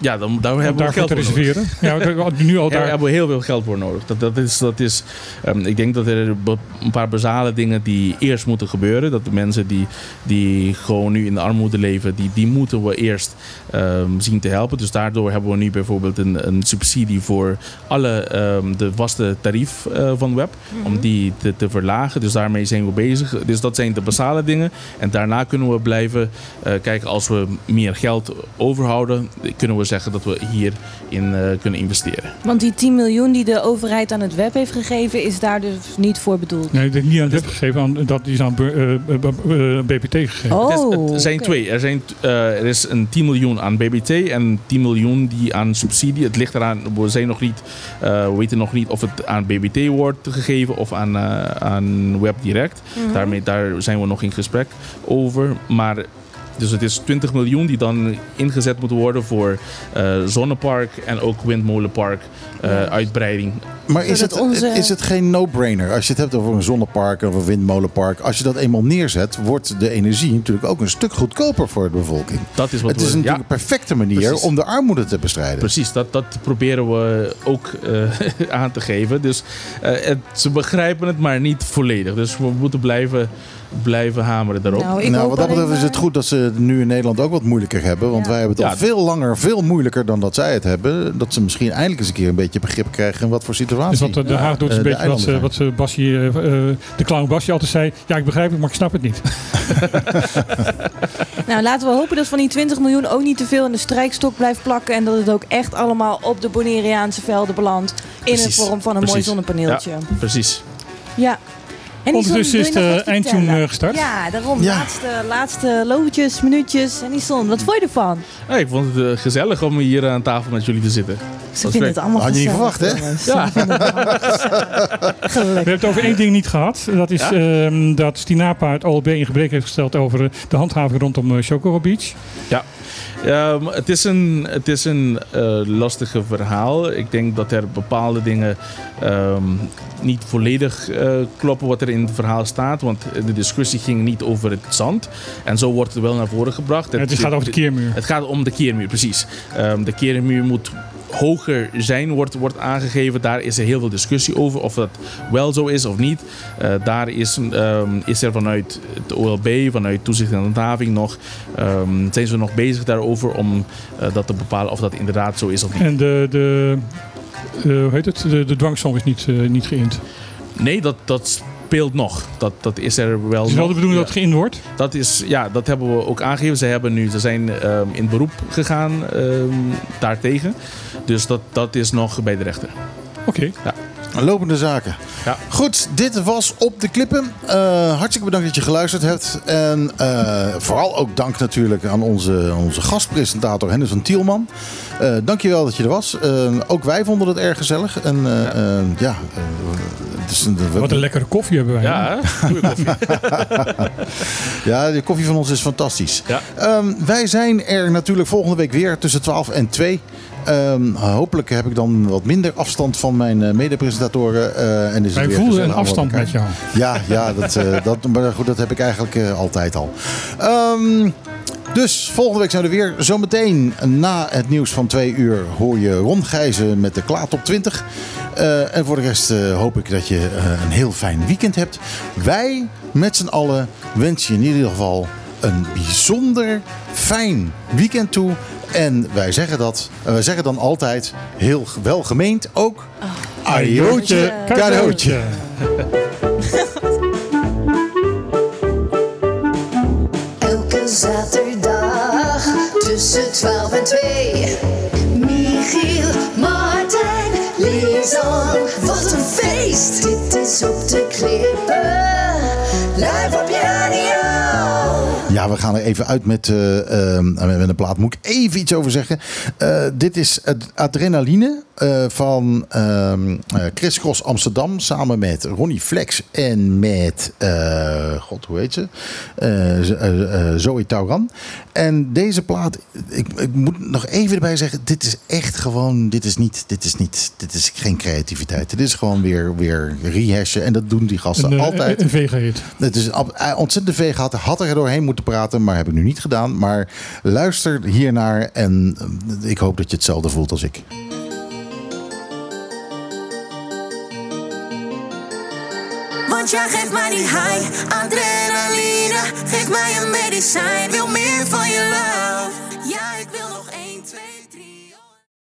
Ja, dan, daar Om hebben we geld te reserveren. Ja, nu al [LAUGHS] Ja, daar daar. hebben we heel veel geld voor nodig. Dat, dat is, dat is, ehm, ik denk dat er een paar basale dingen die eerst moeten gebeuren. Dat de mensen die, die gewoon nu in de armoede leven, die, die moeten we eerst ehm, zien te helpen. Dus daardoor hebben we nu bijvoorbeeld een, een subsidie voor alle ehm, de vaste tarief eh, van web. Om die te, te verlagen. Dus daarmee zijn we bezig. Dus dat zijn de basale dingen. En daarna kunnen we blijven eh, kijken als we meer geld overhouden. Kunnen we zeggen dat we hierin eh kunnen investeren. Want die 10 miljoen die de overheid aan het web heeft gegeven, is daar dus niet voor bedoeld. Nee, dat is niet aan het web gegeven, aan, dat is aan eh, eh, eh, BPT gegeven. Oh, Het, is- het zijn twee. Er, zijn, er is een 10 miljoen aan BBT en 10 miljoen die aan subsidie. Het ligt eraan, we, zijn nog niet, eh, we weten nog niet of het aan BBT wordt gegeven of aan, eh, aan Web Direct. Mhm. Daarmee, daar zijn we nog in gesprek over. Maar dus het is 20 miljoen die dan ingezet moeten worden voor eh, zonnepark en ook windmolenpark eh, Ja. uitbreiding. Maar is het, onze- is het geen no-brainer? Als je het hebt over een zonnepark of een windmolenpark. Als je dat eenmaal neerzet, wordt de energie natuurlijk ook een stuk goedkoper voor de bevolking. Dat is wat Het is we, natuurlijk ja, een perfecte manier Precies. om de armoede te bestrijden. Precies, dat, dat proberen we ook eh, [LAUGHS] aan te geven. Dus eh, het, ze begrijpen het, maar niet volledig. Dus we moeten blijven, blijven hameren daarop. Nou, nou, wat dat betreft is het goed dat ze het nu in Nederland ook wat moeilijker hebben. Want Ja. wij hebben het al Ja. veel langer, veel moeilijker dan dat zij het hebben. Dat ze misschien eindelijk eens een keer een beetje begrip krijgen in wat voor situatie. Dus wat de, de Haag doet is een eh, beetje wat, eh, wat ze eh, eh, de clown Basje altijd zei. Ja, ik begrijp het, maar ik snap het niet. [LAUGHS] Nou, laten we hopen dat van die 20 miljoen ook niet te veel in de strijkstok blijft plakken. En dat het ook echt allemaal op de Bonaireaanse velden belandt. In de vorm van een mooi precies. zonnepaneeltje. Ja. Precies. En Ondertussen is de eindtune eh, gestart. Ja, daarom. Ja. Laatste, laatste loodjes, minuutjes. En die zon. Wat vond je ervan? Ja, ik vond het eh, gezellig om hier aan tafel met jullie te zitten. Ze Dat vinden het allemaal Had je niet verwacht, hè? Ja. Ze vinden het allemaal gezellig. We hebben het over één ding niet gehad. Dat is Ja? ehm, dat Stinapa het OLB in gebrek heeft gesteld over eh, de handhaving rondom Chocobo Beach. Ehm, het is een, het is een eh, lastige verhaal. Ik denk dat er bepaalde dingen ehm, niet volledig eh, kloppen wat er in het verhaal staat. Want de discussie ging niet over het zand. En zo wordt het wel naar voren gebracht. het gaat over de keermuur. Het gaat om de keermuur, precies. Ehm, de keermuur moet hoger zijn wordt, wordt aangegeven. Daar is er heel veel discussie over of dat wel zo is of niet. Eh, daar is, ehm, is er vanuit het OLB, vanuit toezicht en handhaving nog, ehm, zijn ze nog bezig daarover om eh, dat te bepalen of dat inderdaad zo is of niet. En de, de, eh, hoe heet het? De, de dwangsom is niet, niet geïnd. Nee, dat, dat speelt nog. Dat, dat is er wel Het is wel de bedoeling Ja. dat het geïnd wordt. Dat, is, ja, dat hebben we ook aangegeven. Ze, hebben nu, ze zijn ehm, in beroep gegaan ehm, daartegen. Dus dat, dat is nog bij de rechter. Oké. Ja. Lopende zaken. Ja. Goed, dit was Op de Klippen. Eh, hartstikke bedankt dat je geluisterd hebt. En eh, vooral ook dank natuurlijk aan onze, onze gastpresentator Hennis van Tielman. Eh dankjewel dat je er was. Ook wij vonden het erg gezellig. En eh, Ja. eh, ja, Wat een lekkere koffie hebben wij. Ja, hè? goeie koffie. [LAUGHS] Ja, de koffie van ons is fantastisch. Ja. Ehm, wij zijn er natuurlijk volgende week weer tussen 12 en 2. Ehm, hopelijk heb ik dan wat minder afstand van mijn eh, medepresentatoren. eh, en is het Wij gezellig een afstand met jou. Ja, ja dat, eh, dat, maar goed, dat heb ik eigenlijk eh, altijd al. Ehm, dus volgende week zijn we er weer. Zometeen na het nieuws van twee uur hoor je Ron Gijzen met de Klaat op 20. Eh, en voor de rest eh, hoop ik dat je eh, een heel fijn weekend hebt. Wij met z'n allen wensen je in ieder geval een bijzonder fijn weekend toe. En wij zeggen dat, wij zeggen dan altijd heel welgemeend ook. Ajootje, cadeautje. Tussen 12 en 2. Michiel, Martijn, Lisan. Wat een feest! Dit is op de Ja, we gaan er even uit met, eh, met een plaat. Moet ik even iets over zeggen. Eh, dit is het Adrenaline eh, van ehm eh, Chris Cross Amsterdam. Samen met Ronnie Flex en met, god hoe heet ze? Zoe Tauran. En deze plaat, ik, ik moet nog even erbij zeggen. Dit is echt gewoon, dit is niet, dit is niet, dit is geen creativiteit. Dit is gewoon weer, weer rehashen. En dat doen die gasten Een, altijd. een vega-hit. Het is een ontzettend veeg. Had er doorheen moeten praten, maar heb ik nu niet gedaan. Maar luister hiernaar en eh, ik hoop dat je hetzelfde voelt als ik. Want jij geeft mij die high, adrenaline, geef mij een medicijn.